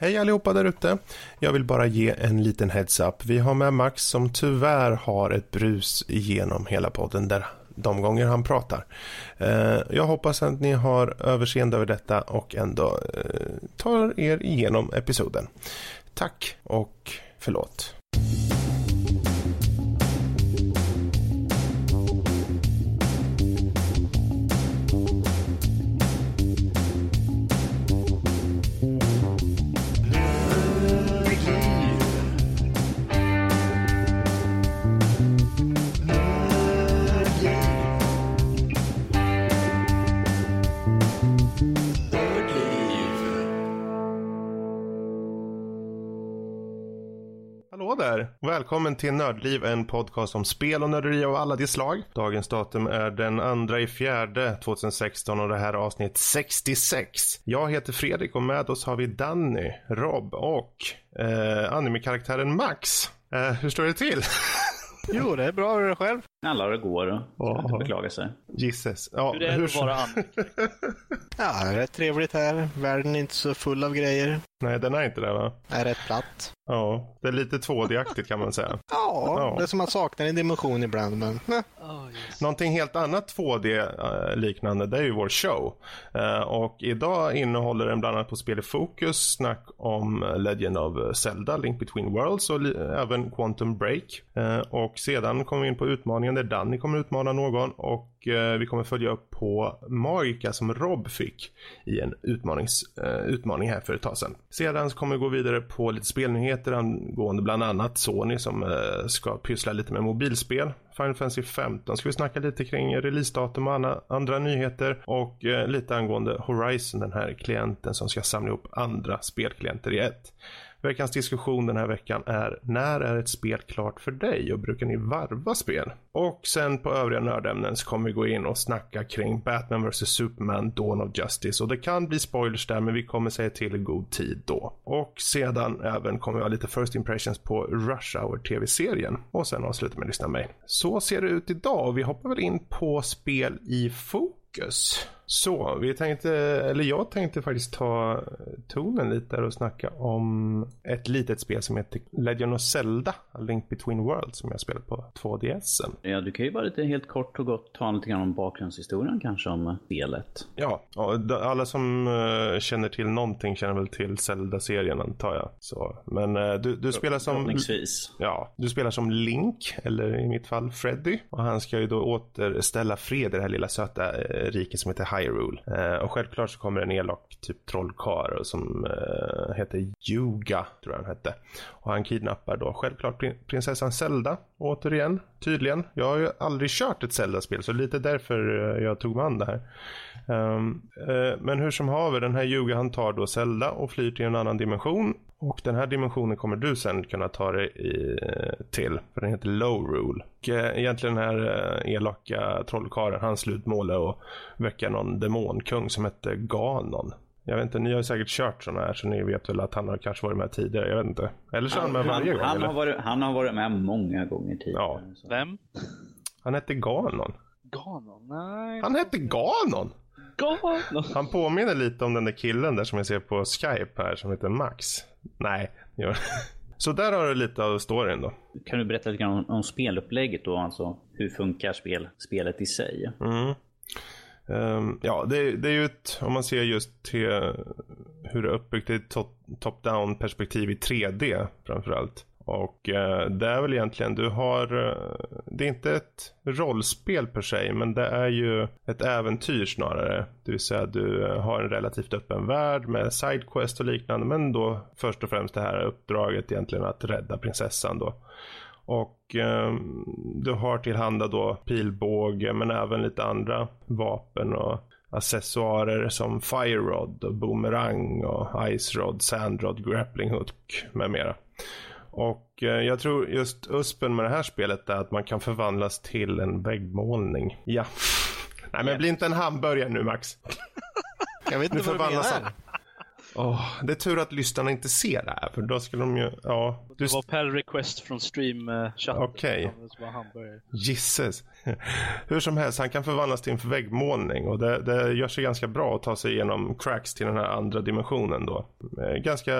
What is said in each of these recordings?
Hej allihopa där ute. Jag vill bara ge en liten heads-up. Vi har med Max som tyvärr har ett brus genom hela podden där de gånger han pratar. Eh, jag hoppas att ni har överseende över detta och ändå eh, tar er igenom episoden. Tack och förlåt. Välkommen till Nördliv, en podcast om spel och nörderi av alla de slag. Dagens datum är den andra i fjärde 2016 och det här är avsnitt 66. Jag heter Fredrik och med oss har vi Danny, Rob och eh, animekaraktären Max. Eh, hur står det till? Jo, det är bra. Hur är det själv? Alla det går och Ja. inte beklaga sig. Gisses. Ja, Hur är det att som- vara? Ja, det är rätt trevligt här. Världen är inte så full av grejer. Nej, den är inte det va? Är rätt platt. Ja, det är lite 2D-aktigt kan man säga. Ja, Ja. det är som man saknar en dimension ibland, men nej. Oh, yes. Någonting helt annat 2D-liknande, det är ju vår show. Eh, och idag innehåller den bland annat på spel i fokus, snack om Legend of Zelda, Link Between Worlds och även Quantum Break. Eh, och sedan kommer vi in på utmaningen där Danny kommer utmana någon och eh, vi kommer följa upp på Magica som Rob fick i en utmanings, eh, utmaning här för ett tag sedan. Sedan kommer vi gå vidare på lite spelnyheter angående bland annat Sony som eh, ska pyssla lite med mobilspel. Final Fantasy 15 ska vi snacka lite kring releasedatum och andra, andra nyheter och eh, lite angående Horizon, den här klienten som ska samla ihop andra spelklienter i ett. Veckans diskussion den här veckan är när är ett spel klart för dig och brukar ni varva spel? Och sen på övriga nördämnen så kommer vi gå in och snacka kring Batman vs Superman Dawn of Justice och det kan bli spoilers där men vi kommer säga till i god tid då. Och sedan även kommer vi ha lite first impressions på Rush Hour tv-serien och sen avsluta med att lyssna mig. Så ser det ut idag och vi hoppar väl in på spel i fokus. Så, vi tänkte, eller jag tänkte faktiskt ta tonen lite och snacka om ett litet spel som heter Legend of Zelda, A Link Between Worlds som jag spelat på 2DSen. Ja, du kan ju bara lite helt kort och gott ta lite grann om bakgrundshistorien kanske om spelet. Ja, alla som eh, känner till någonting känner väl till Zelda-serien antar jag. Så, men eh, du, du spelar som... Ja, du spelar som Link, eller i mitt fall Freddy. Och han ska ju då återställa fred i det här lilla söta eh, riket som heter Hyrule. Eh, och självklart så kommer en elak typ trollkarl som eh, heter Yuga, tror jag han hette. Och han kidnappar då självklart prin- prinsessan Zelda, återigen, tydligen. Jag har ju aldrig kört ett Zelda-spel, så lite därför eh, jag tog mig an det här. Um, eh, men hur som haver, den här Yuga han tar då Zelda och flyr till en annan dimension. Och den här dimensionen kommer du sen kunna ta dig i, till, för den heter Low Rule. Och eh, egentligen den här eh, elaka trollkarlen, hans slutmål är att väcka någon demonkung som heter Ganon. Jag vet inte, ni har säkert kört sådana här så ni vet väl att han har kanske varit med tidigare, jag vet inte. Eller så är han med varje gång han, eller? har varit, han har varit med många gånger tidigare. Ja. så. Vem? Han hette Ganon. Ganon? Nej. Han hette Ganon! Ganon? Han påminner lite om den där killen där som jag ser på Skype här som heter Max. Nej, gör Så där har du lite av storyn då. Kan du berätta lite grann om, om spelupplägget då? Alltså hur funkar spel, spelet i sig? Mm. Ehm, ja, det, det är ju ett, om man ser just till hur det är uppbyggt, det är ett top- top-down perspektiv i 3D framförallt. Och eh, det är väl egentligen, du har, eh, det är inte ett rollspel per se, men det är ju ett äventyr snarare. Det vill säga du eh, har en relativt öppen värld med sidequest och liknande, men då först och främst det här uppdraget egentligen att rädda prinsessan då. Och eh, du har tillhanda då pilbåge men även lite andra vapen och accessoarer som Fire Rod och Boomerang och Ice Rod, Sand Rod, Grappling Hook med mera. Och eh, jag tror just USPen med det här spelet är att man kan förvandlas till en väggmålning. Ja. Nej men bli inte en hamburgare nu Max. Jag vet Nu inte vad du förvandlas menar. han. Åh, det är tur att lyssnarna inte ser det här, för då skulle de ju, ja. Du, Det var per request från stream-chatten. Okej. Det var hamburgare. Gisses. Hur som helst, han kan förvandlas till en väggmålning och det, det gör sig ganska bra att ta sig igenom cracks till den här andra dimensionen då. Eh, Ganska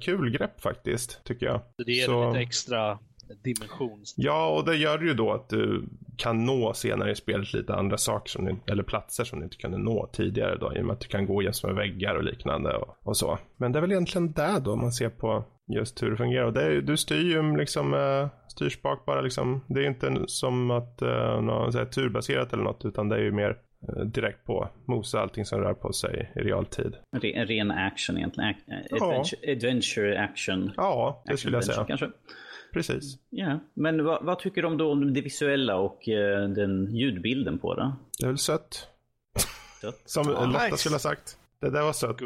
kul grepp faktiskt, tycker jag. Så det ger Så- lite extra dimension. Ja, och det gör ju då att du kan nå senare i spelet lite andra saker, som du, eller platser som du inte kunde nå tidigare då, i och med att du kan gå jäms med väggar och liknande och, och så. Men det är väl egentligen det då, man ser på just hur det fungerar. Och det är, du styr ju liksom eh, styrspak bara liksom. Det är ju inte som att uh, något så här, turbaserat eller något, utan det är ju mer eh, direkt på mosa allting som rör på sig i realtid. En re- en ren action egentligen. Ac- eh, Ja. Adventure, adventure action. Ja, det action skulle jag säga. adventure, Kanske. Precis. Ja, men vad, vad tycker du om då om det visuella och eh, den ljudbilden på det? Det är väl sött. Sött. Som Ja, Lotta nice. skulle ha sagt. Det där var sött.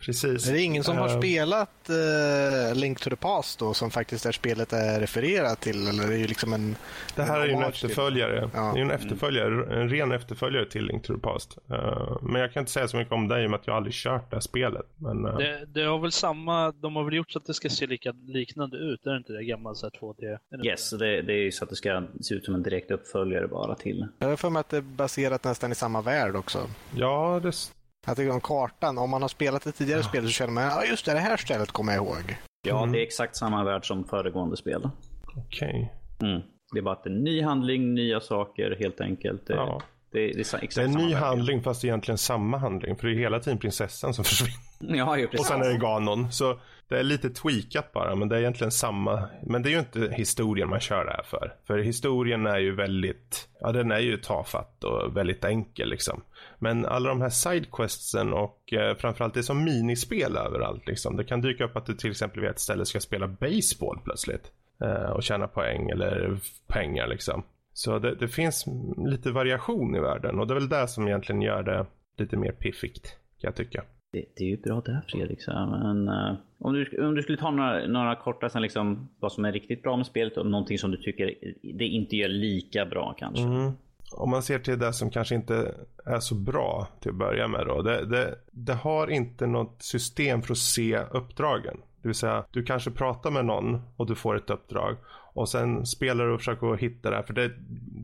Precis. Är det ingen som har Eh, spelat uh, Link to the Past då, som faktiskt är spelet är refererat till? Eller är det ju liksom en... Det här är ju en efterföljare. Ja. Det är en efterföljare, en ren efterföljare till Link to the Past. Eh, men jag kan inte säga så mycket om det i och med att jag aldrig kört det här spelet. Men eh, Det, det har väl samma, de har väl gjort så att det ska se lika liknande ut, är det inte det? Gammal så här 2D? Är det inte Yes, det, det är ju så att det ska se ut som en direkt uppföljare bara till. Jag har för mig att det är baserat nästan i samma värld också. ja, det... Att det är om kartan, om man har spelat ett tidigare spel så känner man ja just det, det här stället kommer jag ihåg. Ja, Mm. det är exakt samma värld som föregående spel. Okej. Mm. Det är bara att det är en ny handling, nya saker helt enkelt. Det, Ja. Det, det är Det är en ny handling fast egentligen samma handling. För det är hela tiden prinsessan som försvinner. Ja, ju Och precis. sen är det Ganon. Så det är lite tweakat bara. Men det är egentligen samma. Men det är ju inte historien man kör det här för. För historien är ju väldigt, ja den är ju tafatt och väldigt enkel liksom. Men alla de här sidequestsen och eh, framförallt det är som minispel överallt liksom. Det kan dyka upp att du till exempel vid ett ställe ska spela baseball plötsligt. Eh, och tjäna poäng eller pengar liksom. Så det, det finns lite variation i världen och det är väl det som egentligen gör det lite mer piffigt kan jag tycka. Det, det är ju bra där Fredrik. Så, men, eh, om, du, om du skulle ta några, några korta sen liksom, vad som är riktigt bra med spelet och någonting som du tycker det inte gör lika bra kanske. Mm. Om man ser till det som kanske inte är så bra till att börja med då. Det, det, det har inte något system för att se uppdragen. Det vill säga, du kanske pratar med någon och du får ett uppdrag. Och sen spelar du och försöker hitta det här. För det,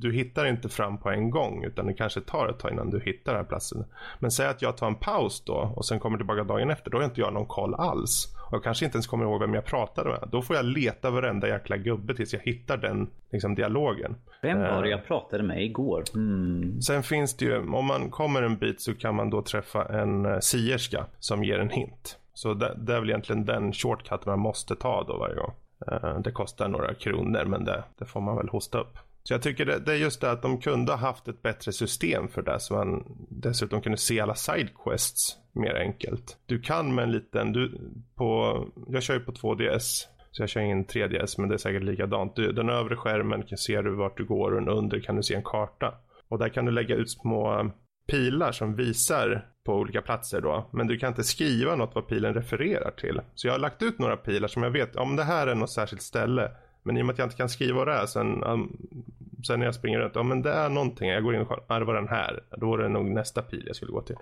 du hittar inte fram på en gång. Utan det kanske tar ett tag innan du hittar den här platsen. Men säg att jag tar en paus då. Och sen kommer tillbaka dagen efter. Då har inte jag någon koll alls. Och jag kanske inte ens kommer ihåg vem jag pratade med. Då får jag leta varenda jäkla gubbe tills jag hittar den liksom, dialogen. Vem var det Eh. jag pratade med igår? Hmm. Sen finns det ju, om man kommer en bit så kan man då träffa en eh, sierska som ger en hint. Så det, det är väl egentligen den shortcut man måste ta då varje gång. Eh, det kostar några kronor men det, det får man väl hosta upp. Så jag tycker det, det är just det att de kunde ha haft ett bättre system för det så man dessutom kunde se alla sidequests mer enkelt. Du kan med en liten, du, på, jag kör ju på 2DS så jag kör in 3DS men det är säkert likadant. Du, den övre skärmen kan se du vart du går och den under kan du se en karta. Och där kan du lägga ut små pilar som visar på olika platser då. Men du kan inte skriva något vad pilen refererar till. Så jag har lagt ut några pilar som jag vet, om det här är något särskilt ställe. Men i och med att jag inte kan skriva vad det är sen, um, sen när jag springer runt. Ja men det är någonting, jag går in och kollar, ah, det var den här. Då var det nog nästa pil jag skulle gå till.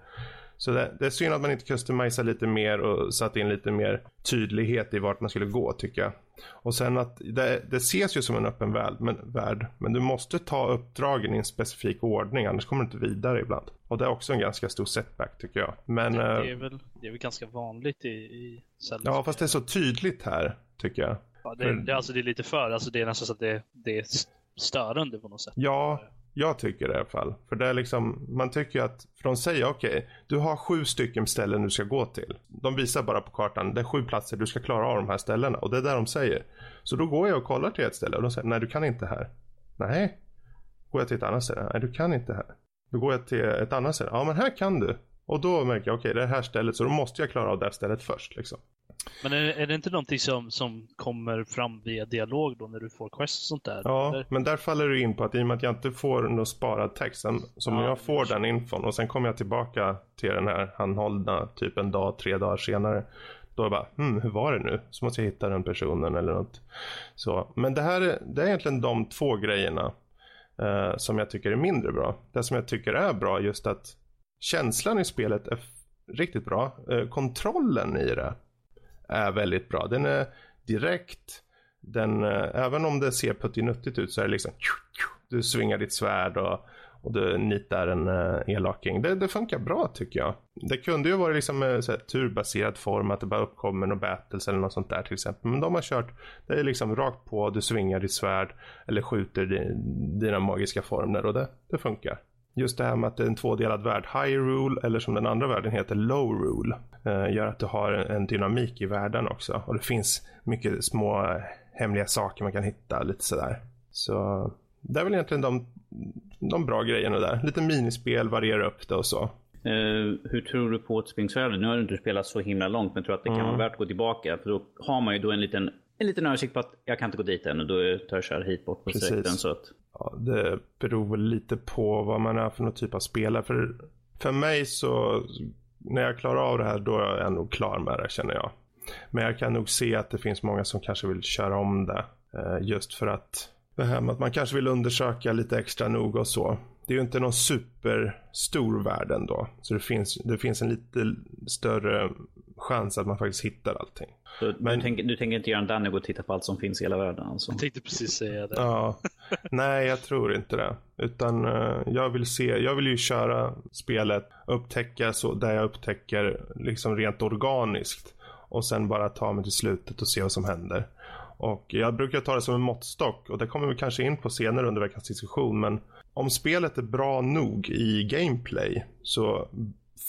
Så det, det är synd att man inte customisar lite mer och satt in lite mer tydlighet i vart man skulle gå tycker jag. Och sen att det, det ses ju som en öppen värld men, värld, men du måste ta uppdragen i en specifik ordning annars kommer du inte vidare ibland. Och det är också en ganska stor setback tycker jag. Men Det, eh, det, är väl, det är väl ganska vanligt i, i ja, fast det är så tydligt här tycker jag. Ja, det, det, alltså, det är lite för, alltså, det är nästan så att det, det är störande på något sätt. Ja, jag tycker det i alla fall. För det är liksom, man tycker ju att, för de säger okej, du har sju stycken ställen du ska gå till. De visar bara på kartan, det är sju platser, du ska klara av de här ställena. Och det är där de säger. Så då går jag och kollar till ett ställe och de säger, nej du kan inte här. Nej. Går jag till ett annat ställe, nej du kan inte här. Då går jag till ett annat ställe, ja men här kan du. Och då märker jag, okej det är det här stället, så då måste jag klara av det här stället först liksom. Men är, är det inte någonting som, som kommer fram via dialog då när du får quest och sånt där? Ja, Eller? men där faller du in på att i och med att jag inte får någon sparad text, sen, som Ja, jag får den infon och sen kommer jag tillbaka till den här handhållna typ en dag, tre dagar senare. Då är jag bara, hmm, hur var det nu? Så måste jag hitta den personen eller något. Så, men det här är, det är egentligen de två grejerna eh, som jag tycker är mindre bra. Det som jag tycker är bra är just att känslan i spelet är, riktigt bra. Eh, kontrollen i det är väldigt bra. Den är direkt. Den, eh, även om det ser puttinuttigt ut så är det liksom du svingar ditt svärd och, och du nitar en eh, uh, elaking. Det, det funkar bra tycker jag. Det kunde ju vara liksom uh, så här, turbaserad form, att det bara uppkommer något battles eller något sånt där till exempel. Men de har kört, det är liksom rakt på, du svingar ditt svärd eller skjuter din, dina magiska formler och det, det funkar. Just det här med att det är en tvådelad värld, High Rule eller som den andra världen heter Low Rule, gör att du har en, dynamik i världen också. Och det finns mycket små hemliga saker man kan hitta lite sådär. Så det är väl egentligen de, de bra grejerna där. Lite minispel, variera upp det och så. Uh, hur tror du på återspringningsvärdet? Nu har du inte spelat så himla långt, men tror att det kan mm. vara värt att gå tillbaka? För då har man ju då en liten, en liten översikt på att jag kan inte gå dit än och då tar jag kör hit bort på direkten. Så att... ja, det beror lite på vad man är för någon typ av spelare. För, för mig så, när jag klarar av det här, då är jag nog klar med det känner jag. Men jag kan nog se att det finns många som kanske vill köra om det. Eh, just för att det här med att man kanske vill undersöka lite extra noga och så. Det är ju inte någon superstor värld ändå. Så det finns, det finns en lite större chans att man faktiskt hittar allting. Så Men, du, tänker, du tänker inte göra en Danny och titta på allt som finns i hela världen? Alltså. Jag tänkte precis säga det. Ja. Nej, jag tror inte det. Utan uh, jag vill se, jag vill ju köra spelet, upptäcka så där jag upptäcker liksom rent organiskt. Och sen bara ta mig till slutet och se vad som händer. Och jag brukar ta det som en måttstock och det kommer vi kanske in på senare under veckans diskussion. Men om spelet är bra nog i gameplay så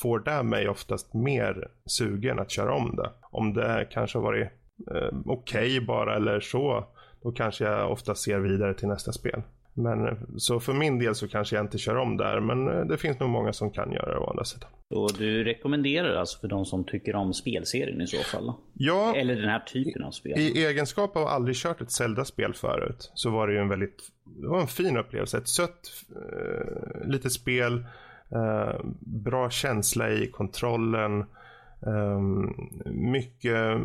får det mig oftast mer sugen att köra om det. Om det kanske har varit eh, okej okay bara eller så, då kanske jag ofta ser vidare till nästa spel. Men så för min del så kanske jag inte kör om där, men eh, det finns nog många som kan göra det å andra sidan. Och du rekommenderar alltså för de som tycker om spelserien i så fall? Ja. Eller den här typen av spel? I egenskap av aldrig kört ett Zelda-spel förut så var det ju en väldigt, det var en fin upplevelse. Ett sött eh, litet spel, eh, bra känsla i kontrollen. Um, mycket uh,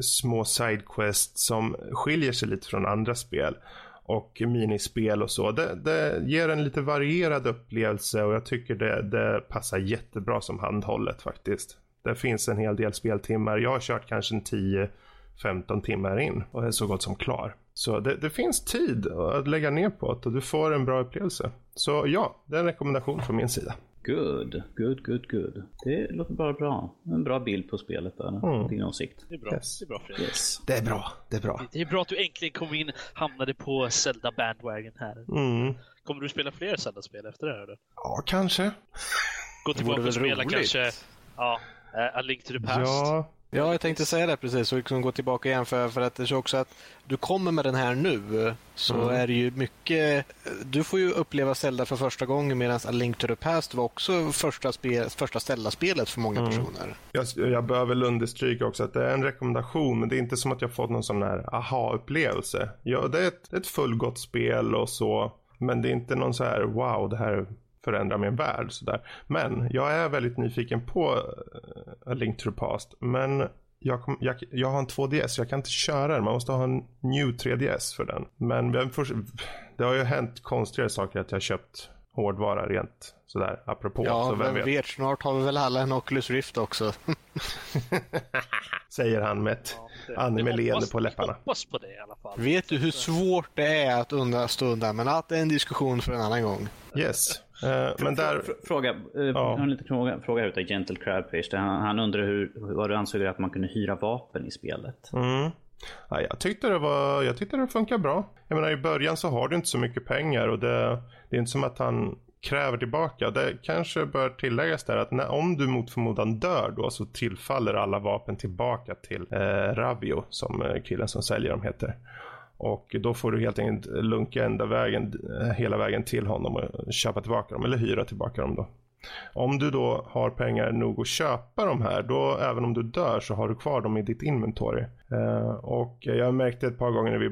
små sidequests som skiljer sig lite från andra spel och minispel och så. Det, det, ger en lite varierad upplevelse och jag tycker det, det passar jättebra som handhållet faktiskt. Det finns en hel del speltimmar. Jag har kört kanske en 10-15 timmar in och är så gott som klar. Så det, det, finns tid att lägga ner på det och du får en bra upplevelse. Så ja, det är en rekommendation från min sida. Good, good, good, good. Det låter bara bra. En bra bild på spelet där. Mm. Din åsikt. Det är bra. Yes. Det är bra Fredrik. Yes. Det är bra. Det är bra. Det är bra att du äntligen kom in, hamnade på Zelda Bandwagon här. Mm. Kommer du spela fler Zelda-spel efter det här eller? Ja, kanske. Gå tillbaka och spela roligt. kanske, ja, A Link to the Past. Ja, Ja, jag tänkte säga det precis och liksom gå tillbaka igen för, för att det är också att du kommer med den här nu så mm. är det ju mycket, du får ju uppleva Zelda för första gången medan A Link to the Past var också första, spel, första Zelda-spelet för många mm. personer. Jag, jag behöver understryka också att det är en rekommendation men det är inte som att jag fått någon sån här aha-upplevelse. Ja, det är ett, ett fullgott spel och så men det är inte någon så här wow det här förändra min värld. Sådär. Men jag är väldigt nyfiken på A Link to the Past. Men jag, kom, jag, jag, har en 2DS, jag kan inte köra den. Man måste ha en New 3DS för den. Men för, det har ju hänt konstigare saker att jag har köpt hårdvara rent sådär apropå. Ja, så vem vet. vet. Snart har vi väl alla en Oculus Rift också. Säger han med ett ja, anime-leende på läpparna. hoppas på det i alla fall. Vet du hur svårt det är att undan stå undan? Men att det är en diskussion för en annan gång. Yes. Uh, men där... Fråga, uh, ja. en liten fråga, fråga utav Gentle Crabfish. Han, han undrar hur, vad du ansåg att man kunde hyra vapen i spelet. Mm. Ja, jag, tyckte det var, jag tyckte det funkar bra. Jag menar i början så har du inte så mycket pengar och det, det är inte som att han kräver tillbaka. Det kanske bör tilläggas där att när, om du mot förmodan dör då så tillfaller alla vapen tillbaka till eh, Ravio som eh, killen som säljer dem heter. Och då får du helt enkelt lunka ända vägen, eh, hela vägen till honom och köpa tillbaka dem eller hyra tillbaka dem då. Om du då har pengar nog att köpa de här, då även om du dör så har du kvar dem i ditt inventory. Eh, och jag märkte ett par gånger när vi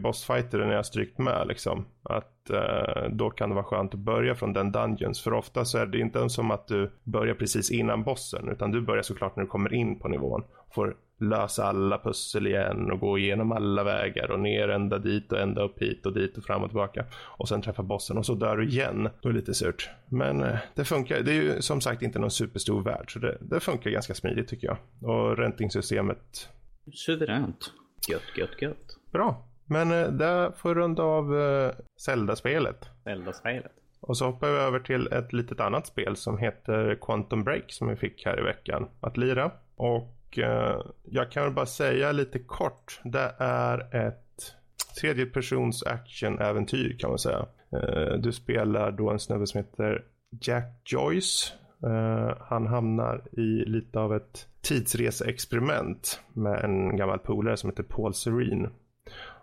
när jag strykt med liksom, att eh, då kan det vara skönt att börja från den dungeons. För ofta så är det inte som att du börjar precis innan bossen, utan du börjar såklart när du kommer in på nivån. Får lösa alla pussel igen och gå igenom alla vägar och ner ända dit och ända upp hit och dit och fram och tillbaka. Och sen träffa bossen och så dör du igen. Då är det lite surt. Men eh, det funkar. Det är ju som sagt inte någon superstor värld så det, det funkar ganska smidigt tycker jag. Och räntingsystemet. Suveränt. Gött, gött, gött. Bra. Men eh, där får runda av eh, Zelda-spelet. Zelda-spelet. Och så hoppar vi över till ett litet annat spel som heter Quantum Break som vi fick här i veckan att lira. Och eh, jag kan bara säga lite kort. Det är ett tredjepersons actionäventyr kan man säga. Eh, du spelar då en snubbe som heter Jack Joyce. Eh, han hamnar i lite av ett tidsreseexperiment med en gammal polare som heter Paul Serene.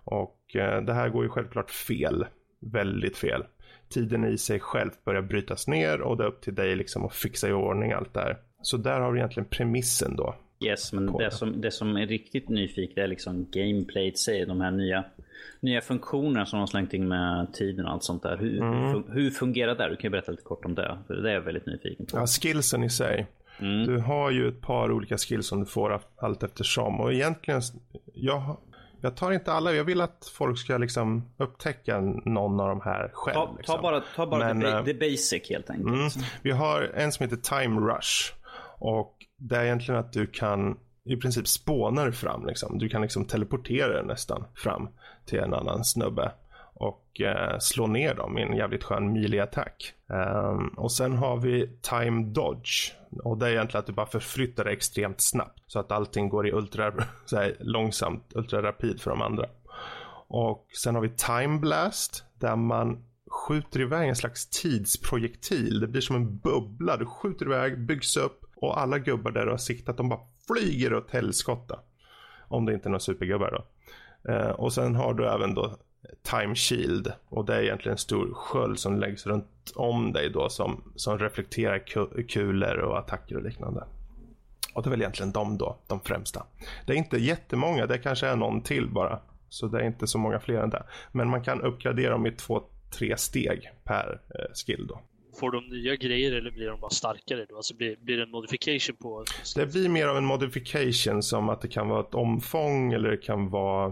Och eh, det här går ju självklart fel. Väldigt fel. Tiden i sig själv börjar brytas ner och det är upp till dig liksom att fixa i ordning allt det här. Så där har vi egentligen premissen då. Yes, men det, som, det som är riktigt nyfiket är liksom gameplayet sig. De här nya, nya funktionerna som de har slängt in med tiden och allt sånt där. Hur, mm. hur fungerar det? Du kan ju berätta lite kort om det. För det är jag väldigt nyfiken på. Ja, skillsen i sig. Mm. Du har ju ett par olika skills som du får allt eftersom. Och egentligen, jag, jag tar inte alla. Jag vill att folk ska liksom upptäcka någon av de här själv. Ta, liksom. ta bara, ta bara Men, the, eh, the, basic helt enkelt. Mm, vi har en som heter Time Rush. Och det är egentligen att du kan i princip spåna dig fram. Liksom. Du kan liksom teleportera dig nästan fram till en annan snubbe och eh, slå ner dem i en jävligt skön melee-attack. Um, ehm, och sen har vi Time Dodge. Och det är egentligen att du bara förflyttar dig extremt snabbt. Så att allting går i ultra så här, långsamt, ultra rapid för de andra. Och sen har vi Time Blast. Där man skjuter iväg en slags tidsprojektil. Det blir som en bubbla. Du skjuter iväg, byggs upp och alla gubbar där du har siktat de bara flyger åt helskotta. Om det inte är några supergubbar då. Eh, och sen har du även då Time Shield. Och det är egentligen en stor sköld som läggs runt om dig då som, som reflekterar kulor och attacker och liknande. Och det är väl egentligen de då, de främsta. Det är inte jättemånga, det kanske är någon till bara. Så det är inte så många fler än det. Men man kan uppgradera dem i två, tre steg per eh, skill då. Får de nya grejer eller blir de bara starkare då? Alltså blir, blir det en modification på? Det blir mer av en modification som att det kan vara ett omfång eller det kan vara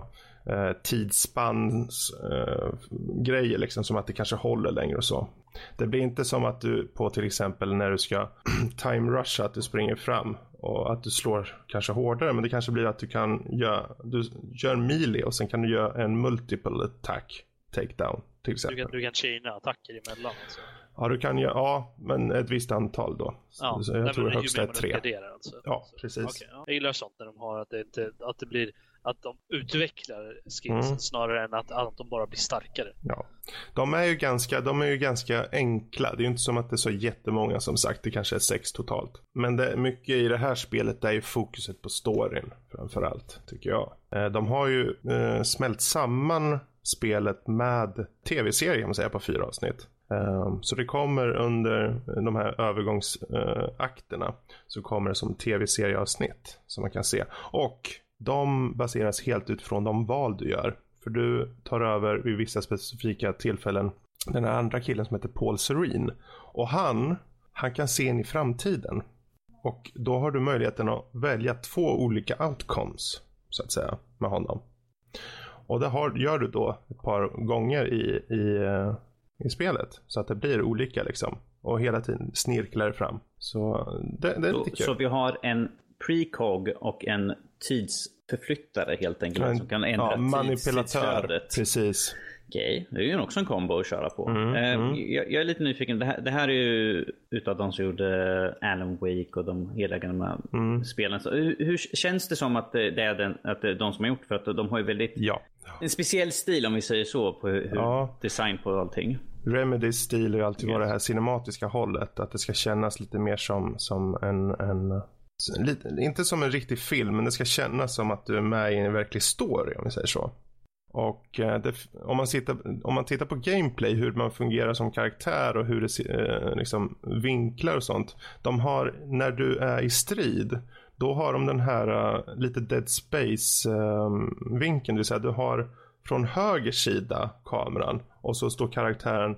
eh, tidsspanns eh, liksom som att det kanske håller längre och så. Det blir inte som att du på till exempel när du ska time rusha att du springer fram och att du slår kanske hårdare men det kanske blir att du kan göra, du gör melee och sen kan du göra en multiple attack takedown till exempel. Du kan, du kan chaina attacker emellan. Alltså. Ja, du kan ju, ja, men ett visst antal då. Ja, så jag nej, tror högst är tre. Alltså. Ja, precis. Okay, ja. Jag gillar sånt när de har att det, inte, att det blir att de utvecklar skills mm. snarare än att, att de bara blir starkare. Ja. De är ju ganska, de är ju ganska enkla. Det är ju inte som att det är så jättemånga som sagt. Det kanske är sex totalt. Men det, mycket i det här spelet är ju fokuset på storyn framförallt tycker jag. Eh, de har ju eh, smält samman spelet med tv-serien kan man säga på fyra avsnitt. Ehm, så det kommer under de här övergångsakterna eh, så kommer det som tv-serieavsnitt som man kan se. Och de baseras helt utifrån de val du gör. För du tar över vid vissa specifika tillfällen den här andra killen som heter Paul Serene. Och han, han kan se in i framtiden. Och då har du möjligheten att välja två olika outcomes, så att säga, med honom. Och det har, gör du då ett par gånger i, i, eh, i spelet. Så att det blir olika liksom. Och hela tiden snirklar fram. Så det, det är lite kul. Så vi har en precog och en tidsförflyttare helt enkelt. En, som kan ändra ja, manipulatör. Precis. Okej, det är ju också en kombo att köra på. Mm, eh, mm. Jag, jag, är lite nyfiken. Det här, det här, är ju utav de som gjorde Alan Wake och de hela gamla mm. spelen. Så hur, hur, känns det som att det är den, att det är de som har gjort För att de har ju väldigt ja. en speciell stil om vi säger så på hur, ja. design på allting. Remedys stil har alltid yes. varit det här cinematiska hållet. Att det ska kännas lite mer som, som en, en Lite, inte som en riktig film, men det ska kännas som att du är med i en verklig story om vi säger så. Och eh, det, om, man sitter, om man tittar på gameplay, hur man fungerar som karaktär och hur det eh, liksom vinklar och sånt. De har, när du är i strid, då har de den här uh, lite dead space uh, vinkeln. Det vill säga du har från höger sida kameran och så står karaktären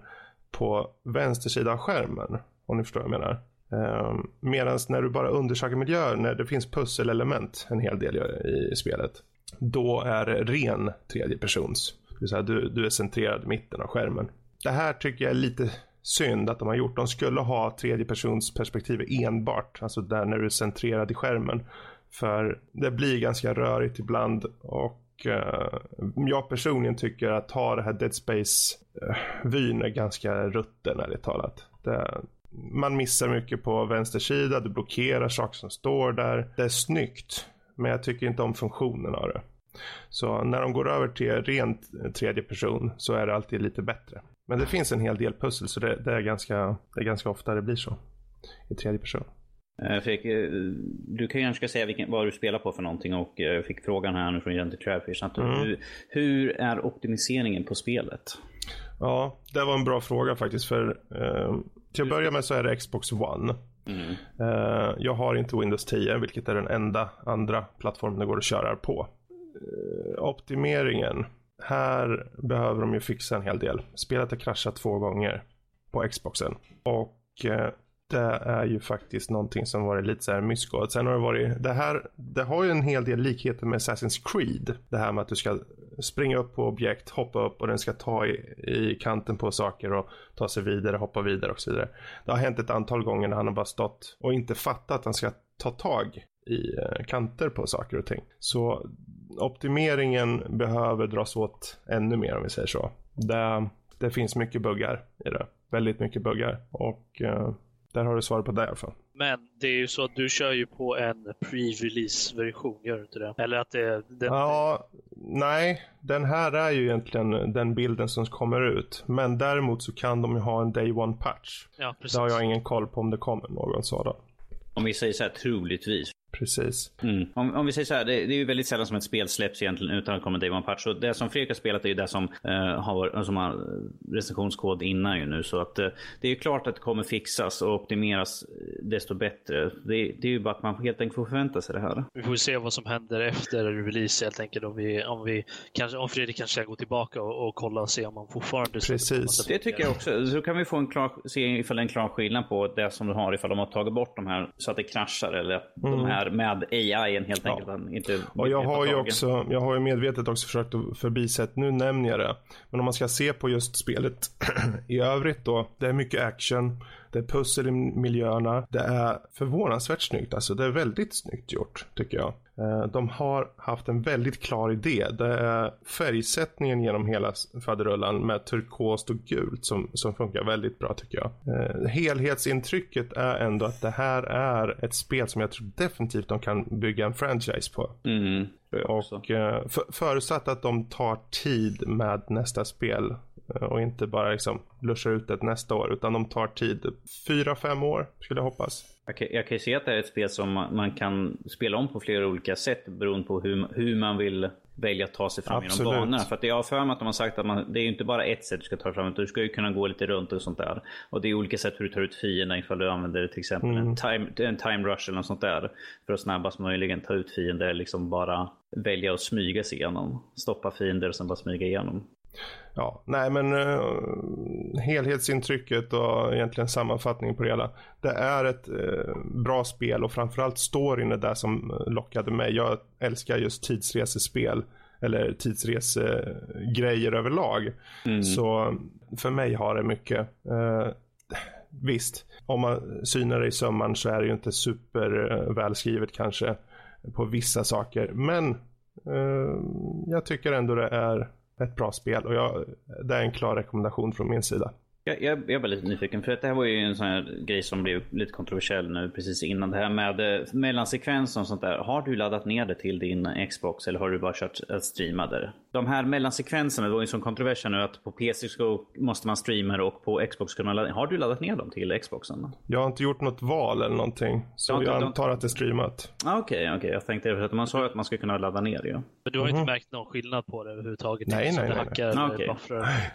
på vänster sida av skärmen. Om ni förstår vad jag menar. Ehm, uh, Medan när du bara undersöker miljöer, när det finns pusselelement en hel del i, i spelet, då är det ren tredjepersons. Det vill säga du, du är centrerad i mitten av skärmen. Det här tycker jag är lite synd att de har gjort. De skulle ha tredje persons perspektiv enbart, alltså där när du är centrerad i skärmen. För det blir ganska rörigt ibland och eh, jag personligen tycker att ha det här Dead Space-vyn eh, är ganska rutten ärligt talat. Det, man missar mycket på vänster sida, du blockerar saker som står där. Det är snyggt, men jag tycker inte om funktionen av det. Så när de går över till rent tredje person så är det alltid lite bättre. Men det finns en hel del pussel så det, det är, ganska, det är ganska ofta det blir så i tredje person. Eh, Fredrik, eh, du kan ju kanske säga vilken, vad du spelar på för någonting och jag fick frågan här nu från Jenny Trafish. Mm. Hur, hur är optimiseringen på spelet? Ja, det var en bra fråga faktiskt. För eh, Till att börja med så är det Xbox One. Mm. Eh, jag har inte Windows 10, vilket är den enda andra plattformen det går att köra på. Eh, optimeringen. Här behöver de ju fixa en hel del. Spelet har kraschat två gånger på Xboxen. Och eh, det är ju faktiskt någonting som varit lite så här mysko. Sen har det varit, det här, det har ju en hel del likheter med Assassin's Creed. Det här med att du ska springa upp på objekt, hoppa upp och den ska ta i, i kanten på saker och ta sig vidare, hoppa vidare och så vidare. Det har hänt ett antal gånger när han har bara stått och inte fattat att han ska ta tag i eh, kanter på saker och ting. Så optimeringen behöver dras åt ännu mer om vi säger så. Det, det finns mycket buggar i det. Väldigt mycket buggar. Och eh, där har du svaret på det i alla fall. Men det är ju så att du kör ju på en pre-release version, gör du inte det? Eller att det... Den... Ja, nej. Den här är ju egentligen den bilden som kommer ut. Men däremot så kan de ju ha en day one patch. Ja, precis. Det har jag ingen koll på om det kommer någon sådan. Om vi säger så här troligtvis. Precis. Mm. Om, om, vi säger så här, det, det, är ju väldigt sällan som ett spel släpps egentligen utan att komma Day One Patch. Så det som Fredrik har spelat är ju det som, uh, har, som har recensionskod innan ju nu. Så att uh, det är ju klart att det kommer fixas och optimeras desto bättre. Det, det, är ju bara att man helt enkelt får förvänta sig det här. Vi får se vad som händer efter release helt enkelt. Om, vi, om, vi, kanske, om Fredrik kanske ska gå tillbaka och, och kolla och se om man fortfarande... Precis. Det tycker jag också. Så kan vi få en klar, se ifall det är en klar skillnad på det som du har ifall de har tagit bort de här så att det kraschar eller mm. de här med AI helt enkelt. Ja. Inte och jag har ju också, jag har ju medvetet också försökt att förbisett, nu nämner jag det. Men om man ska se på just spelet i övrigt då. Det är mycket action. Det är pussel i miljöerna. Det är förvånansvärt snyggt. Alltså det är väldigt snyggt gjort tycker jag. Eh, de har haft en väldigt klar idé. Det är färgsättningen genom hela faderullan med turkost och gult som, som funkar väldigt bra tycker jag. Eh, helhetsintrycket är ändå att det här är ett spel som jag tror definitivt de kan bygga en franchise på. Mm, och eh, för, förutsatt att de tar tid med nästa spel och inte bara liksom blushar ut det nästa år utan de tar tid. Fyra, fem år skulle jag hoppas. Jag kan, jag kan ju se att det är ett spel som man kan spela om på flera olika sätt beroende på hur, hur man vill välja att ta sig fram Absolut. genom banorna. För att jag har för mig att de har sagt att man, det är inte bara ett sätt du ska ta dig fram utan du ska ju kunna gå lite runt och sånt där. Och det är olika sätt hur du tar ut fienden ifall du använder till exempel mm. en, time, en time rush eller något sånt där. För att snabbast möjligen ta ut fiender liksom bara välja att smyga sig igenom. Stoppa fiender och sen bara smyga igenom. Ja, nej men uh, helhetsintrycket och egentligen sammanfattningen på det hela. Det är ett uh, bra spel och framförallt storyn är det som lockade mig. Jag älskar just tidsresespel eller tidsresegrejer överlag. Mm. Så för mig har det mycket. Uh, visst, om man synar det i sömman så är det ju inte super välskrivet kanske på vissa saker. Men jag tycker ändå det är ett bra spel och jag, det är en klar rekommendation från min sida. Jag, jag, jag var lite nyfiken för att det här var ju en sån här grej som blev lite kontroversiell nu precis innan. Det här med eh, mellansekvenser och sånt där. Har du laddat ner det till din Xbox eller har du bara kört att streama det? De här mellansekvenserna, det var ju en sån kontrovers nu att på PC så måste man streama det och på Xbox kan man ladda Har du laddat ner dem till Xboxen? Jag har inte gjort något val eller någonting. Så jag, jag antar att det är streamat. Ah, okej, okay, okej. Okay. Jag tänkte att man sa att man skulle kunna ladda ner det. Ja. Men du har mm -hmm. inte märkt någon skillnad på det överhuvudtaget? Nej, nej, nej. nej. Hackar, okay.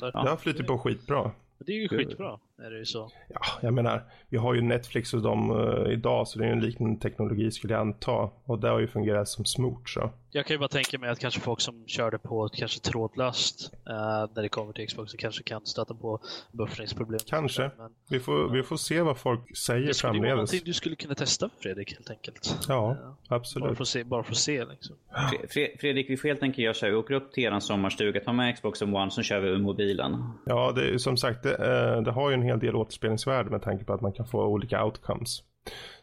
Det har flutit på skitbra. Det är ju skitbra. Är det ju så. Ja, jag menar, vi har ju Netflix och dem uh, idag så det är en liknande teknologi skulle jag anta. Och det har ju fungerat som smort så. Jag kan ju bara tänka mig att kanske folk som körde på kanske trådlöst uh, när det kommer till Xbox kanske kan stöta på buffringsproblem. Kanske. Men, vi, får, vi får se vad folk säger det framledes. Det någonting du skulle kunna testa Fredrik helt enkelt. Ja, uh, absolut. Bara för att se. Bara för att se liksom. Fredrik, vi får helt enkelt göra så här. Vi åker upp till er sommarstuga, tar med Xboxen One, så kör vi ur mobilen. Ja, det, som sagt, det, det har ju en hel del återspelningsvärde med tanke på att man kan få olika outcomes.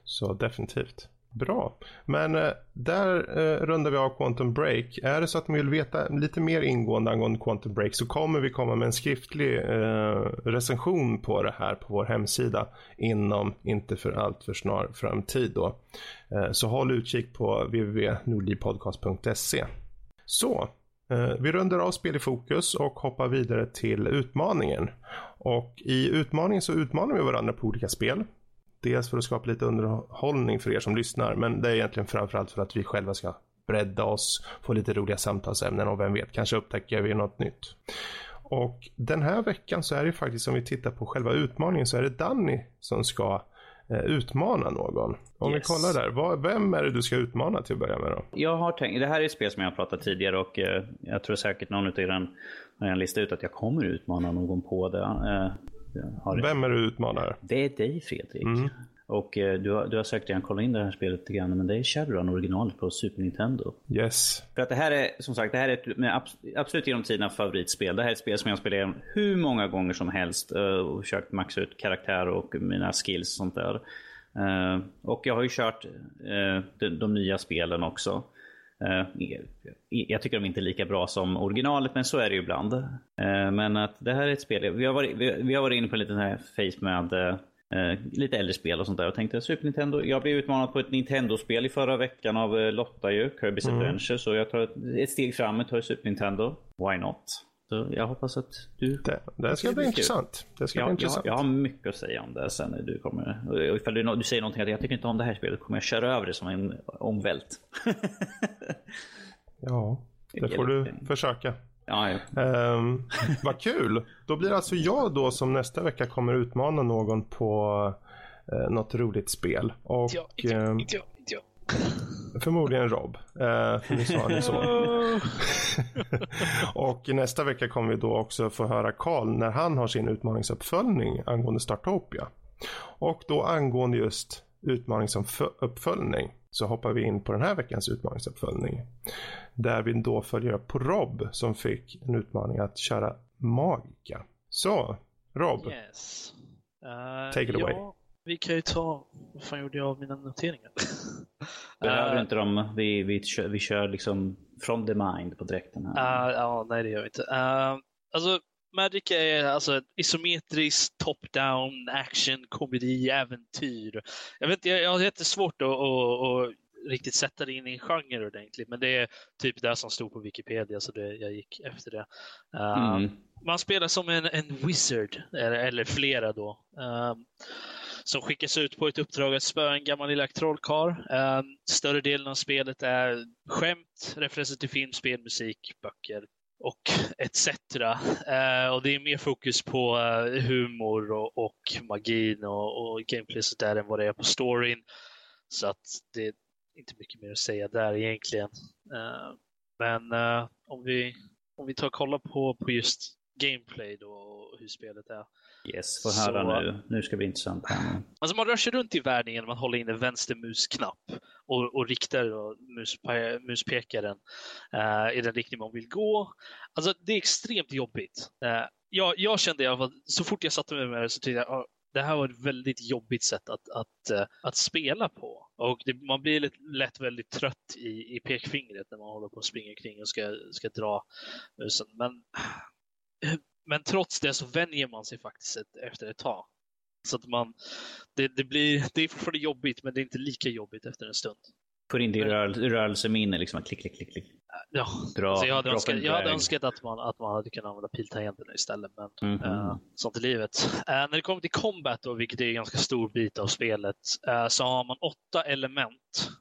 Så definitivt. Bra. Men eh, där eh, rundar vi av Quantum Break. Är det så att ni vill veta lite mer ingående angående Quantum Break så kommer vi komma med en skriftlig eh, recension på det här på vår hemsida inom inte för allt för snar framtid då. Eh, så håll utkik på www.nordlivpodcast.se. Så, Eh, vi rundar av spel i fokus och hoppar vidare till utmaningen. Och i utmaningen så utmanar vi varandra på olika spel. Dels för att skapa lite underhållning för er som lyssnar, men det är egentligen framförallt för att vi själva ska bredda oss, få lite roliga samtalsämnen och vem vet, kanske upptäcker vi något nytt. Och den här veckan så är det faktiskt om vi tittar på själva utmaningen så är det Danny som ska eh, utmana någon. Om yes. vi kollar där, vad, vem är det du ska utmana till att börja med då? Jag har tänkt, det här är ett spel som jag har pratat tidigare och eh, jag tror säkert någon av er har listat ut att jag kommer utmana någon på det. Eh. Vem är du utmanare? Det är dig Fredrik. Mm. Och eh, du, har, du har säkert redan kollat in det här spelet lite grann, men det är Shadowrun originalet på Super Nintendo. Yes. För att det här är, som sagt, det här är ett, med absolut genom tiderna favoritspel. Det här är ett spel som jag spelar hur många gånger som helst uh, och försökt maxa ut karaktär och mina skills och sånt där. Uh, och jag har ju kört uh, de, de, nya spelen också. Uh, jag tycker de är inte är lika bra som originalet, men så är det ju ibland. Men att det här är ett spel, vi har varit, vi, vi har varit inne på en liten här face med uh, lite äldre spel och sånt där och tänkte Super Nintendo. Jag blev utmanad på ett Nintendo-spel i förra veckan av Lotta ju, Kirby's mm. Adventure, så jag tar ett, ett steg framåt, tar Super Nintendo. Why not? Så jag hoppas att du... Det, det ska bli intressant. Det ska jag, bli intressant. Jag, jag, har mycket att säga om det sen när du kommer. Och ifall du, du säger någonting att jag tycker inte om det här spelet kommer jag köra över det som en omvält. ja, det får du försöka. Ja, ja. Um, vad kul! Då blir det alltså jag då som nästa vecka kommer utmana någon på uh, något roligt spel. Och, ja, inte jag, inte jag. Förmodligen Rob. Eh, för ni sa ni så. och nästa vecka kommer vi då också få höra Karl när han har sin utmaningsuppföljning angående Startopia. Och då angående just utmaningsuppföljning så hoppar vi in på den här veckans utmaningsuppföljning. Där vi då följer upp på Rob som fick en utmaning att köra Magica. Så, Rob. Yes. Uh, take it ja, away. Vi kan ju ta, vad fan gjorde jag av mina noteringar? Behöver uh, inte dem, vi, vi, kör, vi kör liksom from the mind på dräkten här. Uh, ja, nej det gör vi inte. Uh, alltså, Magic är alltså isometriskt top-down action, komedi, äventyr. Jag vet jag, jag har jättesvårt att, att, att riktigt sätta det in i en genre ordentligt, men det är typ det som stod på Wikipedia, så det, jag gick efter det. Uh, mm. Man spelar som en, en wizard, eller, eller flera då. Uh, som skickas ut på ett uppdrag att spöa en gammal lilla trollkarl. Uh, större delen av spelet är skämt, referenser till film, spel, musik, böcker och etc. Eh, och det är mer fokus på eh, humor och, och magin och, och gameplay där än vad det är på storyn. Så att det är inte mycket mer att säga där egentligen. Eh, men eh, om, vi, om vi tar och kollar på, på just gameplay då och hur spelet är. Yes, få höra så, nu. Nu ska det bli intressant. Alltså man rör sig runt i världen genom att hålla in en vänster musknapp och, och riktar då mus, muspekaren uh, i den riktning man vill gå. Alltså det är extremt jobbigt. Uh, jag, jag kände i alla fall, så fort jag satte mig med det så tyckte jag uh, det här var ett väldigt jobbigt sätt att, att, uh, att spela på. Och det, man blir lätt, lätt väldigt trött i, i pekfingret när man håller på att springa kring och ska, ska dra musen. Men men trots det så vänjer man sig faktiskt efter ett tag. Så att man, det, det, blir, det är fortfarande jobbigt, men det är inte lika jobbigt efter en stund. Får in det i rörel, rörelseminne, liksom klick, klick, klick, klick. Ja, bra, så jag hade, önskat, jag hade önskat att man, att man hade kunnat använda piltangenterna istället, men mm -hmm. uh, sånt är livet. Uh, när det kommer till combat, då, vilket är en ganska stor bit av spelet, uh, så har man åtta element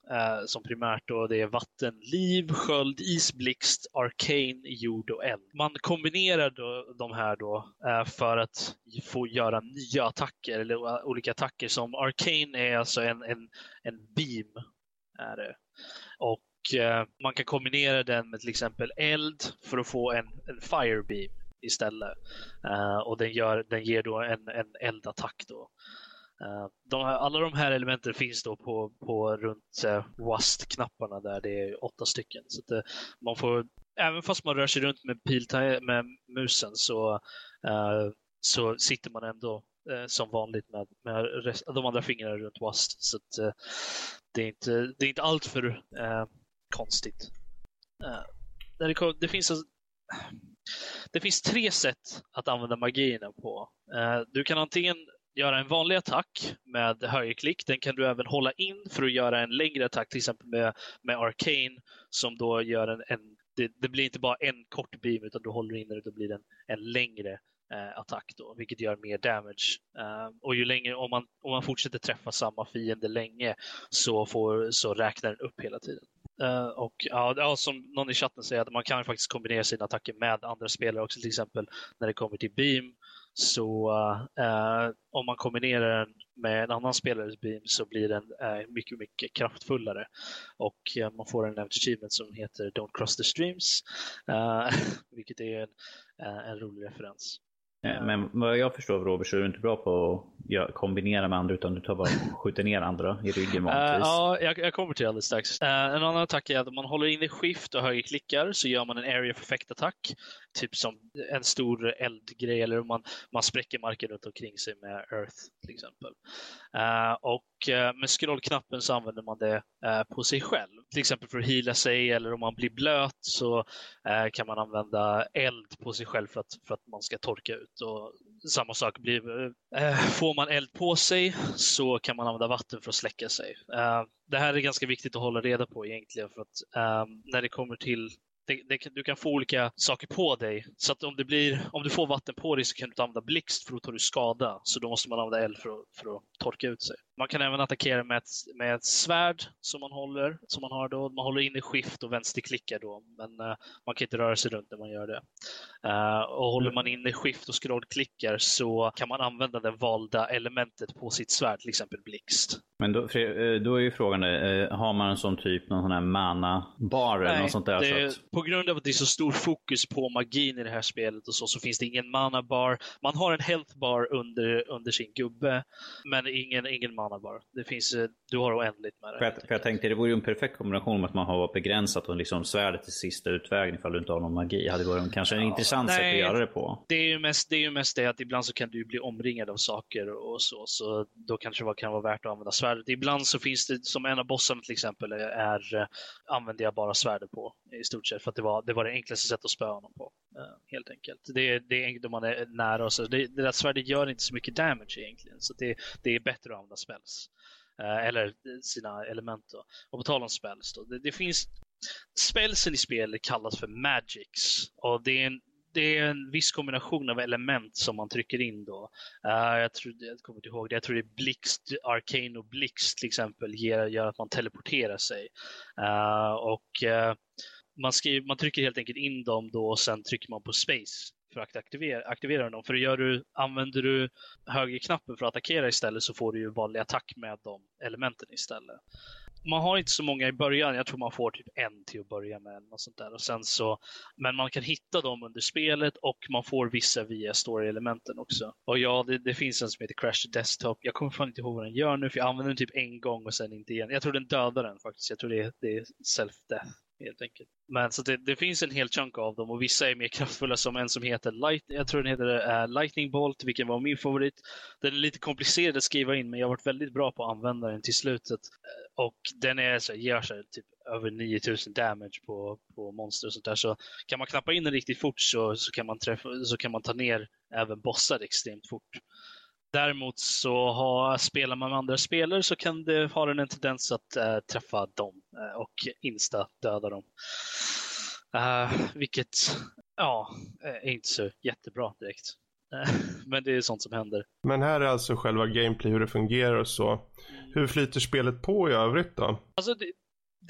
som primärt då det är vatten, liv, sköld, isblixt, arcane, jord och eld. Man kombinerar då, de här då för att få göra nya attacker, eller olika attacker som arcane är alltså en, en, en beam. Är det. Och Eh, man kan kombinera den med till exempel eld för att få en, en firebeam istället. Eh, och den, gör, den ger då en, en eldattack. Då. Uh, de, alla de här elementen finns då på, på runt eh, uh, WASD-knapparna där det är åtta stycken. Så att, man får, även fast man rör sig runt med, pilta, med musen så, så sitter man ändå som vanligt med, med rest, de andra fingrarna runt WAST. Så att, det, är inte, det är inte allt för konstigt. Uh, det, det, finns alltså, det finns tre sätt att använda magierna på. Uh, du kan antingen göra en vanlig attack med högerklick. Den kan du även hålla in för att göra en längre attack, till exempel med, med Arcane, som då gör en, en det, det, blir inte bara en kort beam utan du håller in det och då blir det en, en längre eh, attack då, vilket gör mer damage. Eh, och ju längre, om man, om man fortsätter träffa samma fiende länge så, får, så räknar den upp hela tiden. Uh, och ja, som någon i chatten säger, att man kan faktiskt kombinera sina attacker med andra spelare också, till exempel när det kommer till beam. Så uh, om man kombinerar den med en annan spelares beam så blir den uh, mycket, mycket kraftfullare. Och man får en achievement som heter Don't cross the streams, vilket är en, en rolig referens. Eh, men vad jag förstår av Robert så är du inte bra på att kombinera med andra utan du tar bara skjuter ner andra i ryggen vanligtvis. Uh, ja, jag, jag, kommer till det alldeles strax. Uh, en annan attack är att om man håller in i skift och högerklickar så gör man en area of effect attack. Typ som en stor eldgrej eller om man, man spräcker marken runt omkring sig med earth till exempel. Uh, och eh, med scrollknappen så använder man det eh, på sig själv. Till exempel för att hila sig eller om man blir blöt så kan man använda eld på sig själv för att, för att man ska torka ut. Och samma sak blir, får man eld på sig så kan man använda vatten för att släcka sig. Det här är ganska viktigt att hålla reda på egentligen för att när det kommer till det, det, du kan få olika saker på dig. Så att om, det blir, om du får vatten på dig så kan du inte använda blixt för då tar du skada. Så då måste man använda eld för att, för att torka ut sig. Man kan även attackera med ett, med ett svärd som man håller. Som man har då. Man håller in i skift och vänsterklickar då. Men uh, man kan inte röra sig runt när man gör det. Uh, och håller man in i skift och scrollklickar så kan man använda det valda elementet på sitt svärd, till exempel blixt. Men då, eh, då är ju frågan, har man en sån typ, någon sån här mana-bar eller något sånt där? Det, så att... På grund av att det är så stor fokus på magin i det här spelet och så, så finns det ingen mana-bar. Man har en health-bar under, under sin gubbe, men ingen, ingen mana mana bara. Det finns, eh, du har oändligt med det. För jag, för jag tänkte det vore ju en perfekt kombination med att man har begränsat och liksom svärdet till sista utvägen ifall du inte har någon magi. Det hade varit kanske en ja, intressant nej, sätt att göra det på. Det är ju mest det, är ju mest det att ibland så kan du bli omringad av saker och så. Så då kanske det kan vara värt att använda svärdet. Ibland så finns det, som en av bossarna till exempel, är, eh, använder jag bara svärdet på i stort sett. För att det var det, var det enklaste sättet att spöa honom på. Eh, helt enkelt. Det, det är enkelt om man är nära och så. Det, det där svärdet gör inte så mycket damage egentligen. Så det, det är bättre att använda spells. Eh, eller sina element. Då. Och på tal om spells, då, det, det finns spelsen i spelet kallas för magics och det är en det är en viss kombination av element som man trycker in då. Uh, jag, tror, jag kommer inte ihåg det. Jag tror det är blixt, arcane och blixt till exempel ger, gör att man teleporterar sig. Uh, och uh, man, skriver, man trycker helt enkelt in dem då och sen trycker man på space för att aktivera, aktivera dem. För gör du, använder du högerknappen för att attackera istället så får du ju vanlig attack med de elementen istället. Man har inte så många i början. Jag tror man får typ en till att börja med. Och sånt där. Och sen så, men man kan hitta dem under spelet och man får vissa via story-elementen också. Och ja, det, det, finns en som heter Crash Desktop. Jag kommer fan inte ihåg vad den gör nu, för jag använder den typ en gång och sen inte igen. Jag tror den dödar den faktiskt. Jag tror det det är self-death helt enkelt. Men så det, det, finns en hel chunk av dem och vissa är mer kraftfulla som en som heter Light, jag tror den heter uh, Lightning Bolt, vilken var min favorit. Den är lite komplicerad att skriva in men jag har varit väldigt bra på att använda den till slutet. Eh, och den är så, ger så, typ över 9000 damage på, på monster och sånt där. Så kan man knappa in den riktigt fort så, så, kan man träffa, så kan man ta ner även bossar extremt fort. Däremot så har, spelar man med andra spelare så kan det ha en tendens att äh, träffa dem äh, och insta-döda dem. Uh, vilket, ja, är inte så jättebra direkt. Men det är sånt som händer. Men här är alltså själva gameplay, hur det fungerar och så. Hur flyter spelet på i övrigt då? Alltså det,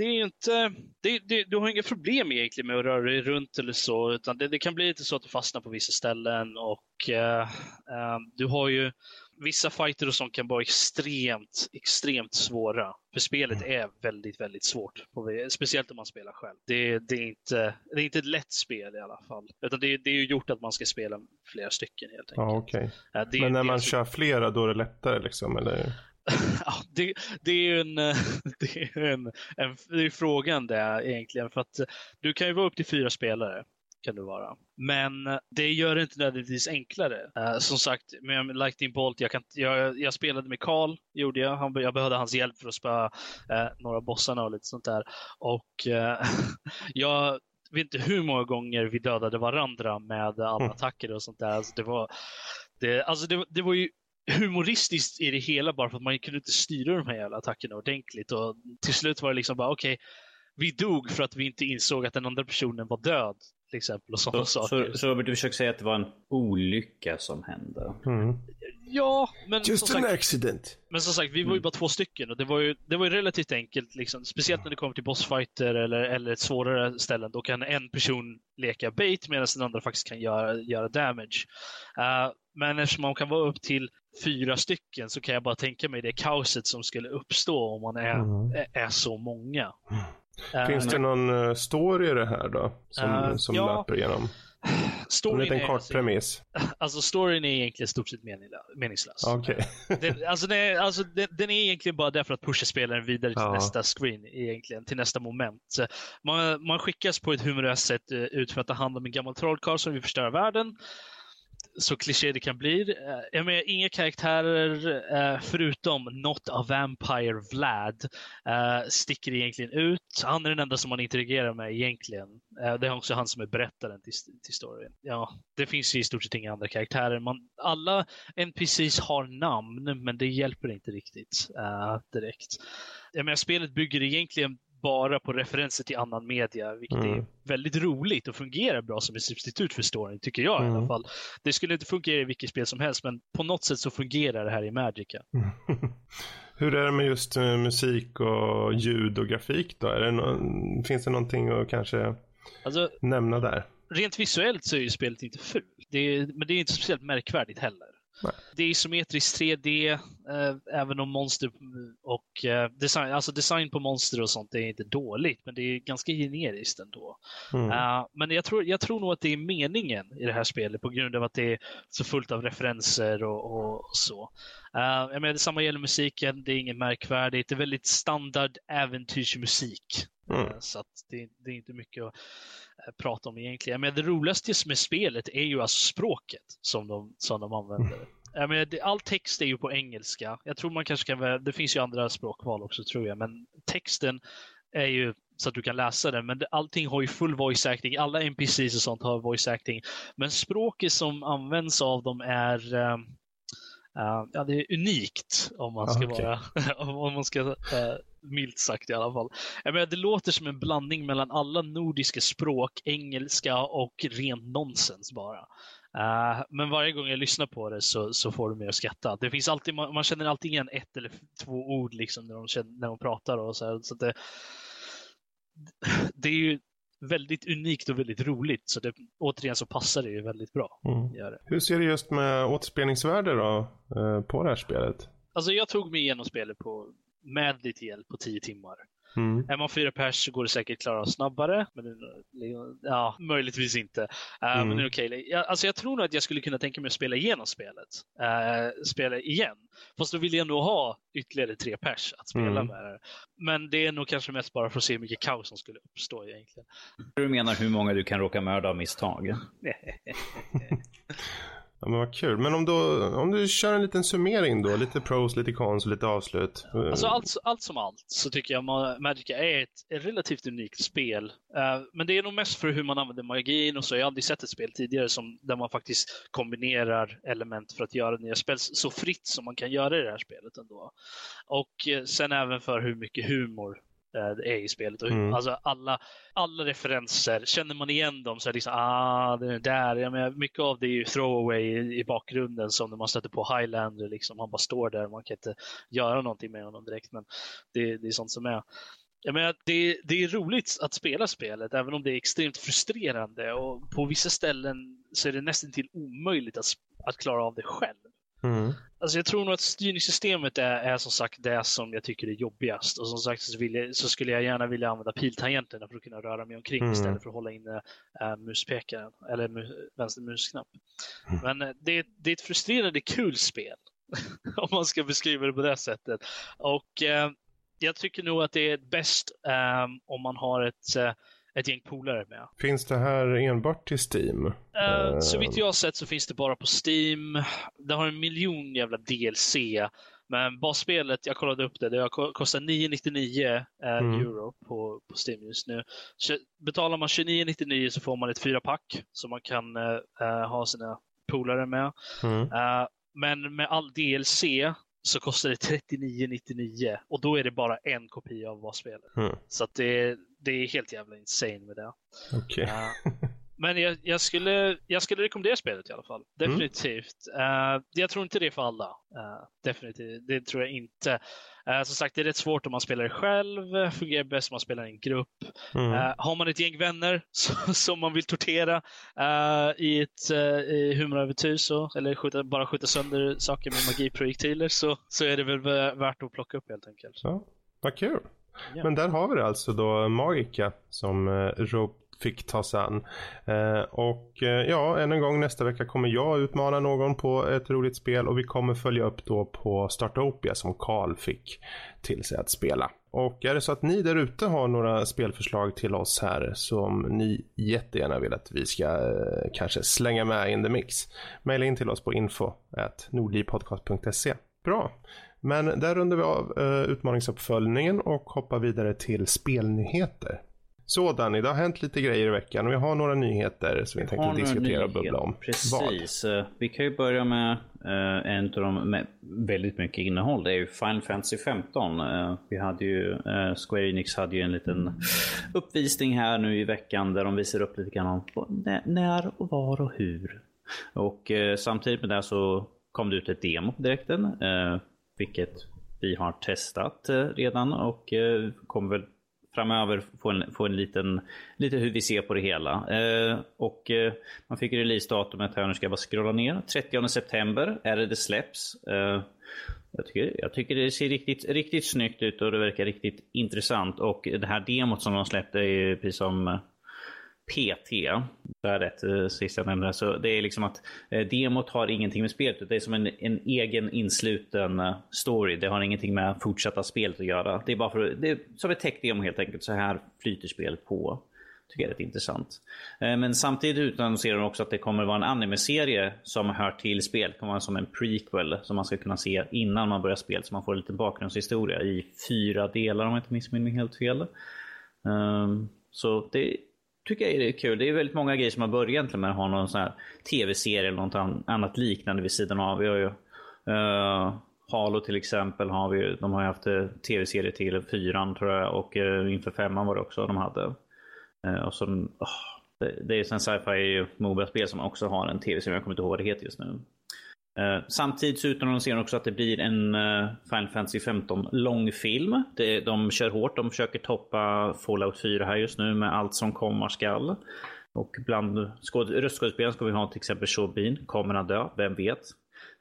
det är inte, det, det, du har inga problem egentligen med att röra dig runt eller så, utan det, det kan bli lite så att du fastnar på vissa ställen och uh, uh, du har ju vissa fighter och sånt kan vara extremt, extremt svåra. För spelet mm. är väldigt, väldigt svårt. Speciellt om man spelar själv. Det, det, är inte, det är inte ett lätt spel i alla fall. Utan det, det är ju gjort att man ska spela flera stycken helt enkelt. Ja, okay. Men när man kör flera då är det lättare liksom? Eller? ja, det, det, är ju en, det är en, en, det är frågan det egentligen. För att du kan ju vara upp till fyra spelare kan det vara. Men det gör det inte nödvändigtvis enklare. Uh, som sagt, med Lightning Bolt, jag, kan, jag, jag spelade med Karl, gjorde jag. Han, jag behövde hans hjälp för att spöa uh, några bossarna och lite sånt där. Och uh, jag vet inte hur många gånger vi dödade varandra med alla mm. attacker och sånt där. Alltså det, var, det, alltså det, det var ju humoristiskt i det hela bara för att man kunde inte styra de här jävla attackerna ordentligt. Och till slut var det liksom bara, okej, okay, vi dog för att vi inte insåg att den andra personen var död till exempel. Och sådana så, saker. Så, så Robert, du försöker säga att det var en olycka som hände? Mm. Ja, men Just som an sagt, accident. Men som sagt, vi var ju mm. bara två stycken och det var ju, det var ju relativt enkelt. Liksom. Speciellt när det kommer till bossfighter eller, eller ett svårare ställen. Då kan en person leka bait medan den andra faktiskt kan göra, göra damage. Uh, men eftersom man kan vara upp till fyra stycken så kan jag bara tänka mig det kaoset som skulle uppstå om man är, mm. är, så många. Mm. Finns det någon eh, story i det här då? Som, uh, som ja, löper igenom? Storyn en liten kort alltså, premiss. Alltså storyn är egentligen stort sett meningslös. Okay. den, alltså, den, är, alltså den, den, är egentligen bara där för att pusha spelaren vidare till ja. nästa screen, egentligen, till nästa moment. Man, man skickas på ett humoröst sätt eh, ut för att ta hand om en gammal trollkarl som vill förstöra världen så kliché det kan bli. Eh, jag menar, inga karaktärer eh, förutom Not a Vampire Vlad eh, sticker egentligen ut. Han är den enda som man interagerar med egentligen. Det är också han som är berättaren till, till storyn. Ja, det finns i stort sett inga andra karaktärer. Man, alla NPCs har namn, men det hjälper inte riktigt direkt. Jag menar, spelet bygger egentligen bara på referenser till annan media, vilket mm. är väldigt roligt och fungerar bra som ett substitut för storyn, tycker jag mm. i alla mm. fall. Det skulle inte fungera i vilket spel som helst, men på något sätt så fungerar det här i Magica. Hur är det med just uh, musik och ljud och grafik då? Det no finns det någonting att kanske alltså, nämna där? Rent visuellt så är ju spelet inte fult, men det är inte speciellt märkvärdigt heller. Nej. Det är isometriskt 3D, eh, även om monster och eh, design, alltså design på monster och sånt är inte dåligt, men det är ganska generiskt ändå. Mm. Uh, men jag tror, jag tror nog att det är meningen i det här spelet på grund av att det är så fullt av referenser och, och så. Uh, jag menar, detsamma gäller musiken, det är inget märkvärdigt, det är väldigt standard äventyrsmusik. Mm. Uh, så det, det, är inte mycket att prata om egentligen. Men det roligaste med spelet är ju alltså språket som de, som de använder. Mm. Jag menar, all text är ju på engelska. Jag tror man kanske kan, det finns ju andra språkval också tror jag, men texten är ju så att du kan läsa den. Men allting har ju full voice acting. Alla NPCs och sånt har voice acting. Men språket som används av dem är uh, uh, ja, det är unikt om man ska okay. vara, om man ska uh, milt sagt i alla fall. Jag menar, det låter som en blandning mellan alla nordiska språk, engelska och rent nonsens bara. Uh, men varje gång jag lyssnar på det så, så får du mig att skratta. Det finns alltid, man, man, känner alltid igen ett eller två ord liksom när de, känner, när de pratar. Och så, här, så det, det är ju väldigt unikt och väldigt roligt. Så det, återigen så passar det ju väldigt bra. Mm. Hur ser det just med återspelningsvärde då uh, på det här spelet? Alltså jag tog mig igenom spelet på, med lite hjälp på tio timmar. Mm. Är man fyra pers så går det säkert klara snabbare. Men ja, möjligtvis inte. Uh, mm. Men det är okej. Okay. Jag, alltså jag tror nog att jag skulle kunna tänka mig att spela igenom spelet. Uh, spela igen. Fast då vill jag nog ha ytterligare tre pers att spela mm. med. Men det är nog kanske mest bara för att se hur mycket kaos som skulle uppstå egentligen. Du menar hur många du kan råka mörda av misstag? Ja men vad kul. Men om, då, om du kör en liten summering då, lite pros, lite cons och lite avslut. Alltså allt, allt som allt så tycker jag Magica är ett, ett relativt unikt spel. Uh, men det är nog mest för hur man använder magin och så. Jag har aldrig sett ett spel tidigare som, där man faktiskt kombinerar element för att göra nya spel så fritt som man kan göra i det här spelet ändå. Och uh, sen även för hur mycket humor är i spelet. Mm. Alltså alla, alla referenser, känner man igen dem så är det liksom, ah, det är där. Jag menar, mycket av det är ju throwaway i, i bakgrunden som när man stöter på Highlander, liksom, han bara står där, man kan inte göra någonting med honom direkt. Men det, det är sånt som är. Jag menar, det, det är roligt att spela spelet, även om det är extremt frustrerande. Och på vissa ställen så är det nästan till omöjligt att, att klara av det själv. Mm. Alltså jag tror nog att styrningssystemet är, är som sagt det som jag tycker är jobbigast. Och som sagt så, jag, så skulle jag gärna vilja använda piltangenterna för att kunna röra mig omkring mm. istället för att hålla inne äh, muspekaren eller mu, vänster musknapp. Mm. Men äh, det, det är ett frustrerande kul spel. om man ska beskriva det på det sättet. Och äh, jag tycker nog att det är bäst um, om man har ett, ett gäng polare med. Finns det här enbart till Steam? Uh, uh, så vitt jag har sett så finns det bara på Steam. Det har en miljon jävla DLC. Men basspelet, jag kollade upp det, det kostar 999 mm. euro på, på Steam just nu. Betalar man 2999 så får man ett fyra pack som man kan ha sina polare med. Mm. men med all DLC så kostar det 39,99 och då är det bara en kopia av vad spelet. Mm. Så att det, det är helt jävla insane med det. Okay. Uh, men jag, jag, skulle, jag skulle rekommendera spelet i alla fall. Mm. Definitivt. Mm. Uh, jag tror inte det är för alla. Uh, definitivt. Det tror jag inte. Uh, som sagt, det är rätt svårt om man spelar själv. Fungerar bäst om man spelar i en grupp. Mm. har man ett gäng vänner som man vill tortera i ett uh, humorövertyg eller skjuta, bara skjuta sönder saker med magiprojektiler så, så är det väl värt att plocka upp helt enkelt. Ja, vad kul. Men där har vi det alltså då Magica som eh, Rob fick ta sig an. Eh, och eh, ja, än en gång nästa vecka kommer jag utmana någon på ett roligt spel och vi kommer följa upp då på Startopia som Karl fick till sig att spela. Och är det så att ni där ute har några spelförslag till oss här som ni jättegärna vill att vi ska eh, kanske slänga med in the mix. Maila in till oss på info nordlivpodcast.se. Bra. Men där rundar vi av uh, utmaningsuppföljningen och hoppar vidare till spelnyheter. Så Danny, det har hänt lite grejer i veckan och vi har några nyheter som vi, vi tänkte diskutera och bubbla om. Precis. Vad? Eh, vi kan ju börja med uh, en av dem med väldigt mycket innehåll. Det är ju Final Fantasy 15. Uh, vi hade ju, Square Enix hade ju en liten uppvisning här nu i veckan där de visar upp lite grann om när och var och hur. Och samtidigt med det så kom det ut ett demo på direkten vilket vi har testat eh, redan och eh, kommer väl framöver få en, få en liten, lite hur vi ser på det hela. Eh, och eh, man fick releasedatumet här, nu ska jag bara scrolla ner. 30 september är det det släpps. Eh, jag, tycker, jag tycker det ser riktigt, riktigt snyggt ut och det verkar riktigt intressant. Och det här demot som de släppte är ju precis som eh, PT. Det är rätt eh, sist jag nämnde Så det är liksom att eh, demot har ingenting med spelet Det är som en, en egen insluten eh, story. Det har ingenting med fortsatta spelet att göra. Det är bara för det är som ett tech-demo helt enkelt. Så här flyter spelet på. Tycker jag är rätt intressant. Men samtidigt utannonserar de också att det kommer vara en anime-serie som hör till spelet. Det kommer vara som en prequel som man ska kunna se innan man börjar spelet. Så man får lite bakgrundshistoria i fyra delar om jag inte missminner mig helt fel. Ehm, så det tycker jag är kul. Det är väldigt många grejer som har börjat egentligen med att ha någon sån här tv-serie eller något annat liknande vid sidan av. Vi har ju uh, Halo till exempel. Har vi, de har ju haft eh, tv-serie till fyran tror jag och uh, inför femman var det också de hade. Uh, och så, oh, det, det är sen sci-fi Moba-spel som också har en tv-serie. Jag kommer inte ihåg vad det heter just nu. Eh, samtidigt så utannonserar de också att det blir en eh, Final Fantasy 15 långfilm. Det, de kör hårt, de försöker toppa Fallout 4 här just nu med allt som komma skall. Och bland röstskådespelarna ska vi ha till exempel Sean Bean, kommer han dö? Vem vet?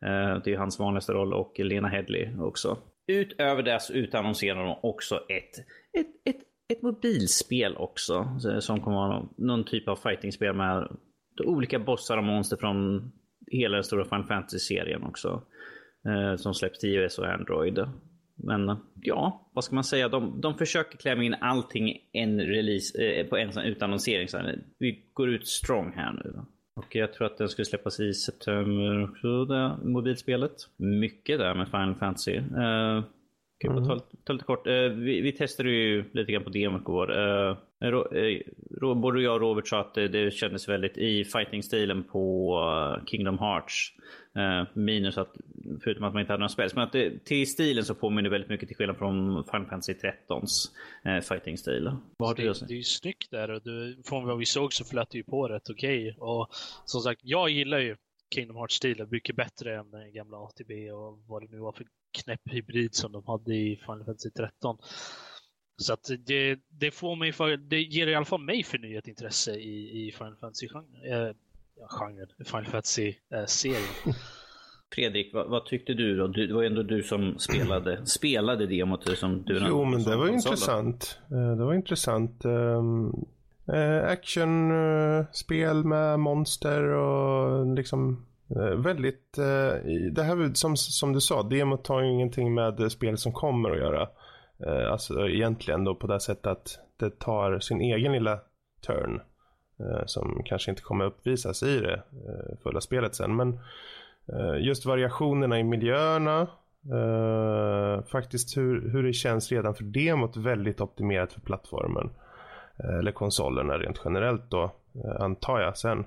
Eh, det är hans vanligaste roll och Lena Headley också. Utöver det så utannonserar de också ett, ett, ett, ett mobilspel också. Eh, som kommer vara någon, någon typ av fightingspel med olika bossar och monster från hela den stora Final Fantasy-serien också. Eh, som släpps till iOS och Android. Men ja, vad ska man säga? De, de försöker klämma in allting en release, eh, på en utannonsering. Så vi går ut strong här nu. Då. Och jag tror att den skulle släppas i september också, det mobilspelet. Mycket där med Final Fantasy. Uh, kan mm. ta, ta, lite kort. Uh, vi, vi testade ju lite grann på demot igår. Eh, både jag och Robert sa att det, det kändes väldigt i fighting-stilen på uh, Kingdom Hearts. Minus att, förutom att man inte hade några spel. Men att det, till stilen så påminner det väldigt mycket till skillnad från Final Fantasy 13s uh, fighting-stil. Det? Det är ju snyggt där och du, från vad vi såg så flöt det ju på rätt okej. Okay. Och som sagt, jag gillar ju Kingdom Hearts-stilen mycket bättre än den gamla ATB och vad det nu var för knäpp hybrid som de hade i Final Fantasy 13. Så att det, det, får mig för, det ger i alla fall mig förnyat intresse i, i Final Fantasy-genren. Eh, genren, Final Fantasy-serien. Eh, Fredrik, vad, vad, tyckte du då? Du, det var ju ändå du som spelade, spelade demot som du Jo, men det var ju intressant. Eh, det var intressant. Um, Actionspel med monster och liksom väldigt, det här som, som du sa, demot har ju ingenting med spel som kommer att göra. Eh, alltså egentligen då på det sättet att det tar sin egen lilla turn. Eh, som kanske inte kommer uppvisas i det eh, fulla spelet sen. Men eh, just variationerna i miljöerna. Eh, faktiskt hur, hur det känns redan för demot väldigt optimerat för plattformen. Eh, eller konsolerna rent generellt då, antar jag sen.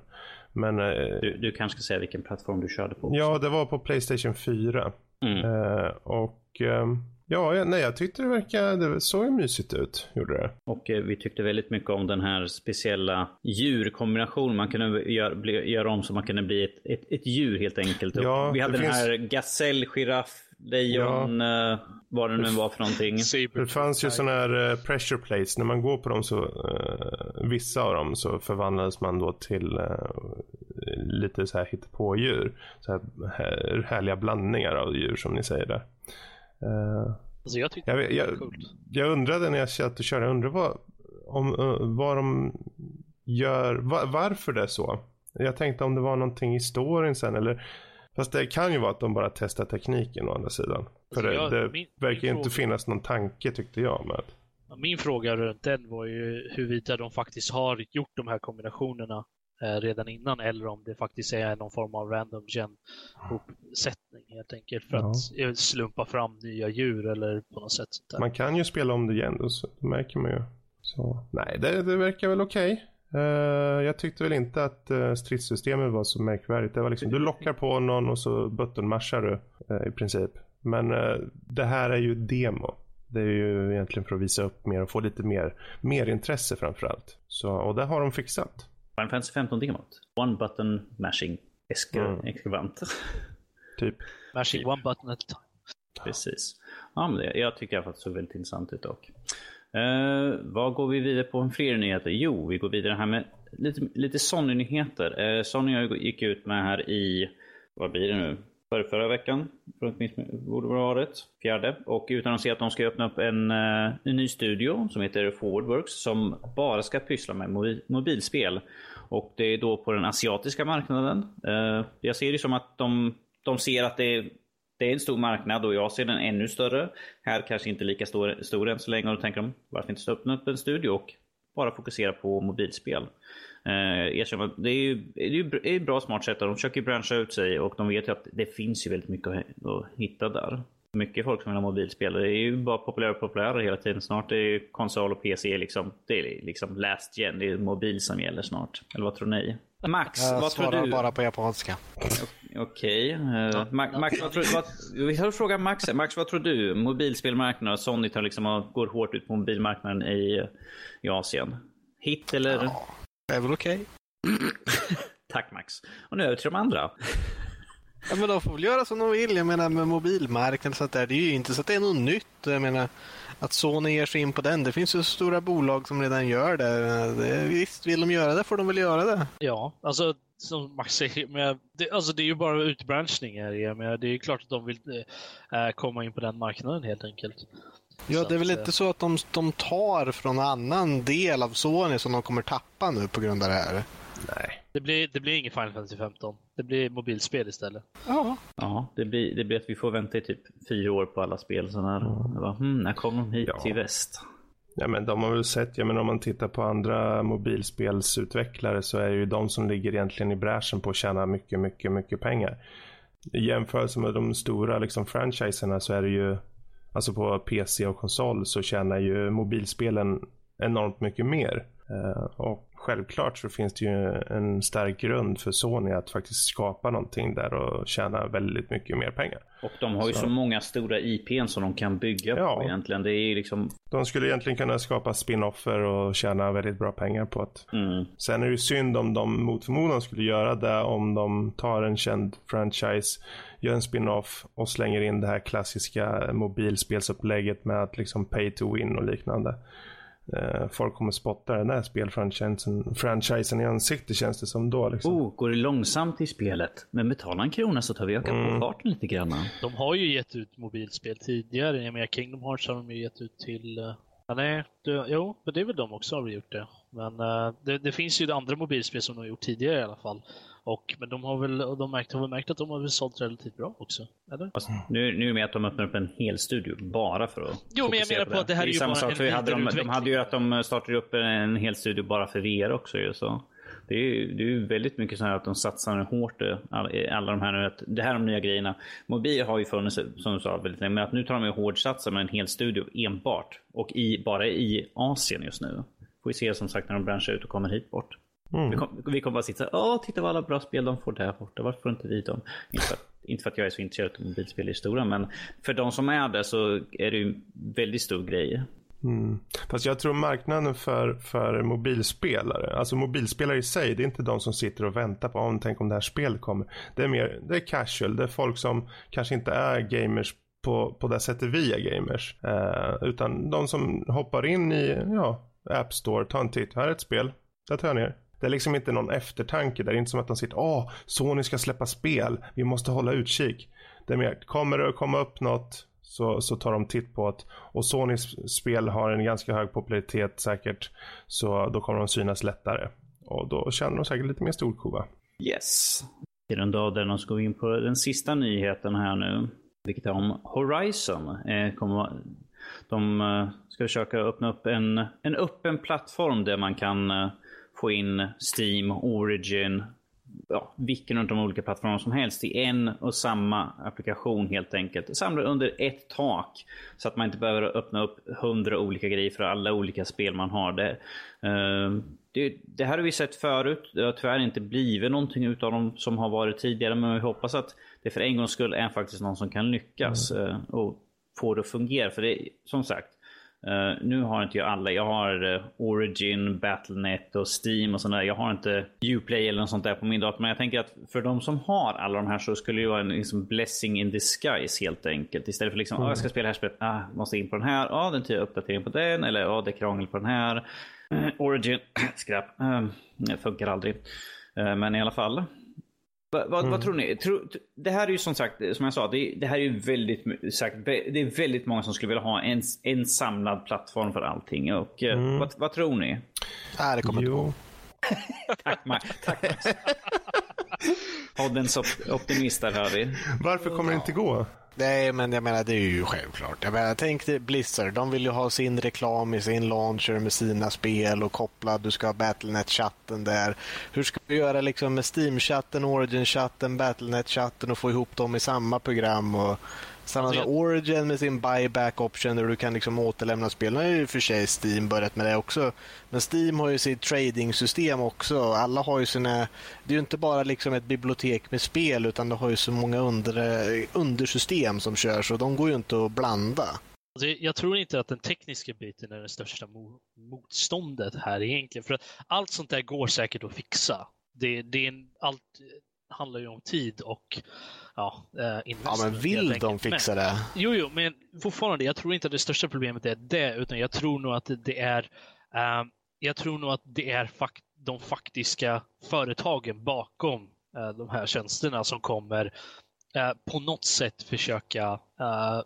Men, du, du kanske ska säga vilken plattform du körde på? Också. Ja, det var på Playstation 4. Mm. och ehm, Ja, nej, jag tyckte det verkade, det såg mysigt ut, gjorde det. Och eh, vi tyckte väldigt mycket om den här speciella djurkombinationen. Man kunde göra, bli, göra om så man kunde bli ett, ett, ett djur helt enkelt. Ja, vi hade den finns... här gasell, giraff, lejon, ja. eh, vad det nu var för någonting. Det fanns ju sådana här uh, pressure plates. När man går på dem så, uh, vissa av dem så förvandlades man då till uh, lite så här hittepådjur. Så här härliga blandningar av djur som ni säger där. Uh, alltså jag tyckte jag, det var coolt. Jag undrade när jag satt och körde, jag undrade vad, om, uh, vad de gör, va, varför det är så. Jag tänkte om det var någonting i storyn sen eller Fast det kan ju vara att de bara testar tekniken å andra sidan. För alltså jag, det, min, verkar min inte fråga... finnas någon tanke tyckte jag med. Min fråga runt den var ju huruvida de faktiskt har gjort de här kombinationerna Eh, redan innan eller om det faktiskt är någon form av random gen uppsättning helt enkelt för att eh, slumpa fram nya djur eller på något sätt. Man kan ju spela om det igen då, så det märker man ju. Så, nej, det, det verkar väl okej. Okay. Uh, jag tyckte väl inte att uh, stridssystemet var så märkvärdigt. Det var liksom, du lockar på någon och så buttonmarschar du uh, i princip. Men det här är ju demo. Det är ju egentligen för att visa upp mer och få lite mer, mer intresse framförallt. Så, och det har de fixat. Final Fantasy 15 demot. One button mashing. Eskavant. Mm. typ. Mashing typ. one button at a time. Precis. Ja, men det, jag tycker att det såg väldigt intressant ut dock. Uh, vad går vi vidare på en fler nyheter? Jo, vi går vidare här med lite, lite Sony-nyheter. Uh, Sony gick ut med här i, vad blir det nu? För förra veckan, borde vara rätt, fjärde. Och utan att se att de ska öppna upp en, eh, en ny studio som heter Forwardworks som bara ska pyssla med mobil, mobilspel. Och det är då på den asiatiska marknaden. Eh, jag ser det som att de, de ser att det är, det är en stor marknad och jag ser den ännu större. Här kanske inte lika stor, stor än så länge och då tänker de varför inte öppna upp en studio och bara fokusera på mobilspel. Eh, det är ju det är ju ett bra smart sätt. De försöker branscha ut sig och de vet ju att det finns ju väldigt mycket att hitta där. Mycket folk som vill ha mobilspel. Det är ju bara populärare och populärare hela tiden. Snart är ju konsol och PC liksom, det är liksom last gen. Det är mobil som gäller snart. Eller vad tror ni? Max, jag vad tror du? bara på japanska. Okej. Okay. Uh, Max, vad tror, vad, vi har frågat Max. Max, vad tror du? Mobilspelmarknaden, Sony tar liksom, går hårt ut på mobilmarknaden i, i Asien. Hit eller? Ja. Det är väl okej. Okay. Tack Max. Och nu över till de andra. Ja, men de får väl göra som de vill. Jag menar med mobilmarknaden så att det är ju inte så att det är något nytt. Jag menar att Sony ger sig in på den. Det finns ju stora bolag som redan gör det. det visst, vill de göra det får de väl göra det. Ja, alltså som Max säger, men det, alltså, det är ju bara utbranschning. Här, men det är ju klart att de vill äh, komma in på den marknaden helt enkelt. Ja, det är väl inte så att de, de tar från annan del av Sony som de kommer tappa nu på grund av det här? Nej. Det blir, det blir inget Final Fantasy 15. Det blir mobilspel istället. Ja. Ja, det blir, det blir att vi får vänta i typ fyra år på alla spel. Så när, mm. bara, hmm, när kommer de hit ja. till väst? Ja, men de har väl sett, jag menar om man tittar på andra mobilspelsutvecklare så är det ju de som ligger egentligen i bräschen på att tjäna mycket, mycket, mycket pengar. I jämförelse med de stora liksom, franchiserna så är det ju Alltså på PC och konsol så tjänar ju mobilspelen enormt mycket mer. Eh, och självklart så finns det ju en stark grund för Sony att faktiskt skapa någonting där och tjäna väldigt mycket mer pengar. Och de har ju så, så många stora IPn som de kan bygga ja, på egentligen. Det är liksom... De skulle egentligen kunna skapa spin-offer och tjäna väldigt bra pengar på det. Mm. Sen är det ju synd om de mot förmodan skulle göra det om de tar en känd franchise, gör en spin-off och slänger in det här klassiska mobilspelsupplägget med att liksom pay to win och liknande. Eh, folk kommer spotta den där spelfranchisen franchisen i ansiktet känns det som då. Liksom. Oh, går det långsamt i spelet? Men betala en krona så tar vi öka mm. på farten lite grann. De har ju gett ut mobilspel tidigare. Jag menar Kingdom Hearts har de ju gett ut till... Uh, nej, det, jo, men det är väl de också har gjort det. Men uh, det, det, finns ju andra mobilspel som de har gjort tidigare i alla fall. Och, men de har väl de märkt, har väl märkt att de har väl sålt relativt bra också? Eller? Alltså, nu, nu är det med att de öppnar upp en hel studio bara för att Jo, men jag menar på, att det här är, ju samma bara sak. En hade de, de hade ju att de startade upp en hel studio bara för VR också ju. Så. Det är ju det är väldigt mycket så här att de satsar hårt i alla de här nu. Att det här är de nya grejerna. Mobil har ju funnits som du sa väldigt länge. Men att nu tar de ju hårdsatsar med en hel studio enbart. Och i, bara i Asien just nu. Får vi se som sagt när de branschar ut och kommer hit bort. Mm. Vi, kommer vi kom bara sitta åh, titta vad alla bra spel de får där borta. Varför får inte vi dem? Inte för, att, inte för att jag är så intresserad av mobilspel i stora, men för de som är det så är det ju en väldigt stor grej. Mm. Fast jag tror marknaden för, för mobilspelare, alltså mobilspelare i sig, det är inte de som sitter och väntar på om tänk om det här spelet kommer. Det är mer, det är casual, det är folk som kanske inte är gamers på, på det sättet vi är gamers. Eh, utan de som hoppar in i ja, App Store, tar en titt, här är ett spel, där tar jag ner. Det är liksom inte någon eftertanke. Det är inte som att de sitter, åh, Sony ska släppa spel, vi måste hålla utkik. Det är mer, kommer det att komma upp något så, så tar de titt på det. Och Sonys spel har en ganska hög popularitet säkert. Så då kommer de synas lättare. Och då känner de säkert lite mer storkova. Yes. I den dag där de ska gå in på den sista nyheten här nu. Vilket är om Horizon. Eh, kommer, de eh, ska försöka öppna upp en, en öppen plattform där man kan eh, in Steam, Origin, ja, vilken av de olika plattformarna som helst i en och samma applikation helt enkelt. Samla under ett tak så att man inte behöver öppna upp hundra olika grejer för alla olika spel man har. Det, uh, det, det, här har vi sett förut. Det har tyvärr inte blivit någonting utav dem som har varit tidigare. Men vi hoppas att det för en gångs skull är faktiskt någon som kan lyckas mm. uh, och få det att fungera. För det som sagt, Uh, nu har inte jag alla. Jag har uh, Origin, Battlenet och Steam och sådär. Jag har inte Uplay eller något sånt där på min dator. Men jag tänker att för de som har alla de här så skulle det vara en liksom, blessing in disguise helt enkelt. Istället för liksom, mm. oh, jag ska spela det här spelet, ah, måste in på den här, ja, oh, den tar uppdatering på den, eller ja, oh, det är krångel på den här. Uh, Origin, skräp, uh, funkar aldrig. men i alla fall. Va, va, mm. Vad tror ni? Tro, det här är ju som sagt, som jag sa, det, det här är ju väldigt, sagt, det är väldigt många som skulle vilja ha en, en samlad plattform för allting. Och, eh, mm. vad, vad, tror ni? Nej, det kommer inte gå. Tack, Max. Tack, Max. Poddens optimist där hör vi. Varför kommer det inte gå? Nej, men jag menar det är ju självklart. Jag menar, tänk dig Blizzard, de vill ju ha sin reklam i sin launcher med sina spel och kopplad. Du ska ha Battlenet-chatten där. Hur ska du göra liksom med Steam-chatten, Origin-chatten, Battlenet-chatten och få ihop dem i samma program? Och samma alltså, Origin med sin buyback option där du kan liksom återlämna spel. Nu har ju för sig Steam börjat med det också. Men Steam har ju sitt trading-system också. Alla har ju sina... Det är ju inte bara liksom ett bibliotek med spel utan det har ju så många under, undersystem som kör så de går ju inte att blanda. Alltså, jag tror inte att den tekniska biten är det största motståndet här egentligen. För allt sånt där går säkert att fixa. Det, det är en, allt handlar ju om tid och ja, eh, Ja, men vill de fixa men, det? Jo, jo, men fortfarande, jag tror inte att det största problemet är det, utan jag tror nog att det är uh, jag tror nog att det är fakt de faktiska företagen bakom uh, de här tjänsterna som kommer uh, på något sätt försöka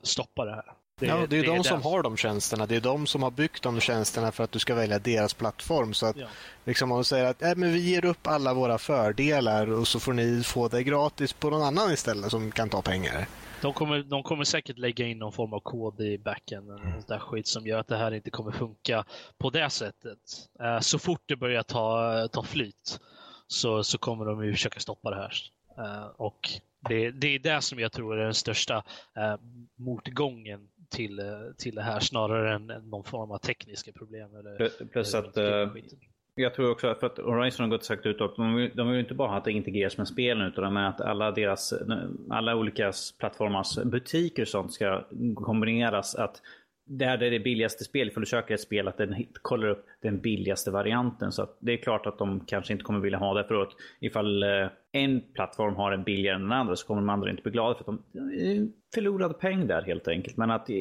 stoppa det här. Det, ja, det är det de är som har de tjänsterna. Det är de som har byggt de tjänsterna för att du ska välja deras plattform. Så att ja. liksom man säger att äh, men vi ger upp alla våra fördelar och så får ni få det gratis på någon annan istället som kan ta pengar. De kommer, de kommer säkert lägga in någon form av kod i backen mm. där skit som gör att det här inte kommer funka på det sättet. Uh, så fort det börjar ta, ta flyt så, så kommer de ju försöka stoppa det här. Uh, och det, det, är det som jag tror är den största uh, motgången till, till det här snarare än, någon form av tekniska problem. Eller, Plus att uh, jag tror också att, för att Horizon har gått sagt ut att de vill, de vill inte bara att det integreras med spelen utan med att alla deras, alla olika plattformars butiker och sånt ska kombineras. Att där det är det billigaste spelet, för du söker ett spel, att den kollar upp den billigaste varianten. Så det är klart att de kanske inte kommer vilja ha det. För att ifall eh, en plattform har en billigare än den andra så kommer de andra inte bli glada för att de eh, förlorade peng där helt enkelt. Men att eh,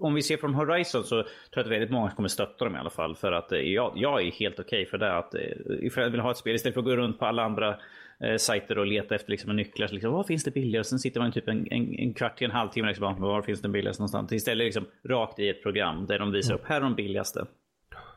om vi ser från Horizon så tror jag att väldigt många kommer stötta dem i alla fall. För att jag, jag är helt okej okay för det. Att, ifall jag vill ha ett spel istället för att gå runt på alla andra eh, sajter och leta efter liksom, nycklar. Så liksom, var finns det billigare? Sen sitter man typ en, en, en kvart till en halvtimme liksom, var finns den billigaste någonstans? Istället liksom, rakt i ett program där de visar upp, här är de billigaste.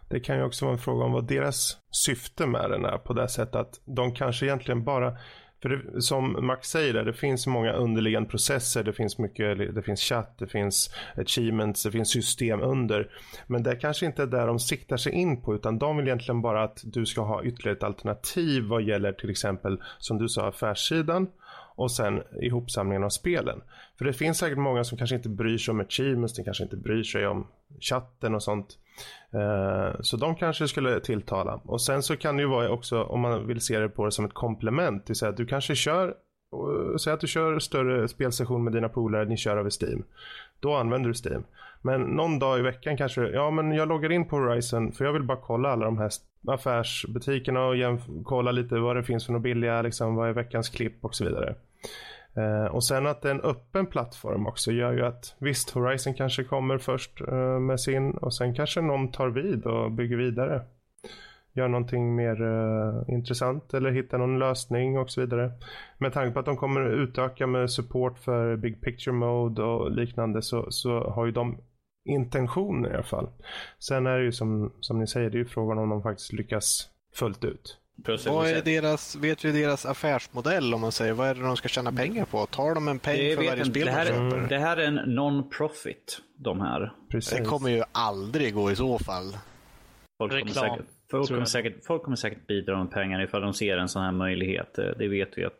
Det kan ju också vara en fråga om vad deras syfte med den är på det sättet att de kanske egentligen bara för det, som Max säger, där, det finns många underliggande processer, det finns mycket, det finns chatt, det finns achievements, det finns system under. Men det kanske inte är där de siktar sig in på, utan de vill egentligen bara att du ska ha ytterligare ett alternativ vad gäller till exempel, som du sa, affärssidan och sen ihopsamlingen av spelen. För det finns säkert många som kanske inte bryr sig om achievements, de kanske inte bryr sig om chatten och sånt. Eh, så de kanske skulle tilltala. Och sen så kan det ju vara också om man vill se det på det som ett komplement. Det vill säga att du kanske kör, eh, säg att du kör större spelsession med dina polare, ni kör över Steam. Då använder du Steam. Men någon dag i veckan kanske, ja men jag loggar in på Horizon för jag vill bara kolla alla de här affärsbutikerna och kolla lite vad det finns för några billiga, liksom, vad är veckans klipp och så vidare. Uh, och sen att det är en öppen plattform också gör ju att visst Horizon kanske kommer först uh, med sin och sen kanske någon tar vid och bygger vidare. Gör någonting mer uh, intressant eller hittar någon lösning och så vidare. Med tanke på att de kommer utöka med support för Big Picture Mode och liknande så, så har ju de intentioner i alla fall. Sen är det ju som, som ni säger, det är ju frågan om de faktiskt lyckas fullt ut. Vad är deras, vet vi deras affärsmodell om man säger? Vad är det de ska tjäna pengar på? Tar de en peng det för varje spel det här, de köper? Det här är en non-profit, de här. Precis. Det kommer ju aldrig gå i så fall. Folk kommer, säkert, folk, kommer säkert, folk kommer säkert bidra med pengar ifall de ser en sån här möjlighet. Det vet vi att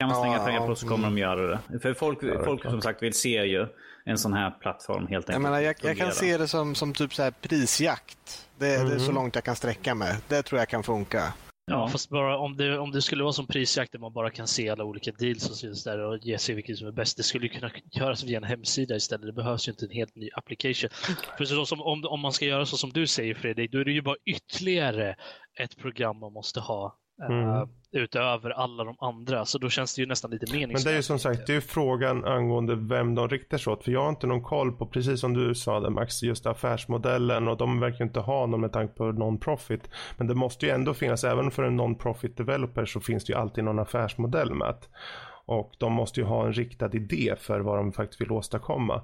kan man slänga ja, pengar på så kommer mm. de göra det. För folk, ja, folk som sagt vill se ju en sån här plattform helt enkelt. Jag, menar, jag, jag kan se det som, som typ så här prisjakt. Det, mm. det är så mm. långt jag kan sträcka mig. Det tror jag kan funka. Ja, fast bara om det, om det skulle vara som prisjakt där man bara kan se alla olika deals som syns där och ge sig vilket som är bäst. Det skulle kunna göras via en hemsida istället. Det behövs ju inte en helt ny application. För så som, om, om man ska göra så som du säger Fredrik, då är det ju bara ytterligare ett program man måste ha Mm. Uh, utöver alla de andra. Så då känns det ju nästan lite meningslöst. Men det är ju som sagt, det är frågan angående vem de riktar sig åt. För jag har inte någon koll på, precis som du sa där Max, just affärsmodellen och de verkar inte ha någon med tanke på non-profit. Men det måste ju ändå finnas, även för en non-profit developer så finns det ju alltid någon affärsmodell med. Och de måste ju ha en riktad idé för vad de faktiskt vill åstadkomma.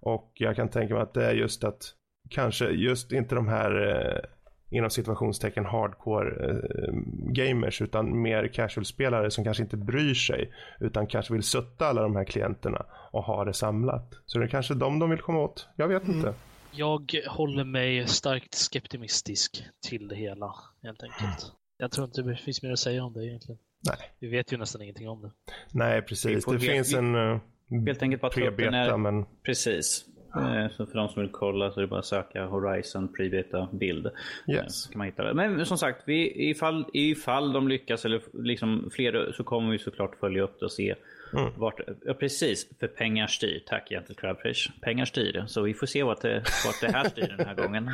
Och jag kan tänka mig att det är just att kanske just inte de här eh, inom situationstecken hardcore eh, gamers utan mer casual-spelare som kanske inte bryr sig utan kanske vill stötta alla de här klienterna och ha det samlat. Så det är kanske dem de vill komma åt. Jag vet mm. inte. Jag håller mig starkt skeptimistisk till det hela helt enkelt. Mm. Jag tror inte det finns mer att säga om det egentligen. Nej. Vi vet ju nästan ingenting om det. Nej, precis. Det finns en uh, Helt enkelt bara pre-beta, men... Precis. Eh, så för de som vill kolla så är det bara att söka Horizon Prebeta bild. Yes. Så kan man hitta det. Men som sagt, vi, ifall, ifall de lyckas eller liksom fler så kommer vi såklart följa upp det och se Mm. Vart, ja, precis, för pengar styr. Tack Gentle Crabfish. Pengar styr. Så vi får se vart det, vart det här styr den här gången.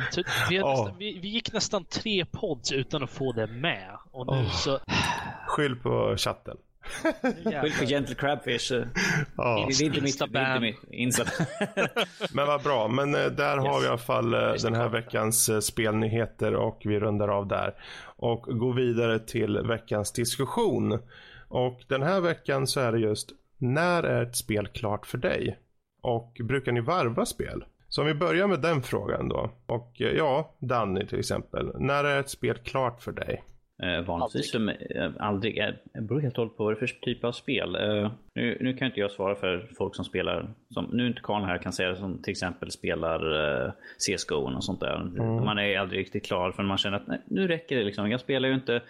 vi, oh. nästan, vi, vi, gick nästan tre pods utan att få det med. Och nu oh. så... Skyll på chatten. Skyll på Gentle Crabfish. Ja. Det är inte mitt, det är inte mitt Men vad bra. Men eh, där yes. har vi i alla fall eh, den här veckans eh, spelnyheter och vi rundar av där. Och går vidare till veckans diskussion. Och den här veckan så är det just när är ett spel klart för dig? Och brukar ni varva spel? Så om vi börjar med den frågan då. Och ja, Danny till exempel. När är ett spel klart för dig? Eh, vanligtvis mig, eh, aldrig. Eh, det beror helt och hållet på vad det är för typ av spel. Eh, nu, nu kan inte jag svara för folk som spelar, som, nu är inte Karl här kan säga som till exempel spelar eh, CSGO och sånt där. Mm. Man är aldrig riktigt klar för man känner att nej, nu räcker det liksom. Jag spelar ju inte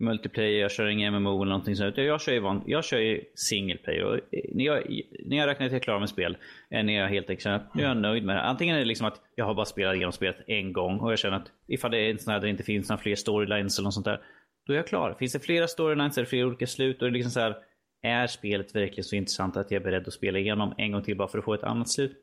multiplayer, jag kör ingen MMO eller någonting sånt. Jag kör ju, van, jag kör ju single player. Och när, jag, när jag räknar till jag är klar med spel, är jag helt enkelt att nu är jag nöjd med det. Antingen är det liksom att jag har bara spelat igenom spelet en gång och jag känner att ifall det är en sån här där det inte finns några fler storylines eller något sånt där, då är jag klar. Finns det flera storylines eller flera olika slut, och det är liksom så här, är spelet verkligen så intressant att jag är beredd att spela igenom en gång till bara för att få ett annat slut?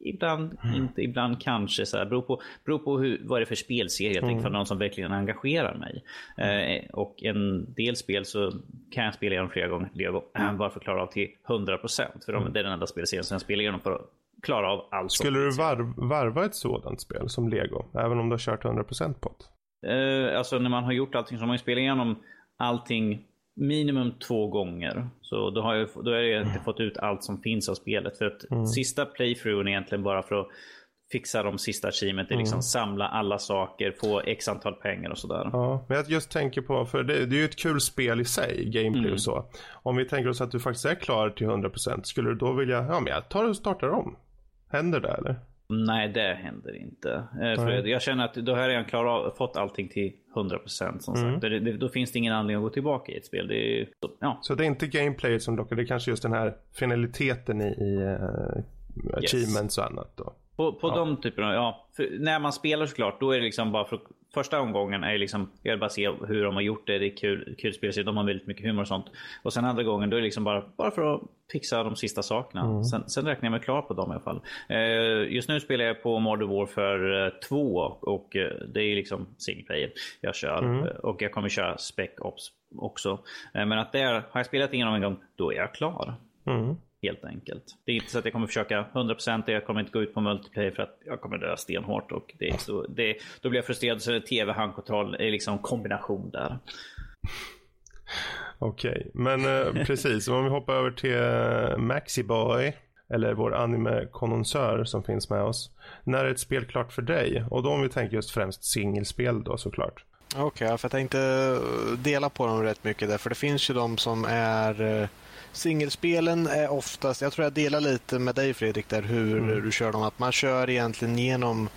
Ibland mm. inte, ibland kanske. Så här, beror på, beror på hur, vad det är för spelserie helt enkelt. Mm. För någon som verkligen engagerar mig. Mm. Eh, och en del spel så kan jag spela igenom flera gånger Lego. Mm. Bara för att klara av till 100%. För mm. det är den enda spelserien som jag spelar igenom för att klara av allt. Skulle du varv, varva ett sådant spel som Lego? Även om du har kört 100% på det? Eh, alltså när man har gjort allting så har man ju spelat igenom allting minimum två gånger. Så då har jag, då har jag inte fått ut allt som finns av spelet. För att mm. sista playthroughen är egentligen bara för att fixa de sista achievementen, mm. liksom samla alla saker, få x antal pengar och sådär. Ja, men jag just tänker på, för det, det är ju ett kul spel i sig, gameplay mm. och så. Om vi tänker oss att du faktiskt är klar till 100%, skulle du då vilja, ja men jag tar och startar om. Händer det eller? Nej, det händer inte. Eh, för jag känner att då har jag redan klarat, fått allting till 100% som mm. sagt. Det, det, då finns det ingen anledning att gå tillbaka i ett spel. Är, ja. Så det är inte gameplayet som lockar, det är kanske just den här finaliteten i, i uh, achievements yes. och annat då? På, på ja. de typerna, ja. när man spelar såklart, då är det liksom bara för att första omgången är liksom, jag vill bara se hur de har gjort det. Det är kul, kul spel, de har väldigt mycket humor och sånt. Och sen andra gången då är det liksom bara, bara för att fixa de sista sakerna. Mm. Sen, sen räknar jag mig klar på dem i alla fall. Eh, just nu spelar jag på Modern Warfare 2 och eh, det är liksom single player jag kör. Mm. Och jag kommer köra Spec Ops också. Eh, men att där har jag spelat igenom en gång, då är jag klar. Mm. Helt enkelt. Det är inte så att jag kommer försöka 100% jag kommer inte gå ut på multiplayer för att jag kommer dö stenhårt. Och det är så, det, då blir jag frustrerad så tv handkontroll är liksom kombination där. Okej, okay. men eh, precis. Om vi hoppar över till eh, Maxiboy. Eller vår anime-konnonsör som finns med oss. När är ett spel klart för dig? Och då om vi tänker just främst singelspel då såklart. Okej, okay, för jag tänkte dela på dem rätt mycket där. För det finns ju de som är eh, Singelspelen är oftast, jag tror jag delar lite med dig Fredrik där hur mm. du kör dem, att man kör egentligen genom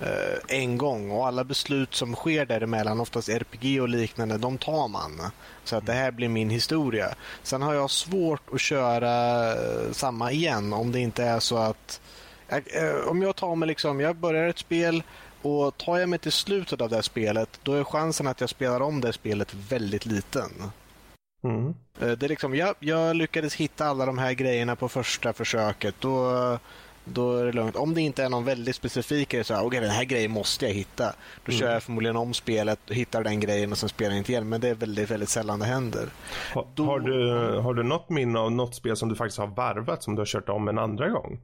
eh, en gång och alla beslut som sker däremellan, oftast RPG och liknande, de tar man. Så att det här blir min historia. Sen har jag svårt att köra eh, samma igen om det inte är så att eh, om jag tar mig liksom, jag börjar ett spel och tar jag mig till slutet av det här spelet, då är chansen att jag spelar om det spelet väldigt liten. Mm. Eh, det är liksom, jag, jag lyckades hitta alla de här grejerna på första försöket. Då, då är det lugnt. Om det inte är någon väldigt specifik grej, så här, okay, den här grejen måste jag hitta. Då mm. kör jag förmodligen om spelet, hittar den grejen och sen spelar jag inte igen. Men det är väldigt, väldigt sällan det händer. Ha, då... har, du, har du något minne av något spel som du faktiskt har varvat som du har kört om en andra gång?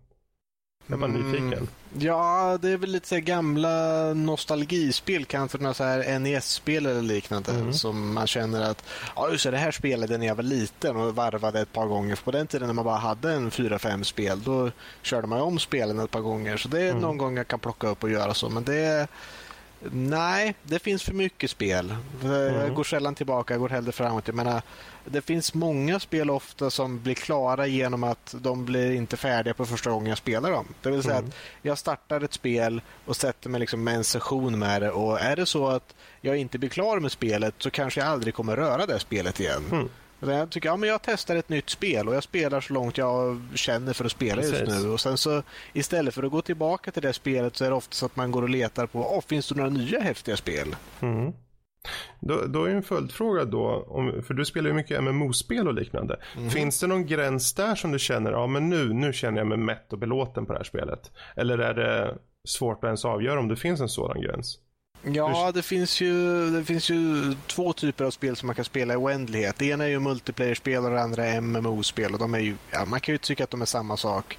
Jag var mm, nyfiken. Ja, det är väl lite så gamla nostalgispel, kanske några så här NES-spel eller liknande. Mm. Som man känner att, ja just det, det här spelade när jag var liten och varvade ett par gånger. För på den tiden när man bara hade en fyra, fem spel, då körde man om spelen ett par gånger. Så det är mm. någon gång jag kan plocka upp och göra så. Men det är Nej, det finns för mycket spel. Jag mm. går sällan tillbaka, jag går hellre framåt. Jag menar, det finns många spel ofta som blir klara genom att de blir inte färdiga på första gången jag spelar dem. Det vill säga mm. att jag startar ett spel och sätter mig liksom med en session med det och är det så att jag inte blir klar med spelet så kanske jag aldrig kommer röra det spelet igen. Mm. Jag tycker ja, men jag testar ett nytt spel och jag spelar så långt jag känner för att spela Precis. just nu. Och sen så Istället för att gå tillbaka till det spelet så är det ofta så att man går och letar på oh, finns det några nya häftiga spel. Mm. Då, då är en följdfråga då, om, för du spelar ju mycket MMO-spel och liknande. Mm. Finns det någon gräns där som du känner, ja men nu, nu känner jag mig mätt och belåten på det här spelet? Eller är det svårt att ens avgöra om det finns en sådan gräns? Ja, det finns, ju, det finns ju två typer av spel som man kan spela i oändlighet. Det ena är ju multiplayer-spel och det andra är MMO-spel. Och de är ju, ja, man kan ju tycka att de är samma sak.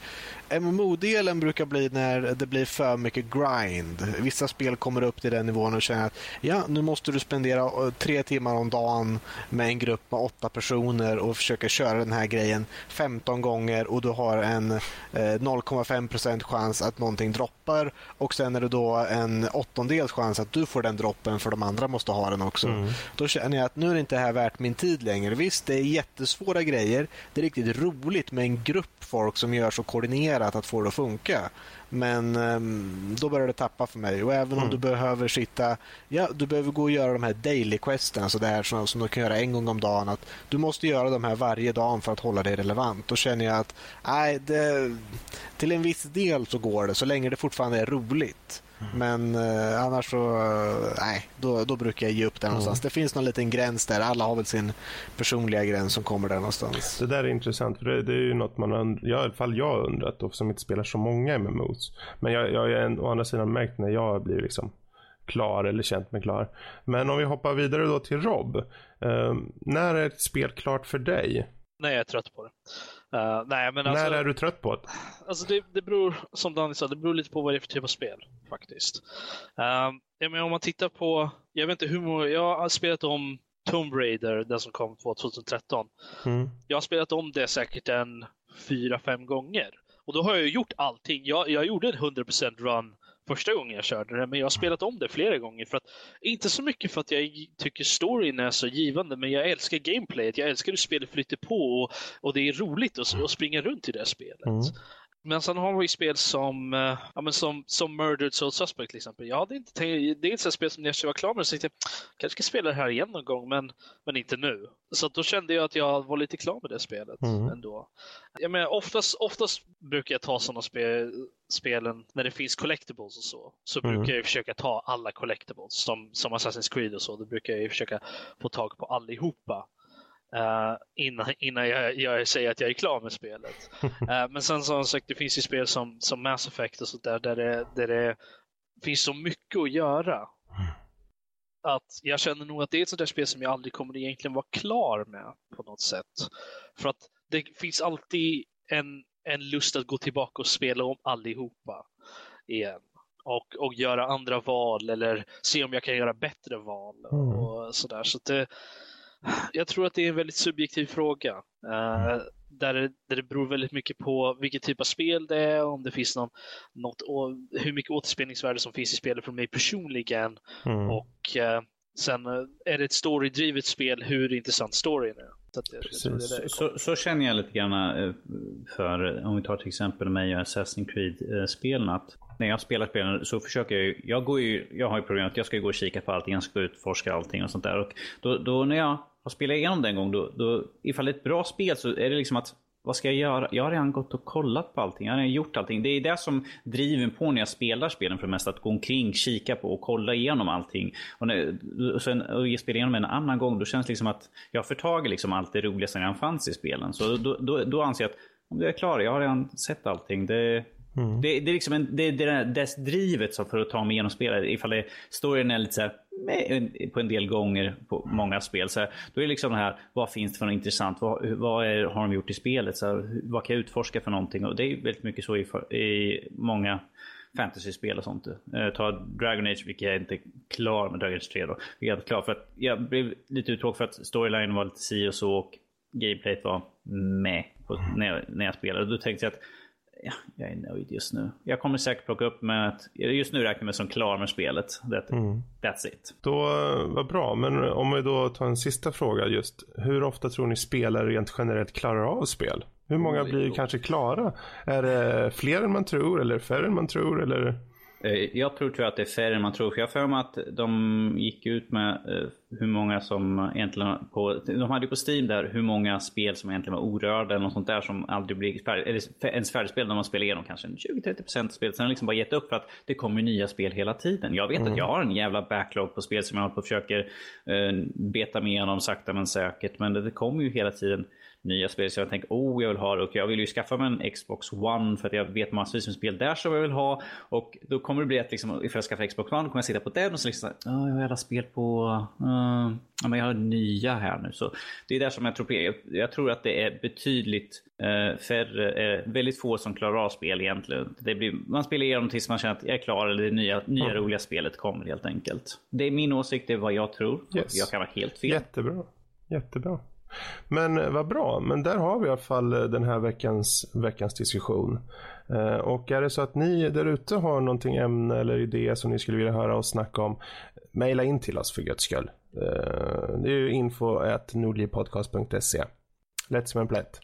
MMO-delen brukar bli när det blir för mycket grind. Vissa spel kommer upp till den nivån och känner att ja, nu måste du spendera eh, tre timmar om dagen med en grupp med åtta personer och försöka köra den här grejen 15 gånger och du har en eh, 0,5% chans att någonting droppar och sen är det då en åttondels chans att du får den droppen för de andra måste ha den också. Mm. Då känner jag att nu är det inte här värt min tid längre. Visst, det är jättesvåra grejer. Det är riktigt roligt med en grupp folk som gör så koordinerat komplicerat att få det att funka. Men um, då börjar det tappa för mig. Och även om mm. du behöver sitta... Ja, du behöver gå och göra de här daily questen, alltså det här som, som du kan göra en gång om dagen. Att du måste göra de här varje dag för att hålla dig relevant. Då känner jag att nej, det, till en viss del så går det, så länge det fortfarande är roligt. Men eh, annars så, eh, nej, då, då brukar jag ge upp där mm. någonstans. Det finns någon liten gräns där. Alla har väl sin personliga gräns som kommer där någonstans. Det där är intressant, för det, det är ju något man har, i alla fall jag har undrat, och som inte spelar så många MMOs. Men jag, jag har å andra sidan märkt när jag blir liksom klar eller känt mig klar. Men om vi hoppar vidare då till Rob. Eh, när är ett spel klart för dig? När jag är trött på det. Uh, nej, men alltså, När är du trött på det? Alltså det, det beror, som Danny sa, det beror lite på vad det är för typ av spel faktiskt. Uh, ja, men om man tittar på, jag vet inte hur många, jag har spelat om Tomb Raider, den som kom 2013. Mm. Jag har spelat om det säkert en fyra, fem gånger. Och då har jag gjort allting. Jag, jag gjorde en 100% run första gången jag körde det, men jag har spelat om det flera gånger. För att, inte så mycket för att jag tycker storyn är så givande, men jag älskar gameplayet. Jag älskar hur spelet flyter på och, och det är roligt att, att springa runt i det spelet. Mm. Men sen har vi spel som, uh, ja, men som, som Murdered Soul Suspect till exempel. Jag hade inte tänkt, det är ett spel som jag var klar med, så jag tänkte kanske ska spela det här igen någon gång, men, men inte nu. Så då kände jag att jag var lite klar med det spelet mm. ändå. Jag menar, oftast, oftast brukar jag ta sådana spel, spelen när det finns collectibles och så. Så mm. brukar jag försöka ta alla collectibles, som, som Assassin's Creed och så. Då brukar jag försöka få tag på allihopa. Uh, innan, innan jag, jag, säger att jag är klar med spelet. Uh, men sen som sagt, det finns ju spel som, som Mass Effect och sånt där, där det, där det finns så mycket att göra. Att jag känner nog att det är ett sånt där spel som jag aldrig kommer egentligen vara klar med på något sätt. För att det finns alltid en, en lust att gå tillbaka och spela om allihopa igen. Och, och göra andra val eller se om jag kan göra bättre val. Mm. och sådär. Så det, jag tror att det är en väldigt subjektiv fråga. Uh, där, det, där det beror väldigt mycket på vilken typ av spel det är, om det finns någon, något, hur mycket återspelningsvärde som finns i spelet för mig personligen. Mm. Och uh, sen uh, är det ett storydrivet spel, hur intressant storyn är. Så, det, så, så, känner jag lite grann för, om vi tar till exempel mig och Assassin's Creed-spelen, att när jag spelar spelen så försöker jag jag går ju, jag har ju problemet att jag ska gå och kika på allting, jag ska utforska allting och sånt där. Och då, då när jag har spelat igenom det en gång, då, då, ifall det är ett bra spel så är det liksom att vad ska jag göra? Jag har redan gått och kollat på allting. Jag har redan gjort allting. Det är det som driver på när jag spelar spelen för det mesta. Att gå omkring, kika på och kolla igenom allting. Och, när, och sen och jag spelar igenom en annan gång, då känns det liksom att jag får liksom allt det roliga som redan fanns i spelen. Så då, då, då anser jag att om jag är klar, jag har redan sett allting. Det, Mm. Det, det, är liksom en, det, det är dess drivet så för att ta mig igenom spelet. Ifall det, storyn är lite så här, på en del gånger på många spel. Så här, då är det liksom det här, vad finns det för något intressant? Vad, vad är, har de gjort i spelet? Så här, vad kan jag utforska för någonting? Och det är väldigt mycket så i, i många fantasyspel och sånt. Eh, ta Dragon Age, vilket jag inte är klar med Dragon Age 3 då. Jag är inte klar för att jag blev lite uttråkad för att storylinen var lite si och så och gameplayet var med när, jag, när jag spelade. Då tänkte jag att ja, jag är nöjd just nu. Jag kommer säkert plocka upp med att just nu räknar jag mig som klar med spelet. That, mm. That's it. Då, vad bra. Men om vi då tar en sista fråga just. Hur ofta tror ni spelare rent generellt klarar av spel? Hur många blir kanske klara? Är det fler än man tror eller färre än man tror? Eller? Eh, jag tror tyvärr att det är färre än man tror. För jag har för mig att de gick ut med eh, hur många som egentligen på... De hade ju på Steam där hur många spel som egentligen var orörda eller något sånt där som aldrig blir färdig, eller ens färdigspel när man spelar igenom kanske 20-30% spel. Sen har liksom bara gett upp för att det kommer nya spel hela tiden. Jag vet mm. att jag har en jävla backlog på spel som jag håller på och försöker eh, beta mig igenom sakta men säkert. Men det, det kommer ju hela tiden nya spel. Så jag tänker, oh jag vill ha det och jag vill ju skaffa mig en Xbox One för att jag vet massvis med spel där som jag vill ha. Och då kommer det bli att liksom, ifall jag skaffar Xbox One kommer jag sitta på den och så liksom, oh, jag har alla spel på, uh, ja men jag har nya här nu. Så det är där som jag tror jag, jag tror att det är betydligt uh, färre, uh, väldigt få som klarar av spel egentligen. Det blir, man spelar igenom tills man känner att jag är klar eller det nya, nya mm. roliga spelet kommer helt enkelt. Det är min åsikt, det är vad jag tror. Yes. Jag kan vara helt fel. Jättebra. Jättebra. Men eh, vad bra, men där har vi i alla fall eh, den här veckans, veckans diskussion. Eh, och är det så att ni där ute har någonting ämne eller idé som ni skulle vilja höra oss snacka om, mejla in till oss för guds skull. Eh, det är ju info at nordlivpodcast.se. Lätt som en plätt.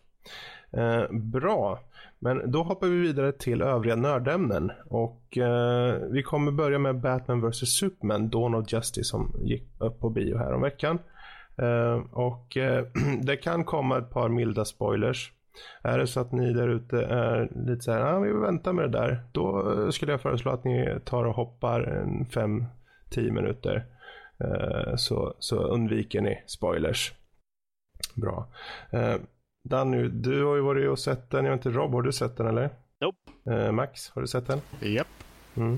Eh, bra, men då hoppar vi vidare till övriga nördämnen. Och eh, vi kommer börja med Batman vs Superman, Dawn of Justice som gick upp på bio här om veckan. Eh, och eh, det kan komma ett par milda spoilers. Är det så att ni där ute är lite så här, ah, vi väntar med det där. Då eh, skulle jag föreslå att ni tar och hoppar en 5-10 minuter. Så, så undviker ni spoilers. Bra. Danny, du har ju varit och sett den. Jag vet inte, Rob, har du sett den eller? Nope. Max, har du sett den? Japp. Yep. Mm.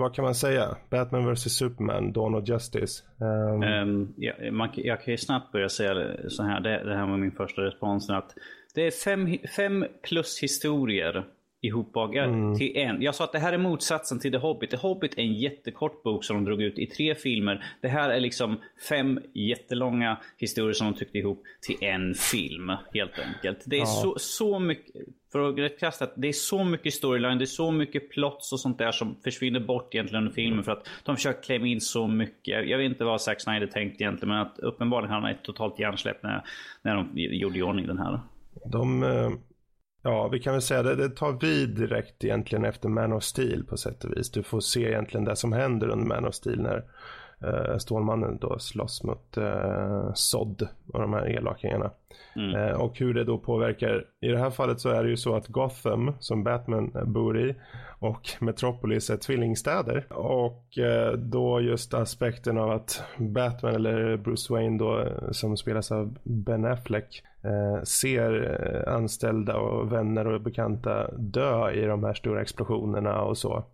Vad kan man säga? Batman vs Superman, Dawn of Justice. Um... Um, ja, man, jag kan ju snabbt börja säga så här, det, det här var min första respons. Att det är fem, fem plus historier ihopbakad mm. till en. Jag sa att det här är motsatsen till The Hobbit. The Hobbit är en jättekort bok som de drog ut i tre filmer. Det här är liksom fem jättelånga historier som de tryckte ihop till en film. Helt enkelt. Det är ja. så, så mycket, för att rätt det är så mycket storyline, det är så mycket plots och sånt där som försvinner bort egentligen under filmen för att de försöker klämma in så mycket. Jag vet inte vad Zack Snyder tänkt egentligen men att uppenbarligen hade han ett totalt hjärnsläpp när, när de gjorde i ordning den här. De eh, Ja, vi kan väl säga det. Det tar vid direkt egentligen efter Man of Steel på sätt och vis. Du får se egentligen det som händer under Man of Steel när uh, Stålmannen då slåss mot uh, Sod och de här elakingarna. Mm. Uh, och hur det då påverkar. I det här fallet så är det ju så att Gotham som Batman bor i och Metropolis är tvillingstäder. Och då just aspekten av att Batman eller Bruce Wayne då som spelas av Ben Affleck eh, ser eh, anställda och vänner och bekanta dö i de här stora explosionerna och så.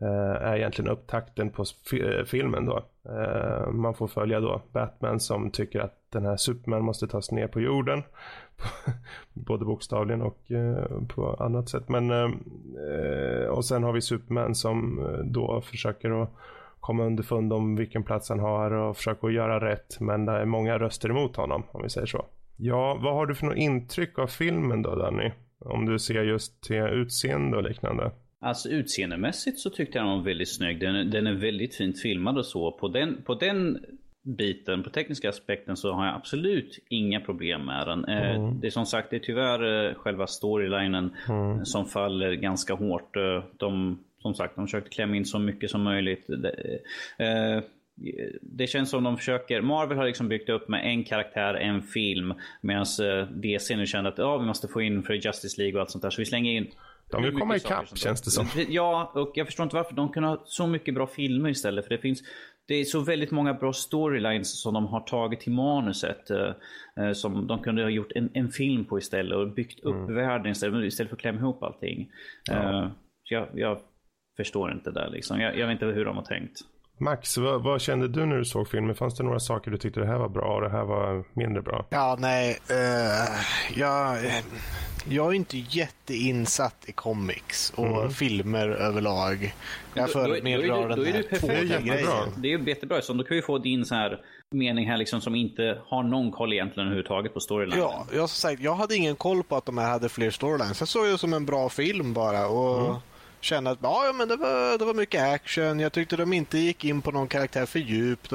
Eh, är egentligen upptakten på fi eh, filmen då. Eh, man får följa då Batman som tycker att den här Superman måste tas ner på jorden. Både bokstavligen och eh, på annat sätt. Men, eh, eh och sen har vi Superman som eh, då försöker att komma underfund om vilken plats han har och försöker att göra rätt. Men det är många röster emot honom om vi säger så. Ja, vad har du för något intryck av filmen då Danny? Om du ser just till utseende och liknande. Alltså utseendemässigt så tyckte jag den var väldigt snygg. Den, den är väldigt fint filmad och så. På den, på den biten, på tekniska aspekten så har jag absolut inga problem med den. Eh, mm. Det är som sagt, det är tyvärr eh, själva storylinen mm. som faller ganska hårt. Eh, de, som sagt, de försökte klämma in så mycket som möjligt det känns som de försöker, Marvel har liksom byggt upp med en karaktär, en film. Medan eh, DC nu känner att ja, vi måste få in för Justice League och allt sånt där. Så vi slänger in de vill komma ikapp känns det som. Ja, och jag förstår inte varför. De kunde ha så mycket bra filmer istället. För det finns det är så väldigt många bra storylines som de har tagit till manuset. Eh, eh som de kunde ha gjort en, en, film på istället och byggt upp mm. världen istället, istället för att klämma ihop allting. Ja. Eh, jag, jag, förstår inte det liksom. Jag, jag vet inte hur de har tänkt. Max, vad, vad, kände du när du såg filmen? Fanns det några saker du tyckte det här var bra och det här var mindre bra? Ja, nej. Uh, jag, jag är inte jätteinsatt i comics och mm. filmer överlag. Jag föredrar den då är, här tårta-grejen. Det är ju jättebra, så då kan vi få din så här mening här liksom som inte har någon koll egentligen överhuvudtaget på storylines. Ja, jag, sagt, jag hade ingen koll på att de här hade fler storylines. Jag såg det som en bra film bara. Och... Mm känna att ja, men det, var, det var mycket action. Jag tyckte de inte gick in på någon karaktär för djupt.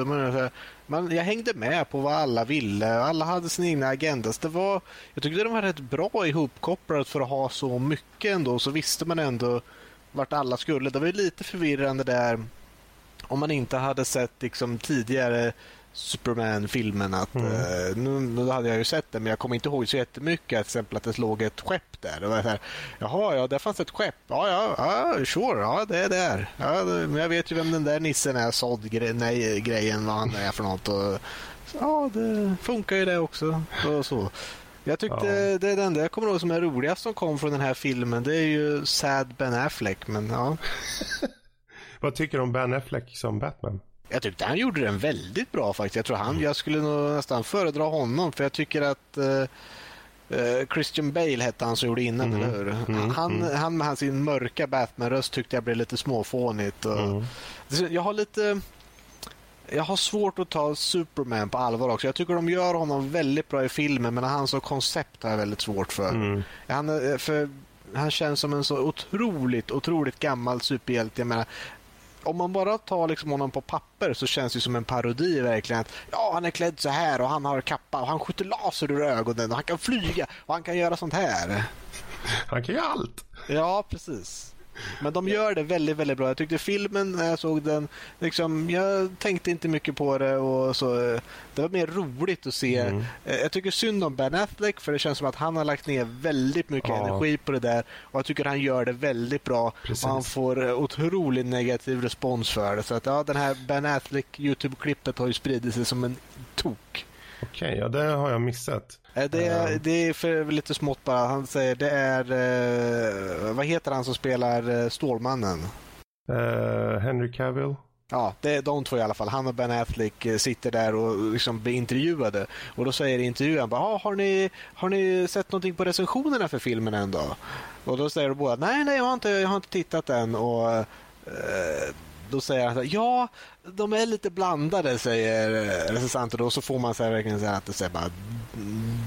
Jag hängde med på vad alla ville. Alla hade sin egna agenda. Så det var, jag tyckte de var rätt bra ihopkopplade för att ha så mycket ändå. Så visste man ändå vart alla skulle. Det var lite förvirrande där om man inte hade sett liksom, tidigare Superman-filmen. Att, mm. eh, nu, nu, hade jag ju sett den, men jag kommer inte ihåg så jättemycket. Till exempel att det låg ett skepp där. Det var så här, Jaha, ja, där fanns ett skepp. Ja, ja, ja sure, ja, det är där. Ja, men jag vet ju vem den där nissen är, sådd-grejen, vad han är för något. Och, ja, det funkar ju det också. Och så. Jag tyckte ja. det är den enda jag kommer ihåg som är roligast som kom från den här filmen. Det är ju Sad Ben Affleck, men ja. Vad tycker du om Ben Affleck som Batman? Jag tyckte han gjorde den väldigt bra faktiskt. Jag tror han, mm. jag skulle nog nästan föredra honom för jag tycker att uh, Christian Bale hette han som gjorde innan, mm. eller hur? Mm. Han, mm. han med sin mörka Batman-röst tyckte jag blev lite småfånigt. Och, mm. Jag har lite... Jag har svårt att ta Superman på allvar också. Jag tycker de gör honom väldigt bra i filmen men han som koncept har jag väldigt svårt för. Mm. Han, för han känns som en så otroligt, otroligt gammal superhjälte. Jag menar, om man bara tar liksom honom på papper så känns det som en parodi verkligen. Ja, han är klädd så här och han har kappa och han skjuter laser ur ögonen och han kan flyga och han kan göra sånt här. Han kan göra allt. Ja, precis. Men de gör det väldigt, väldigt bra. Jag tyckte filmen när jag såg den, liksom, jag tänkte inte mycket på det och så. Det var mer roligt att se. Mm. Eh, jag tycker synd om Ben Affleck för det känns som att han har lagt ner väldigt mycket ja. energi på det där och jag tycker han gör det väldigt bra. Precis. Och han får eh, otroligt negativ respons för det. Så att ja, den här Ben Affleck Youtube-klippet har ju spridit sig som en tok. Okej, okay, ja det har jag missat. Eh, det är, det är för lite smått bara. Han säger det är... Eh, vad heter han som spelar eh, Stålmannen? Uh, Henry Cavill. Ja, det är de två i alla fall. Han och Ben Affleck sitter där och liksom blir intervjuade. Och då säger intervjuaren bara, ah, har, ni, har ni sett någonting på recensionerna för filmen ändå? Och då säger de båda, nej, nej, jag har inte, jag har inte tittat än. Och, eh, då säger han ja, de är lite blandade, säger recensenten. Och så får man så här, verkligen säga att det är bara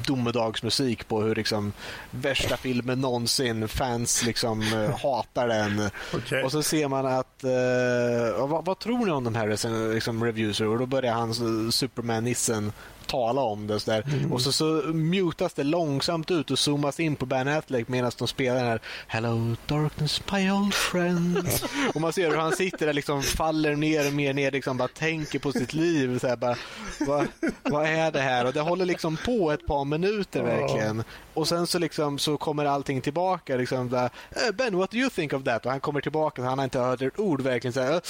domedagsmusik på hur liksom värsta filmen någonsin, fans liksom eh, hatar den. Okay. Och så ser man att, uh, vad, vad, tror ni om de här liksom, reviews? Och då börjar han Superman-nissen tala om det. Så mm. och så, så mutas det långsamt ut och zoomas in på Ben Affleck medan de spelar den här Hello darkness my old friend. och man ser hur han sitter där liksom faller ner och mer ner, liksom bara tänker på sitt liv. Så här, bara, vad, vad är det här? Och det håller liksom på ett par minuter verkligen. Och sen så, liksom, så kommer allting tillbaka. Liksom, där, eh, ben, what do you think of that? Och han kommer tillbaka och han har inte hört ett ord verkligen. Så här,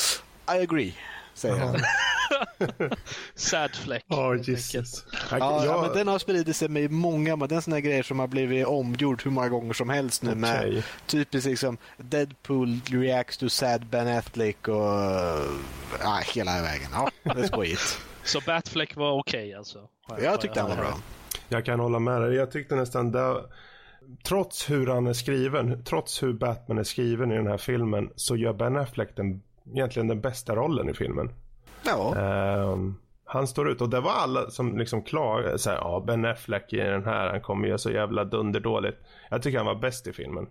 I agree säger han. Sad fläck. Oh, Jesus. Ja, ja, men den har spridit sig med många, men den såna grejer som har blivit omgjord hur många gånger som helst nu okay. med typiskt liksom Deadpool reacts to sad Ben Affleck och ja, hela vägen. Ja, det är skojigt. Så Batfleck var okej okay, alltså? Jag tyckte han var bra. Jag kan hålla med dig. Jag tyckte nästan det trots hur han är skriven, trots hur Batman är skriven i den här filmen så gör Ben Affleck den egentligen den bästa rollen i filmen. Ja. Um, han står ut och det var alla som liksom klagade. Så ja, Ben Affleck i den här, han kommer göra så jävla dunderdåligt. Jag tycker han var bäst i filmen.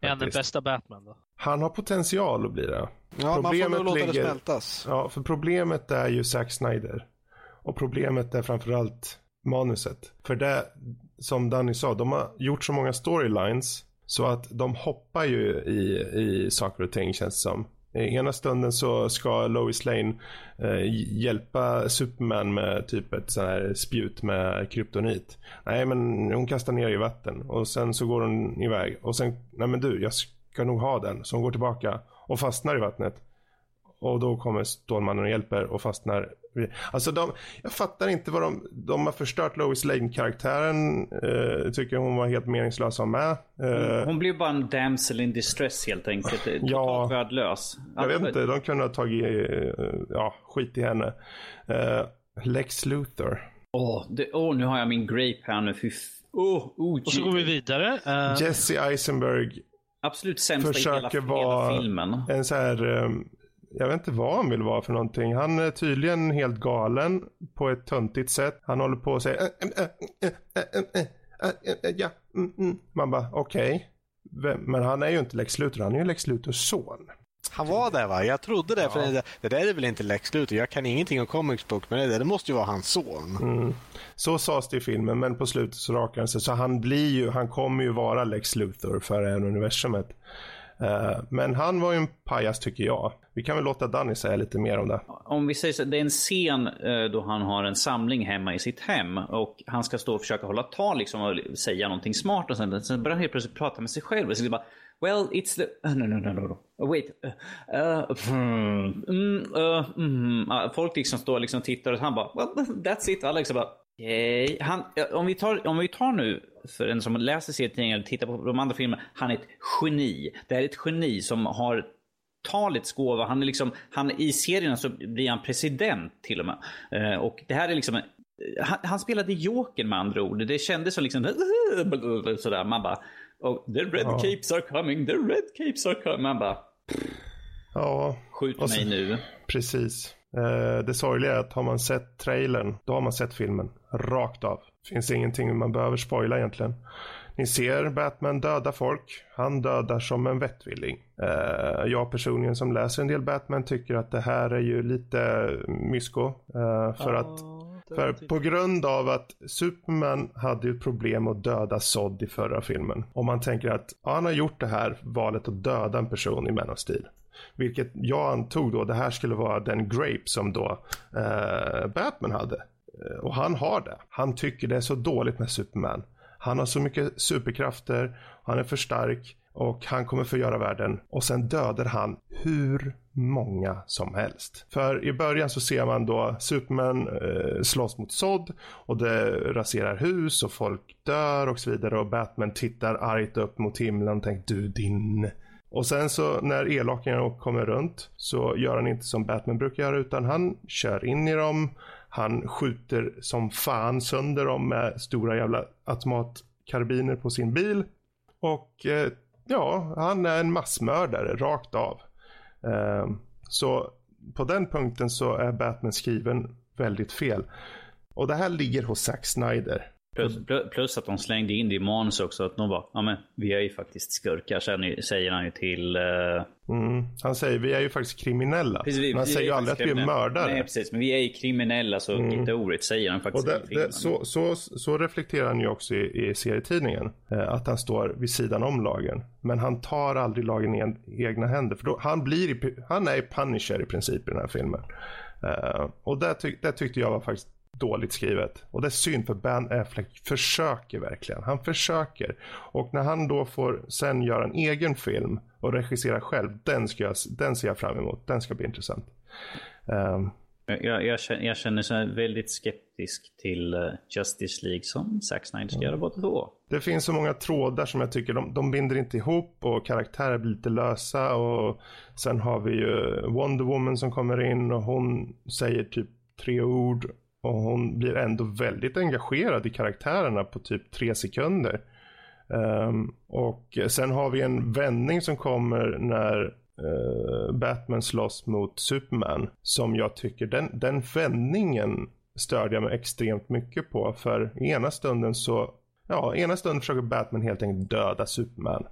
Är han den bästa Batman då? Han har potential att bli det. Ja, problemet man får nog låta ligger... det smältas. Ja, för problemet är ju Zack Snyder. Och problemet är framförallt manuset. För det, som Danny sa, de har gjort så många storylines så att de hoppar ju i, i saker och ting känns det som. Eh, ena stunden så ska Lois Lane eh, hjälpa Superman med typ ett sån här spjut med kryptonit. Nej men hon kastar ner i vatten och sen så går hon iväg och sen, nej men du jag ska nog ha den. Så hon går tillbaka och fastnar i vattnet. Och då kommer Stålmannen och hjälper och fastnar. Alltså de, jag fattar inte vad de, de har förstört Lois Lane-karaktären. Uh, tycker hon var helt meningslös att med. Uh, hon blev bara en damsel in distress helt enkelt. Totalt ja, värdelös. Jag vet inte, de kunde ha tagit uh, ja, skit i henne. Lex Luthor. Åh, oh, oh, nu har jag min grape här nu. Fy oh, oh, och så går vi vidare. Jesse Eisenberg Absolut sämsta i hela, hela filmen. en så här um, jag vet inte vad han vill vara för någonting. Han är tydligen helt galen på ett töntigt sätt. Han håller på att säga ja, man bara okej. Okay. Men han är ju inte Lex Luthor, han är ju Lex Luthors son. Han var där va? Jag trodde det. Ja. För det, det där är väl inte Lex Luthor? Jag kan ingenting om comics book, men det, det måste ju vara hans son. Mm. Så sades det i filmen, men på slutet så rakar han sig. Så han blir ju, han kommer ju vara Lex Luthor för det här universumet. Eh, men han var ju en pajas tycker jag. Vi kan väl låta Danny säga lite mer om det. Om vi säger så, det är en scen eh, då han har en samling hemma i sitt hem och han ska stå och försöka hålla tal liksom, och säga någonting smart och sen, sen börjar han helt plötsligt prata med sig själv. Och så bara, Well, it's the... Uh, no, no, no, no. no. Wait. Uh, mm, uh, mm. Ah, folk liksom står och liksom tittar och han bara, well, that's it. Alla liksom bara, okay. han, om, vi tar, om vi tar nu för en som läser serietidningar eller tittar på de andra filmerna, han är ett geni. Det är ett geni som har talets gåva. Han är liksom, han, I serierna så blir han president till och med. Eh, och det här är liksom, han, han spelade Joker med andra ord. Det kändes som liksom sådär. Man bara, oh, the red ja. capes are coming, the red capes are coming. Man bara, ja. skjut mig nu. Precis. Eh, det sorgliga är att har man sett trailern, då har man sett filmen rakt av. Finns ingenting man behöver spoila egentligen. Ni ser Batman döda folk. Han dödar som en vettvilling. Uh, jag personligen som läser en del Batman tycker att det här är ju lite mysko. Uh, för oh. att för på grund av att Superman hade ett problem att döda Zod i förra filmen. Om man tänker att ja, han har gjort det här valet att döda en person i Man of Steel. Vilket jag antog då det här skulle vara den Grape som då eh, Batman hade. Eh, och han har det. Han tycker det är så dåligt med Superman. Han har så mycket superkrafter, han är för stark och han kommer förgöra världen. Och sen dödar han hur många som helst. För i början så ser man då Superman eh, slåss mot Zod och det raserar hus och folk dör och så vidare och Batman tittar argt upp mot himlen och tänker du din och sen så när elakingarna kommer runt så gör han inte som Batman brukar göra utan han kör in i dem. Han skjuter som fan sönder dem med stora jävla automatkarbiner på sin bil. Och eh, ja, han är en massmördare rakt av. Eh, så på den punkten så är Batman skriven väldigt fel. Och det här ligger hos Zack Snyder. Plus, plus, att de slängde in det i manus också. Att de bara, ja men vi är ju faktiskt skurkar, säger han ju till... Uh... Mm. Han säger, vi är ju faktiskt kriminella. Precis, vi, han vi säger ju aldrig att vi är mördare. Nej precis, men vi är ju kriminella så mm. inte ordet säger han faktiskt. Och det, det, så, så, så, reflekterar han ju också i, i serietidningen. Eh, att han står vid sidan om lagen. Men han tar aldrig lagen i egna händer. För då, han, blir, han är Punisher i princip i den här filmen. Uh, och det, tyck, det tyckte jag var faktiskt dåligt skrivet. Och det är synd för Ben Affleck försöker verkligen. Han försöker. Och när han då får sen göra en egen film och regissera själv, den, ska jag, den ser jag fram emot. Den ska bli intressant. Um, jag, jag, känner, jag känner mig väldigt skeptisk till uh, Justice League som Zack Snyder ska mm. göra båda två. Det finns så många trådar som jag tycker de, de binder inte ihop och karaktärer blir lite lösa och sen har vi ju Wonder Woman som kommer in och hon säger typ tre ord och hon blir ändå väldigt engagerad i karaktärerna på typ tre sekunder. Um, och sen har vi en vändning som kommer när uh, Batman slåss mot Superman. Som jag tycker, den, den vändningen störde jag mig extremt mycket på. För ena stunden så, ja, ena stunden försöker Batman helt enkelt döda Superman.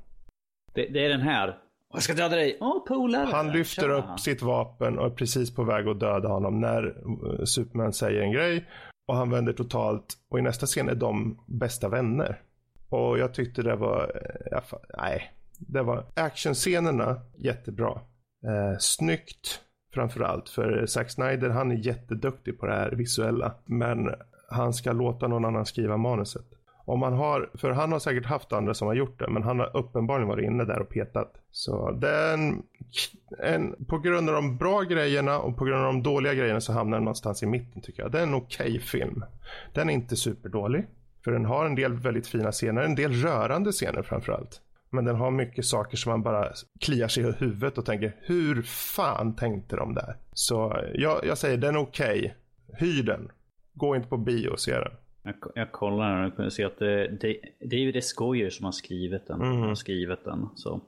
Det, det är den här jag ska döda dig. Åh, oh, polare. Han lyfter Tja. upp sitt vapen och är precis på väg att döda honom när eh, Superman säger en grej. Och han vänder totalt och i nästa scen är de bästa vänner. Och jag tyckte det var, eh, nej, det var actionscenerna jättebra. Eh, snyggt framförallt för Zack Snyder han är jätteduktig på det här visuella. Men han ska låta någon annan skriva manuset. Om man har, för han har säkert haft andra som har gjort det, men han har uppenbarligen varit inne där och petat. Så den, en, på grund av de bra grejerna och på grund av de dåliga grejerna så hamnar den någonstans i mitten tycker jag. Det är en okej okay film. Den är inte superdålig. För den har en del väldigt fina scener, en del rörande scener framförallt. Men den har mycket saker som man bara kliar sig i huvudet och tänker hur fan tänkte de där? Så jag, jag säger den är okej. Okay. Hyr den. Gå inte på bio och se den. Jag, jag kollar och kunde se att det, det, det är ju det Skojer som har skrivit den. Mm. Har skrivit den så.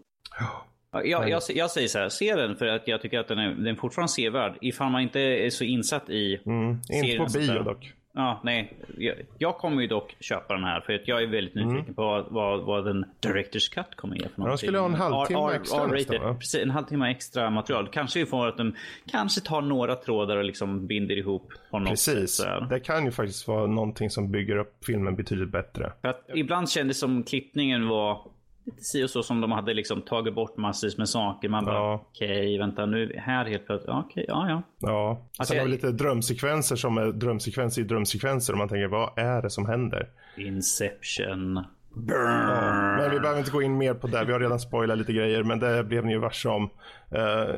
Jag, jag, jag, säger så här, se den för att jag tycker att den är, den är fortfarande sevärd. Ifall man inte är så insatt i mm. Inte på bio dock. Ja, nej. Jag, jag, kommer ju dock köpa den här för att jag är väldigt mm. nyfiken mm. på vad, vad, vad den Directors Cut kommer ge för någonting. De skulle ha en halvtimme extra R, nästan, Precis, en halvtimme extra material. Kanske får att de kanske tar några trådar och liksom binder ihop på något Precis. sätt. Det kan ju faktiskt vara någonting som bygger upp filmen betydligt bättre. För att ibland kändes det som klippningen var lite si och så som de hade liksom tagit bort massvis med saker. Man bara ja. okej, okay, vänta nu här helt plötsligt. Okej, okay, ja ja. Ja, alltså, sen har vi lite drömsekvenser som är drömsekvenser i drömsekvenser och man tänker vad är det som händer? Inception. Ja, men vi behöver inte gå in mer på det. Vi har redan spoilat lite grejer, men det blev ni ju varse om. Uh,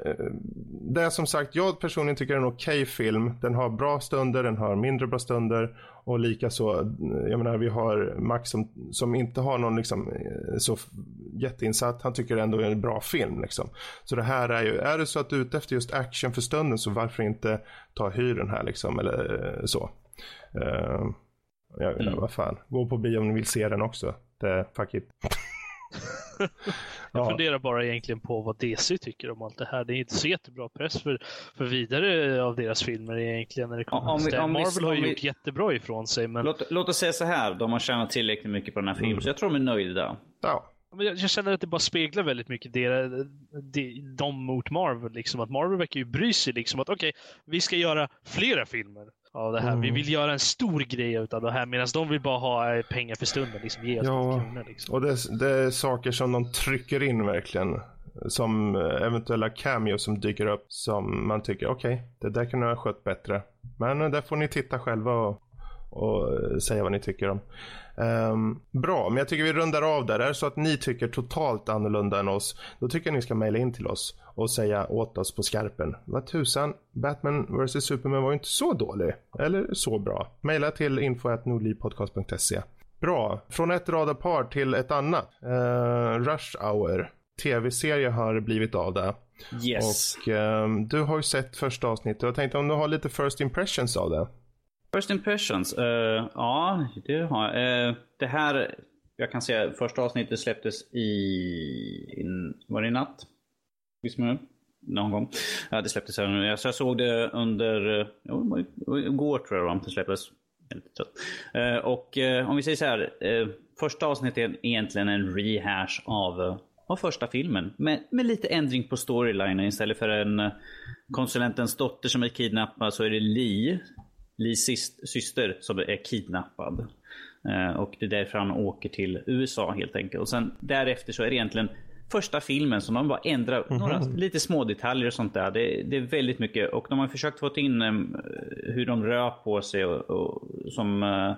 det är som sagt, jag personligen tycker det är en okej okay film. Den har bra stunder, den har mindre bra stunder. Och likaså, jag menar vi har Max som, som inte har någon liksom eh, så jätteinsatt. Han tycker det ändå är en bra film liksom. Så det här är ju, är det så att du är ute efter just action för stunden så varför inte ta hyr den här liksom eller eh, så. Uh, jag, mm. Vad fan, gå på bio om ni vill se den också. Det, fuck it. Jag ja. funderar bara egentligen på vad DC tycker om allt det här. Det är inte så jättebra press för, för vidare av deras filmer egentligen. När det kommer om vi, om Marvel vi, har ju gjort jättebra ifrån sig. Men... Låt, låt, oss säga så här, de har tjänat tillräckligt mycket på den här filmen, mm. så jag tror de är nöjda. Ja. Jag känner att det bara speglar väldigt mycket det, det, de mot Marvel. Liksom. Att Marvel verkar ju bry sig. Liksom, att okej, okay, vi ska göra flera filmer av det här. Mm. Vi vill göra en stor grej av det här medan de vill bara ha eh, pengar för stunden. Liksom, ge oss ja, kronor, liksom. och det, det, är saker som de trycker in verkligen. Som eh, eventuella cameo som dyker upp som man tycker okej, okay, det där kunde jag ha skött bättre. Men eh, där får ni titta själva och, och säga vad ni tycker om. Um, bra, men jag tycker vi rundar av där. Är det så att ni tycker totalt annorlunda än oss, då tycker jag ni ska mejla in till oss och säga åt oss på skarpen. Vad tusan, Batman vs Superman var ju inte så dålig. Eller så bra. Mejla till info.nordlivpodcast.se. Bra, från ett radarpar till ett annat. Uh, Rush Hour. Tv-serie har blivit av det. Yes. Och um, du har ju sett första avsnittet. Jag tänkte om du har lite first impressions av det. First impressions? Uh, ja, det har jag. Uh, det här, jag kan säga, första avsnittet släpptes i, in, var det i natt? Visst man någon gång. Ja, det släpptes här. nu. Så jag såg det under, eh, jo, igår tror jag det släpptes. Uh, och om vi säger så här. första avsnittet är egentligen en rehash av av första filmen. Med, med lite ändring på storylinen. Istället för en konsulentens dotter som är kidnappad så är det Lee Lees syster som är kidnappad. Eh, och det är därför han åker till USA helt enkelt. Och sen därefter så är det egentligen första filmen som de bara ändrar mm -hmm. några lite små detaljer och sånt där. Det, det, är väldigt mycket och de har försökt få in um, hur de rör på sig och, och som uh,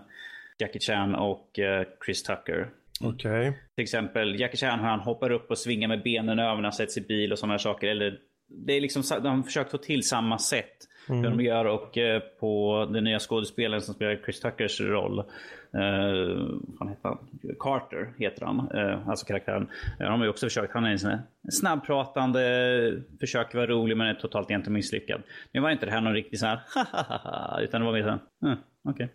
Jackie Chan och uh, Chris Tucker. Okej. Okay. Till exempel Jackie Chan han hoppar upp och svingar med benen över när han sätts i bil och sådana saker. Eller, det är liksom, de har försökt få till samma sätt mm. de gör och eh, på den nya skådespelaren som spelar Chris Tuckers roll. Eh, vad heter han? Carter heter han, eh, alltså karaktären. Eh, de har ju också försökt, han är en sån snabbpratande, försöker vara rolig men är totalt egentligen misslyckad. Nu var inte det här någon riktig sån här utan det var mer såhär, mm, okej. Okay.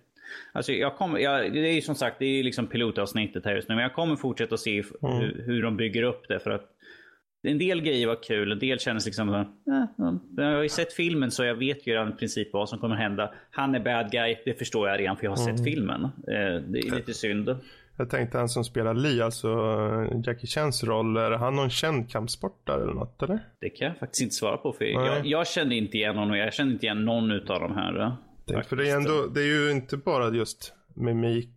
Alltså jag kommer, jag, det är ju som sagt det är liksom pilotavsnittet här just nu. Men jag kommer fortsätta se mm. hur, hur de bygger upp det. För att en del grejer var kul, en del kändes liksom eh, Jag har ju sett filmen så jag vet ju redan i princip vad som kommer hända. Han är bad guy, det förstår jag redan för jag har mm. sett filmen. Eh, det är lite synd. Jag tänkte han som spelar Lee, alltså eh, Jackie Chans roll, är han någon känd kampsportare eller något eller? Det kan jag faktiskt inte svara på för jag, jag kände inte igen honom jag kände inte igen någon av de här. Tänk, för det är, ändå, det är ju inte bara just mimik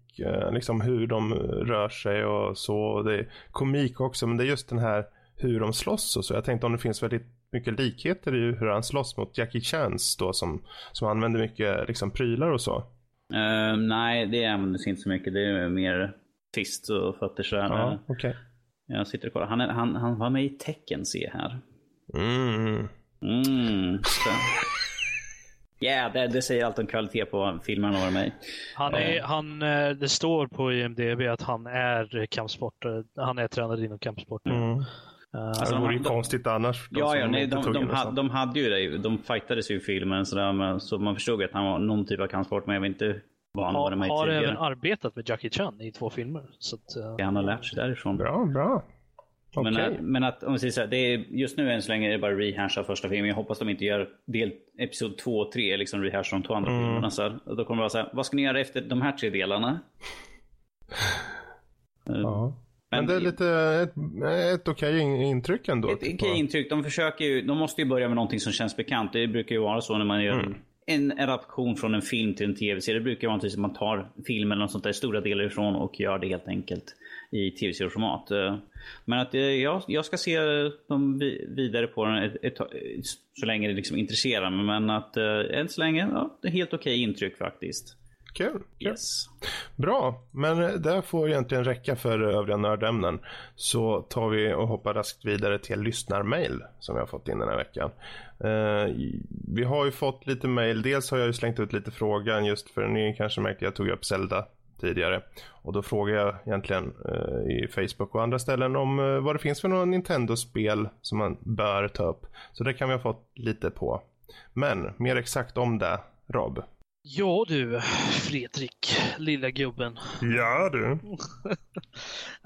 liksom hur de rör sig och så. Det är komik också, men det är just den här hur de slåss och så. Jag tänkte om det finns väldigt mycket likheter i hur han slåss mot Jackie Chans då som, som använder mycket liksom prylar och så. Uh, nej, det används inte så mycket. Det är mer fist och fötter så Ja, okay. Jag sitter och kollar. Han, är, han, han var med i tecken se här. Mm. Mm. Ja, yeah, det, det, säger allt om kvalitet på filmen och mig. Han är, han, eh, det står på IMDB att han är kampsportare. Han är tränare inom kampsport. Mm. Uh, alltså, det vore ju konstigt annars. Ja, ja nej, de, de, de, ha, de, hade ju det. De fightades ju i filmen så, men, så man förstod att han var någon typ av kampsport, men jag vet inte vad han ha, var med Har även arbetat med Jackie Chan i två filmer. Så att, uh... Han har lärt sig därifrån. Bra, bra. Men, okay. att, men att om vi säger så här, det är, just nu än så länge är det bara rehash av första filmen. Jag hoppas de inte gör del, episod 2 och 3, liksom rehash de två andra mm. filmerna. Så här. Då kommer det vara så här, vad ska ni göra efter de här tre delarna? Ja. Men, det är lite ett, ett okej intryck ändå. Ett okej intryck. De försöker ju, de måste ju börja med någonting som känns bekant. Det brukar ju vara så när man gör mm. en adaption från en film till en tv-serie. Det brukar vara som man tar filmen eller något sånt där stora delar ifrån och gör det helt enkelt i tv-serieformat. Men att jag, jag ska se dem vidare på den ett, ett, så länge det liksom intresserar mig. Men att äh, än så länge, ja, det är helt okej intryck faktiskt. Kul. Yes. Bra, men det får egentligen räcka för övriga nördämnen. Så tar vi och hoppar raskt vidare till lyssnarmail som vi har fått in den här veckan. Uh, vi har ju fått lite mail. Dels har jag ju slängt ut lite frågan just för ni kanske märkte att jag tog upp Zelda tidigare. Och då frågar jag egentligen uh, i Facebook och andra ställen om uh, vad det finns för några Nintendo-spel som man bör ta upp. Så det kan vi ha fått lite på. Men mer exakt om det, Rob. Ja du, Fredrik, lilla gubben. Ja du.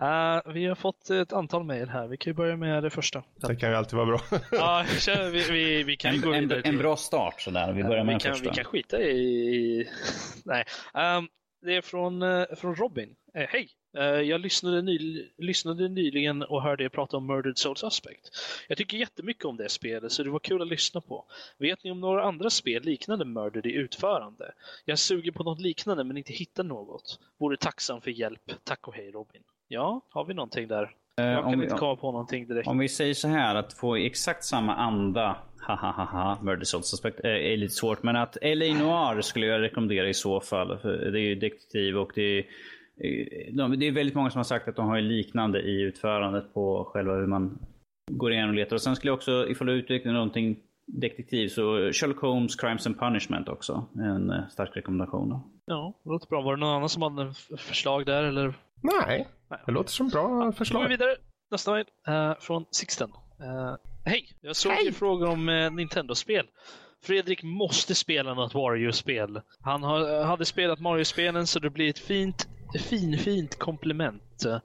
uh, vi har fått ett antal mejl här. Vi kan ju börja med det första. Det kan ju alltid vara bra. ja, vi, vi, vi kan en, gå vidare. En, en bra start sådär. Vi börjar med vi kan, första. Vi kan skita i... Nej. Um, det är från, uh, från Robin. Uh, Hej! Uh, jag lyssnade, ny, lyssnade nyligen och hörde er prata om Murdered Soul Suspect. Jag tycker jättemycket om det spelet, så det var kul att lyssna på. Vet ni om några andra spel liknande Murdered i utförande? Jag suger på något liknande men inte hittar något. Vore tacksam för hjälp. Tack och hej Robin. Ja, har vi någonting där? Jag kan vi, inte komma på någonting direkt. Om vi säger så här, att få exakt samma anda, ha Murder Soul Suspect, är lite svårt. Men att LA Noir skulle jag rekommendera i så fall. För det är ju detektiv och det är det är väldigt många som har sagt att de har liknande i utförandet på själva hur man går igenom och letar. Och sen skulle jag också, ifall du utvecklar någonting detektiv, så Sherlock Holmes Crimes and Punishment också. En stark rekommendation. Ja, det låter bra. Var det någon annan som hade förslag där eller? Nej, det låter som bra förslag. Då går vi vidare. Nästa mejl uh, från Sixten. Uh, Hej! Jag såg Hej. frågor om uh, Nintendo-spel. Fredrik måste spela något Wario-spel. Han har, hade spelat Mario-spelen så det blir ett fint fin, fint komplement. Uh,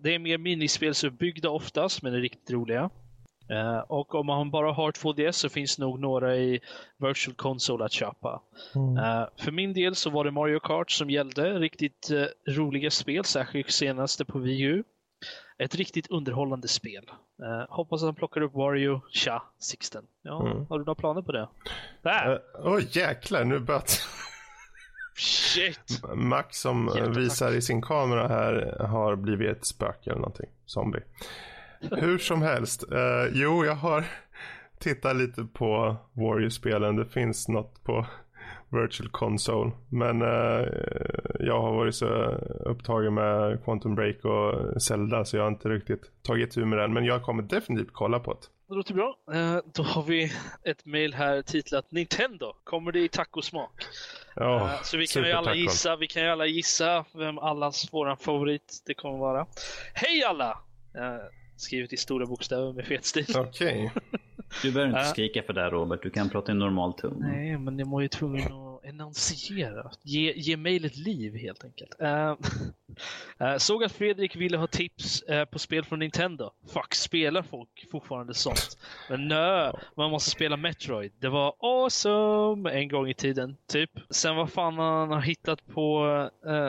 det är mer minispelsuppbyggda oftast, men är riktigt roliga. Uh, och om man bara har 2DS så finns nog några i Virtual Console att köpa. Mm. Uh, för min del så var det Mario Kart som gällde. Riktigt roliga spel, särskilt senaste på Wii U. Ett riktigt underhållande spel. hoppas att han plockar upp Wario. Tja, Sixten. Ja, mm. Har du några planer på det? Oj, oh, jäklar, nu böt Shit! Max som Jättetack. visar i sin kamera här har blivit ett spöke eller någonting. Zombie. Hur som helst. Uh, jo, jag har tittat lite på Warrior-spelen. Det finns något på Virtual Console. Men uh, jag har varit så upptagen med Quantum Break och Zelda så jag har inte riktigt tagit tur med den. Men jag kommer definitivt kolla på det. Det låter bra. Uh, då har vi ett mail här titlat Nintendo. Kommer det i tacosmak? Oh, så vi kan ju alla gissa, vi kan ju alla gissa vem allas våran favorit det kommer vara. Hej alla! Uh, skrivet i stora bokstäver med fet stil. Okej. Okay. Du behöver inte skrika för det Robert, du kan prata i normal ton. Nej, men jag var ju tvungen att enunciera. Ge, ge mejl ett liv helt enkelt. Uh, uh, såg att Fredrik ville ha tips uh, på spel från Nintendo. Fuck, spelar folk fortfarande sånt? Men nö, man måste spela Metroid. Det var awesome en gång i tiden, typ. Sen vad fan han har hittat på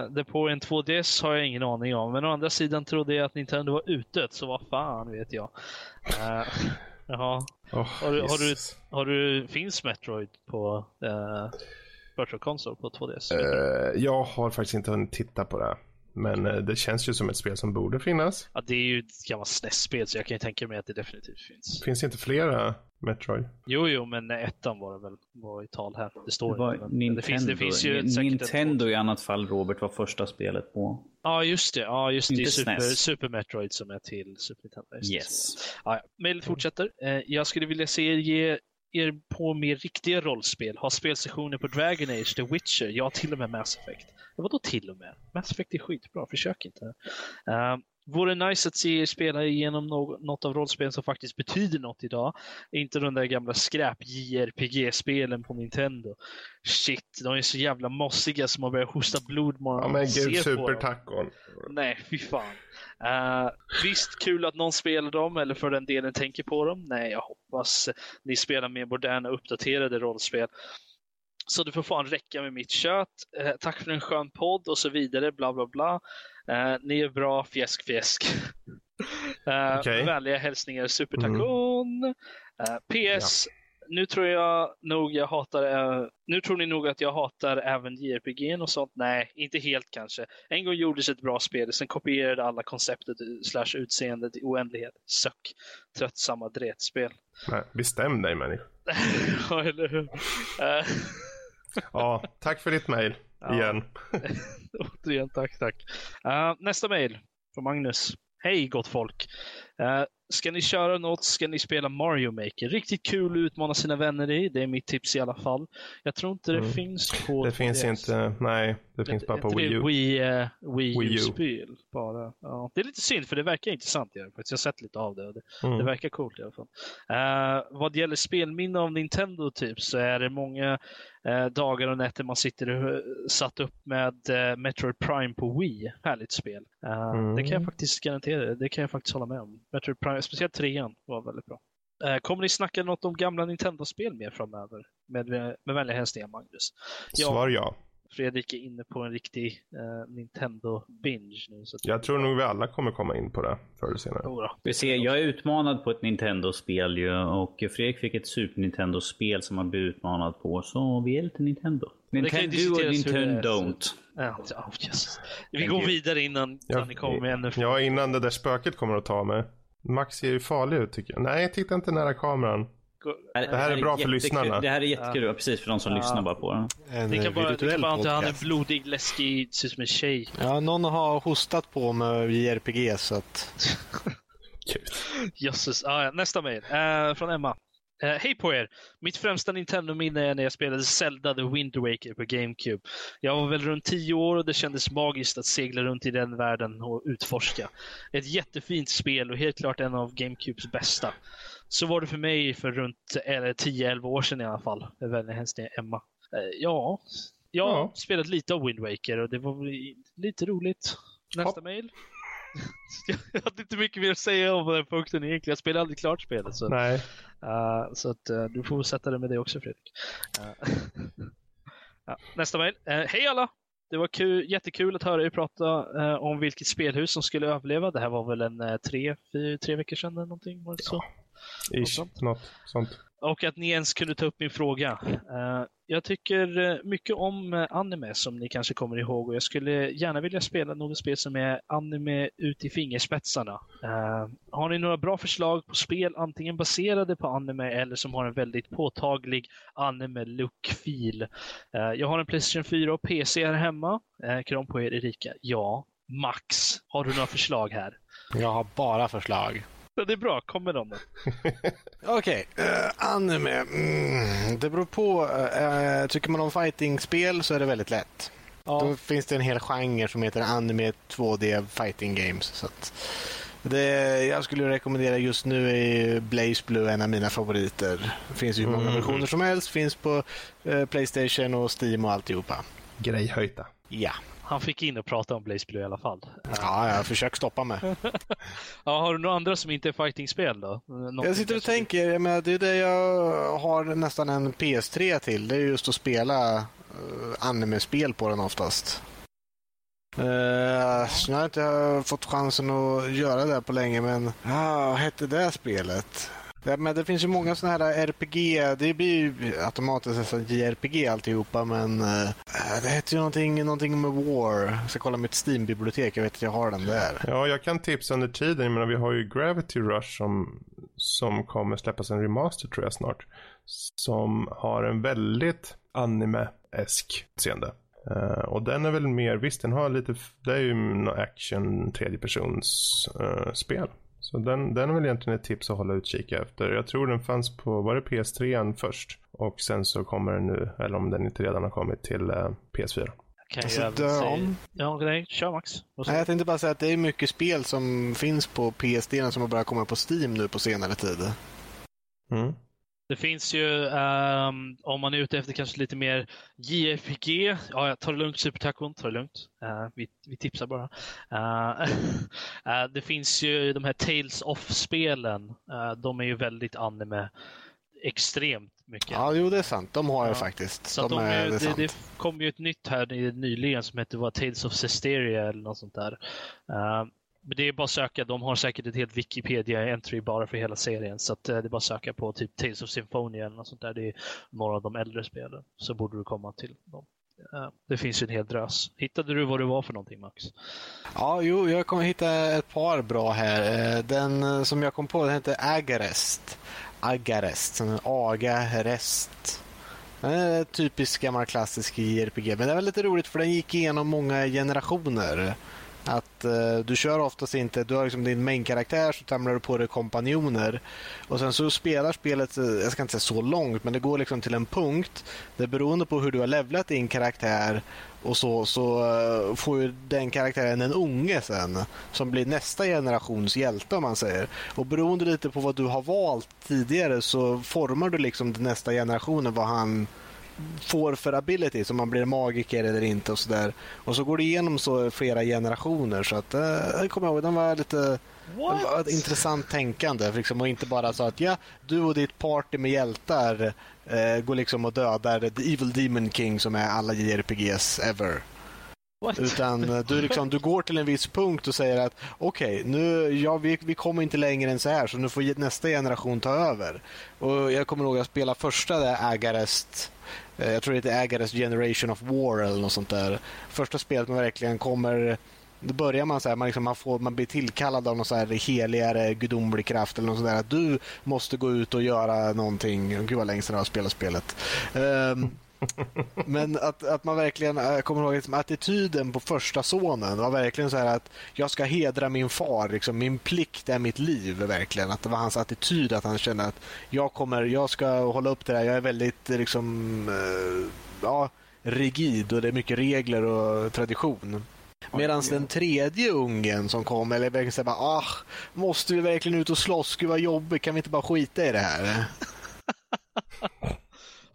det på en 2DS har jag ingen aning om. Men å andra sidan trodde jag att Nintendo var ute, så vad fan vet jag. Jaha. Oh, har, du, har, du, har du, finns Metroid på uh, Virtual Console på 2DS? Uh, eh, jag har faktiskt inte hunnit titta på det. Men uh, det känns ju som ett spel som borde finnas. Ja, det är ju ett gammalt SNES-spel så jag kan ju tänka mig att det definitivt finns. Finns det inte flera Metroid? Jo, jo, men ettan var det väl var i tal här. Det står det var inte. Nintendo. Det finns, det finns ju Nintendo i annat fall, Robert, var första spelet på. Ja, just det. Ja, just det. Super, Super Metroid som är till Super Nintendo. Yes. Ja, Mejlet fortsätter. Eh, jag skulle vilja se er ge er på mer riktiga rollspel. Ha spelsessioner på Dragon Age, The Witcher, ja till och med Mass Effect. Vadå till och med? Mass Effect är skitbra, försök inte. Uh, Vore nice att se er spela igenom något av rollspelen som faktiskt betyder något idag. Inte de där gamla skräp JRPG-spelen på Nintendo. Shit, de är så jävla mossiga som man börjar hosta blod bara Ja men gud, supertacon. Nej, fy fan. Uh, visst, kul att någon spelar dem, eller för den delen tänker på dem. Nej, jag hoppas ni spelar mer moderna, uppdaterade rollspel. Så det får fan räcka med mitt kött. Uh, tack för en skön podd och så vidare, bla bla bla. Uh, ni är bra, fjäsk fjäsk. uh, okay. Vänliga hälsningar, Supertacon. Mm. Uh, PS. Ja. Nu tror jag nog jag hatar, nu tror ni nog att jag hatar även JRPG och sånt. Nej, inte helt kanske. En gång gjordes ett bra spel, sen kopierade alla konceptet slash utseendet i oändlighet. Suck. Tröttsamma dretspel. Nej, bestäm dig människa. ja, eller hur? ja, tack för ditt mail. Igen. Återigen, tack, tack. Uh, nästa mail från Magnus. Hej gott folk! Uh, ska ni köra något ska ni spela Mario Maker. Riktigt kul att utmana sina vänner i. Det är mitt tips i alla fall. Jag tror inte det mm. finns på Det finns inte, nej. Det, det finns bara på Wii U. Wii, uh, Wii, Wii U-spel bara. Ja. Det är lite synd för det verkar intressant. Jag, jag har sett lite av det. Det, mm. det verkar coolt i alla fall. Uh, vad gäller spelminne av Nintendo typ så är det många uh, dagar och nätter man sitter satt upp med Metroid Prime på Wii. Härligt spel. Mm. Det kan jag faktiskt garantera. Det kan jag faktiskt hålla med om. Metroid Prime, speciellt trean var väldigt bra. Kommer ni snacka något om gamla Nintendo-spel mer framöver? Med, med vänliga hälsningar Magnus. Svar ja. Fredrik är inne på en riktig eh, Nintendo-binge nu. Så jag tror nog vi alla kommer komma in på det förr eller senare. Oh, vi ser, jag är utmanad på ett Nintendo-spel ju och Fredrik fick ett Super Nintendo-spel som han blev utmanad på. Så vi är lite Nintendo. Nintendo och Nintendo don't. Ja, oh, yes. Vi går vidare innan, ja, ni kommer med ännu Ja, innan det där spöket kommer att ta mig. Max ser ju farlig ut tycker jag. Nej, titta inte nära kameran. Det här är bra för lyssnarna. Det här är jättekul, ja. precis för de som ja. lyssnar bara på det. En det kan bara, bara inte han är blodig, läskig, ser ut som en tjej. Ja, någon har hostat på med JRPG så att... Jösses. Ah, nästa mejl. Uh, från Emma. Uh, Hej på er! Mitt främsta Nintendo-minne är när jag spelade Zelda The Wind Waker på GameCube. Jag var väl runt 10 år och det kändes magiskt att segla runt i den världen och utforska. Ett jättefint spel och helt klart en av GameCubes bästa. Så var det för mig för runt 10-11 år sedan i alla fall. Jag väljer hälsning Emma. Eh, ja, jag har ja. spelat lite av Wind Waker och det var lite roligt. Nästa mail. jag hade inte mycket mer att säga om den punkten egentligen. Jag spelade aldrig klart spelet. Så, Nej. Uh, så att, uh, du får sätta dig med det också Fredrik. Uh, ja, nästa mail. Hej alla! Det var kul, jättekul att höra er prata om vilket spelhus som skulle överleva. Det här var väl en tre, fyra, tre veckor sedan eller någonting? Var det så? Ja. Ish, något, sånt. Och att ni ens kunde ta upp min fråga. Uh, jag tycker eh, mycket om eh, anime som ni kanske kommer ihåg och jag skulle gärna vilja spela något spel som är anime ut i fingerspetsarna. Uh, har ni några bra förslag på spel antingen baserade på anime eller som har en väldigt påtaglig anime-look-fil? Uh, jag har en Playstation 4 och PC här hemma. kram på er Erika. Ja. Max, har du några förslag här? Jag har bara förslag. Det är bra, kom med dem då. Okej, okay. uh, eh, anime. Mm, det beror på. Uh, tycker man om fightingspel så är det väldigt lätt. Ja. Då finns det en hel genre som heter anime 2D fighting games. Så det jag skulle rekommendera just nu är Blaze Blue en av mina favoriter. Det finns ju mm. många versioner som helst. Finns på uh, Playstation och Steam och alltihopa. Grejhöjta. Ja. Han fick in och prata om Blaze Blue i alla fall. Ja, jag försöker stoppa mig. ja, har du några andra som inte är fightingspel då? Någonting jag sitter och tänker, jag menar, det är det jag har nästan en PS3 till. Det är just att spela uh, anime-spel på den oftast. Uh, jag har inte fått chansen att göra det på länge, men ah, vad hette det spelet? Ja, men det finns ju många sådana här RPG. Det blir ju automatiskt nästan JRPG alltihopa, men äh, det heter ju någonting, någonting med War. Jag ska kolla mitt Steam-bibliotek. Jag vet att jag har den där. Ja, jag kan tipsa under tiden. Men vi har ju Gravity Rush som, som kommer släppas en remaster tror jag snart. Som har en väldigt anime-esk seende. Uh, eh, och den är väl mer, visst den har lite, det är ju action tredjepersons uh, eh, spel. Så den, den är väl egentligen ett tips att hålla utkik efter. Jag tror den fanns på, var det PS3 först? Och sen så kommer den nu, eller om den inte redan har kommit till eh, PS4. Kan alltså, jag säga... Ja, nej, kör Max. Nej, jag tänkte bara säga att det är mycket spel som finns på PS3 som har börjat komma på Steam nu på senare tid. Mm. Det finns ju, um, om man är ute efter kanske lite mer JFG, ja, ta det lugnt Supertacon, ta det lugnt. Uh, vi, vi tipsar bara. Uh, uh, det finns ju de här Tales of-spelen, de är ju väldigt anime, extremt mycket. Ja, jo det är sant, de har jag faktiskt. Så de, de är, det, det, det, kom ju ett nytt här nyligen som heter vad, Tales of Cesteria eller något sånt där. Men det är bara att söka, de har säkert ett helt Wikipedia-entry bara för hela serien. Så att, eh, det är bara att söka på typ Tales of Symphonia eller något sånt där. Det är några av de äldre spelen. Så borde du komma till dem. Det finns ju en hel drös. Hittade du vad det var för någonting Max? Ja, jo, jag kommer hitta ett par bra här. Eh, den eh, som jag kom på den heter Agarest. Agarest, som en Agarest. Den är typisk gammal klassisk JRPG, men det var lite roligt för den gick igenom många generationer. Att uh, du kör oftast inte, du har liksom din main-karaktär så samlar du på dig kompanjoner och sen så spelar spelet, eh, jag ska inte säga så långt, men det går liksom till en punkt där beroende på hur du har levlat din karaktär och så, så uh, får ju den karaktären en unge sen som blir nästa generations hjälte om man säger. Och beroende lite på vad du har valt tidigare så formar du liksom den nästa generationen vad han får för abilities, om man blir magiker eller inte och sådär. Och så går det igenom så flera generationer så att, eh, jag kommer ihåg, den var lite var ett intressant tänkande liksom, och inte bara så att ja, du och ditt party med hjältar eh, går liksom och dödar The Evil Demon King som är alla JRPGs ever. What? Utan eh, du, liksom, du går till en viss punkt och säger att okej, okay, ja, vi, vi kommer inte längre än så här så nu får nästa generation ta över. Och Jag kommer ihåg att jag spelade första där Agarest Eh, jag tror det heter Agarest Generation of War eller något sånt där. Första spelet man verkligen kommer då börjar man så här, man, liksom, man, får, man blir tillkallad av någon så här heligare gudomlig kraft eller något sånt där. Att du måste gå ut och göra någonting. Gud vad länge sedan jag har spelat spelet. Um, men att, att man verkligen, jag kommer ihåg liksom, attityden på första sonen var verkligen så här att jag ska hedra min far, liksom, min plikt är mitt liv verkligen. Att det var hans attityd att han kände att jag kommer, jag ska hålla upp det där. Jag är väldigt liksom, eh, ja, rigid och det är mycket regler och tradition. Medan den tredje ungen som kom, eller verkligen så bara, ah, måste vi verkligen ut och slåss? Gud vad jobbigt, kan vi inte bara skita i det här?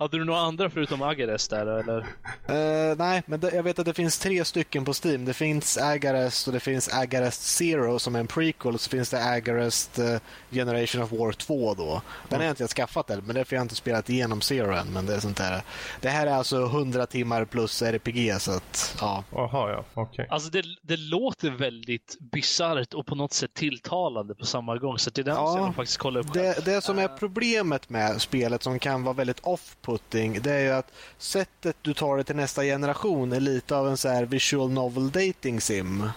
Hade du några andra förutom Agarest där eller? Uh, nej, men det, jag vet att det finns tre stycken på Steam. Det finns Agarest och det finns Agarest Zero som är en prequel och så finns det Agarest uh, Generation of War 2 då. Den mm. har jag inte skaffat än, men därför har jag inte spelat igenom Zero än. Men det är sånt där. Det här är alltså 100 timmar plus RPG så att, ja. Jaha, ja. Okej. Okay. Alltså det, det låter väldigt bisarrt och på något sätt tilltalande på samma gång. Så det är den ja, jag faktiskt kolla upp. Det, det som är problemet med spelet som kan vara väldigt off putting, det är ju att sättet du tar det till nästa generation är lite av en så här visual novel dating sim.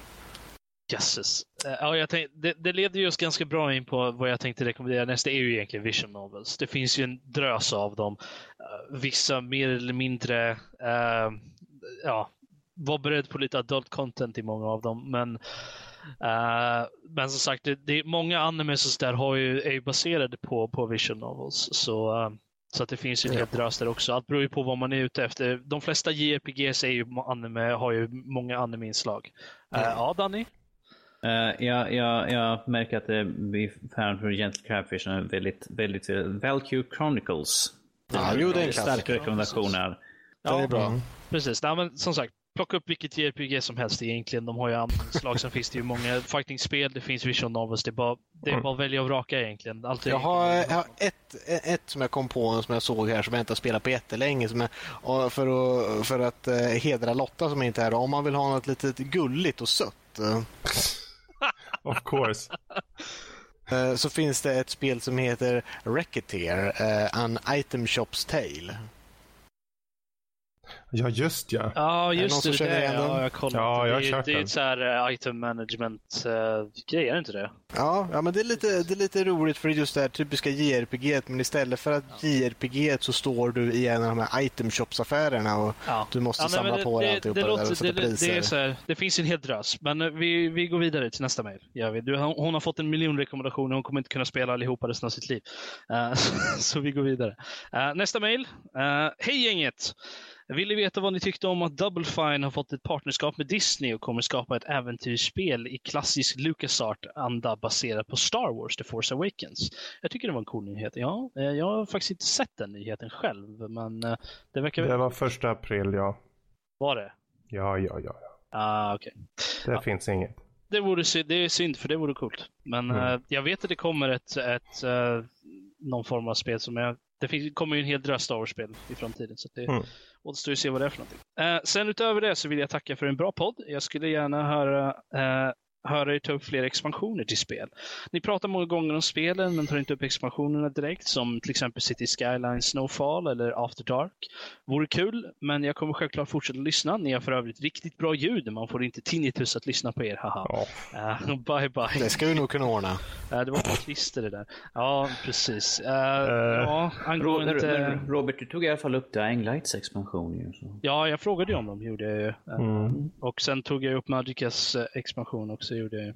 Jösses. Eh, ja, jag tänkte, det, det, leder ju oss ganska bra in på vad jag tänkte rekommendera nästa. är ju egentligen vision novels. Det finns ju en drös av dem. Eh, vissa mer eller mindre, uh, ja, var beredd på lite adult content i många av dem. Men, uh, men som sagt, det, det, många animes där har ju, är ju baserade på, på vision novels. Så så att det finns ju en hel drös där också. Allt beror ju på vad man är ute efter. De flesta JRPGs är ju anime, har ju många anime-inslag. Mm. Uh, ja, Danny? Uh, ja, ja, jag märker att uh, vi fan för Gentle Crabfish är väldigt, väldigt Valkyrie Chronicles. Ja, jo, det är en starka rekommendationer. Ja, det är bra. Precis. Nej, men som sagt, plocka upp vilket JRPG som helst egentligen. De har ju anslag. Sen finns det ju många fighting-spel, det finns Vision Novels. Det är bara, det är mm. bara att välja och vraka egentligen. Allt jag, har, jag har ett, ett som jag kom på, som jag såg här, som jag inte har spelat på jättelänge. Som är, för att, för att uh, hedra Lotta som inte är här. Om man vill ha något lite gulligt och sött. Uh. of course. Uh, så finns det ett spel som heter Racketeer, An Item Shop's Tale. Ja, just ja. Ja, just det. det ja, jag kollat. Ja, jag det, det är ett så här uh, item management uh, grej, är det inte det? Ja, ja men det är, lite, det är lite roligt för just det här typiska JRPG, men istället för att ja. JRPG så står du i en av de här item shops affärerna och ja. du måste ja, samla det, på dig alltihopa det, låter, och sätta det, priser. Det, är så här, det finns en hel drös, men eh, vi, vi går vidare till nästa mejl. hon har fått en miljon rekommendationer, hon kommer inte kunna spela allihopa resten av sitt liv. Uh, så vi går vidare. Uh, nästa mejl. Uh, Hej gänget! Jag ville veta vad ni tyckte om att Double Fine har fått ett partnerskap med Disney och kommer skapa ett äventyrsspel i klassisk LucasArt-anda baserat på Star Wars The Force Awakens. Jag tycker det var en cool nyhet. Ja, eh, jag har faktiskt inte sett den nyheten själv, men eh, det verkar... Det var första april, ja. Var det? Ja, ja, ja. Ah, okej. Okay. Det ja. finns inget. Det, vore, det är synd, för det vore coolt. Men mm. uh, jag vet att det kommer ett, ett någon form av spel som jag det finns, kommer ju en hel drös Star Wars-spel i framtiden. Så det mm återstår att se vad det är för någonting. Eh, sen utöver det så vill jag tacka för en bra podd. Jag skulle gärna höra eh, höra er ta upp fler expansioner till spel. Ni pratar många gånger om spelen men tar inte upp expansionerna direkt som till exempel City Skyline Snowfall eller After Dark. Vore kul, men jag kommer självklart fortsätta lyssna. Ni har för övrigt riktigt bra ljud. Man får inte tinnitus att lyssna på er, haha. Ja. Uh, bye bye. Det ska vi nog kunna ordna. Uh, det var på klister det där. Ja, precis. Uh, ja, angående... Robert, du tog i alla fall upp Dying Lights expansion ju. Ja, jag frågade ju om dem, gjorde jag ju. Mm. Och sen tog jag upp Magicas expansion också, gjorde jag ju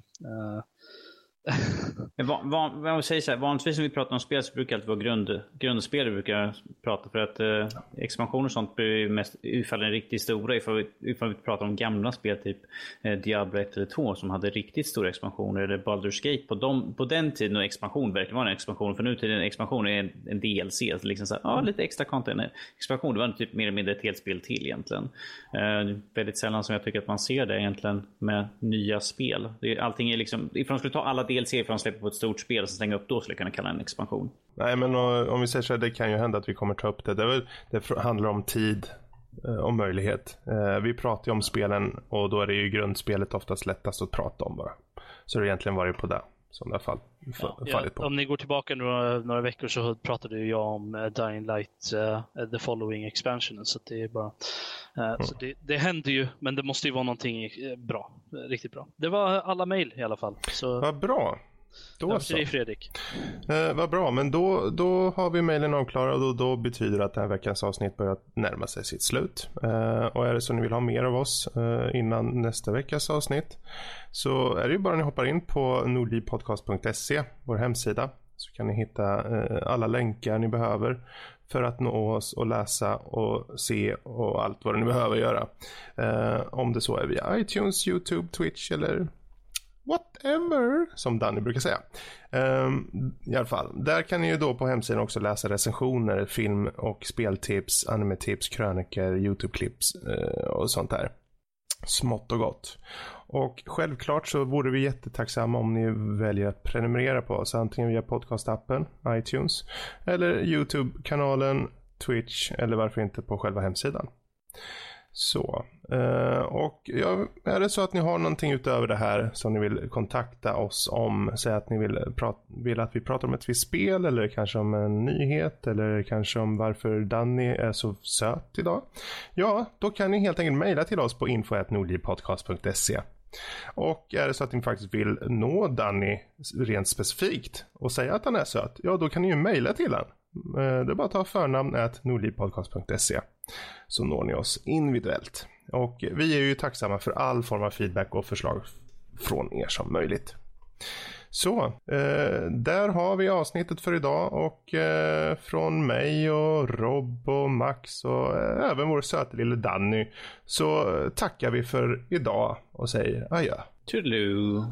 van, van, van, säger så här, vanligtvis när vi pratar om spel så brukar det alltid vara grund, grundspel vi brukar prata för att eh, expansion och sånt blir ju mest ifall den riktigt stora ifall vi, ifall vi pratar om gamla spel typ eh, Diablo 1 eller 2 som hade riktigt stora expansioner eller Baldur's Gate på, dem, på den tiden och expansion verkligen var en expansion för nu till en expansion är en, en DLC, alltså liksom så här, ah, lite extra content. Expansion det var typ mer eller mindre ett helt spel till egentligen. Eh, väldigt sällan som jag tycker att man ser det egentligen med nya spel. Det, allting är liksom, ifall de skulle ta alla delar DLC för att släppa på ett stort spel och stänga upp då skulle jag kunna kalla det en expansion. Nej men eh, om vi säger så här, det kan ju hända att vi kommer ta upp det. Det, det handlar om tid eh, och möjlighet. Eh, vi pratar ju om spelen och då är det ju grundspelet oftast lättast att prata om bara. Så det har egentligen varit på det som det har fall, ja, fallit på. om ni går tillbaka några, några veckor så pratade jag om uh, Dying Light, uh, The Following Expansion. Så det är bara... Uh, mm. så det, det händer ju, men det måste ju vara någonting bra. Riktigt bra. Det var alla mejl i alla fall. Så... Vad bra. Då så. Dig, Fredrik. Eh, vad bra, men då, då har vi mejlen avklarad och då, betyder det att den här veckans avsnitt börjar närma sig sitt slut. Eh, och är det så ni vill ha mer av oss eh, innan nästa veckas avsnitt så är det ju bara att ni hoppar in på nordlivpodcast.se, vår hemsida. Så kan ni hitta eh, alla länkar ni behöver för att nå oss och läsa och se och allt vad ni behöver göra. Eh, om det så är via iTunes, YouTube, Twitch eller whatever, som Danny brukar säga. Um, I alla fall, där kan ni ju då på hemsidan också läsa recensioner, film och speltips, animetips, kröniker, YouTube-klipps uh, eh, och sånt där. Smått och gott. Och självklart så vore vi jättetacksamma om ni väljer att prenumerera på oss, antingen via podcastappen, iTunes, eller YouTube-kanalen, Twitch eller varför inte på själva hemsidan. Så. Eh, och är det så att ni har någonting utöver det här som ni vill kontakta oss om, säg att ni vill, vill att vi pratar om ett visst spel eller kanske om en nyhet eller kanske om varför Danny är så söt idag. Ja, då kan ni helt enkelt mejla till oss på info.nordlivpodcast.se. Och är det så att ni faktiskt vill nå Danny rent specifikt och säga att han är söt, ja då kan ni ju mejla till honom. Eh, det är bara att ta förnamn nordlivpodcast.se så når ni oss individuellt. Och vi är ju tacksamma för all form av feedback och förslag från er som möjligt. Så, eh, där har vi avsnittet för idag och eh, från mig och Rob och Max och eh, även vår söta lille Danny så eh, tackar vi för idag och säger adjö. Toodaloo.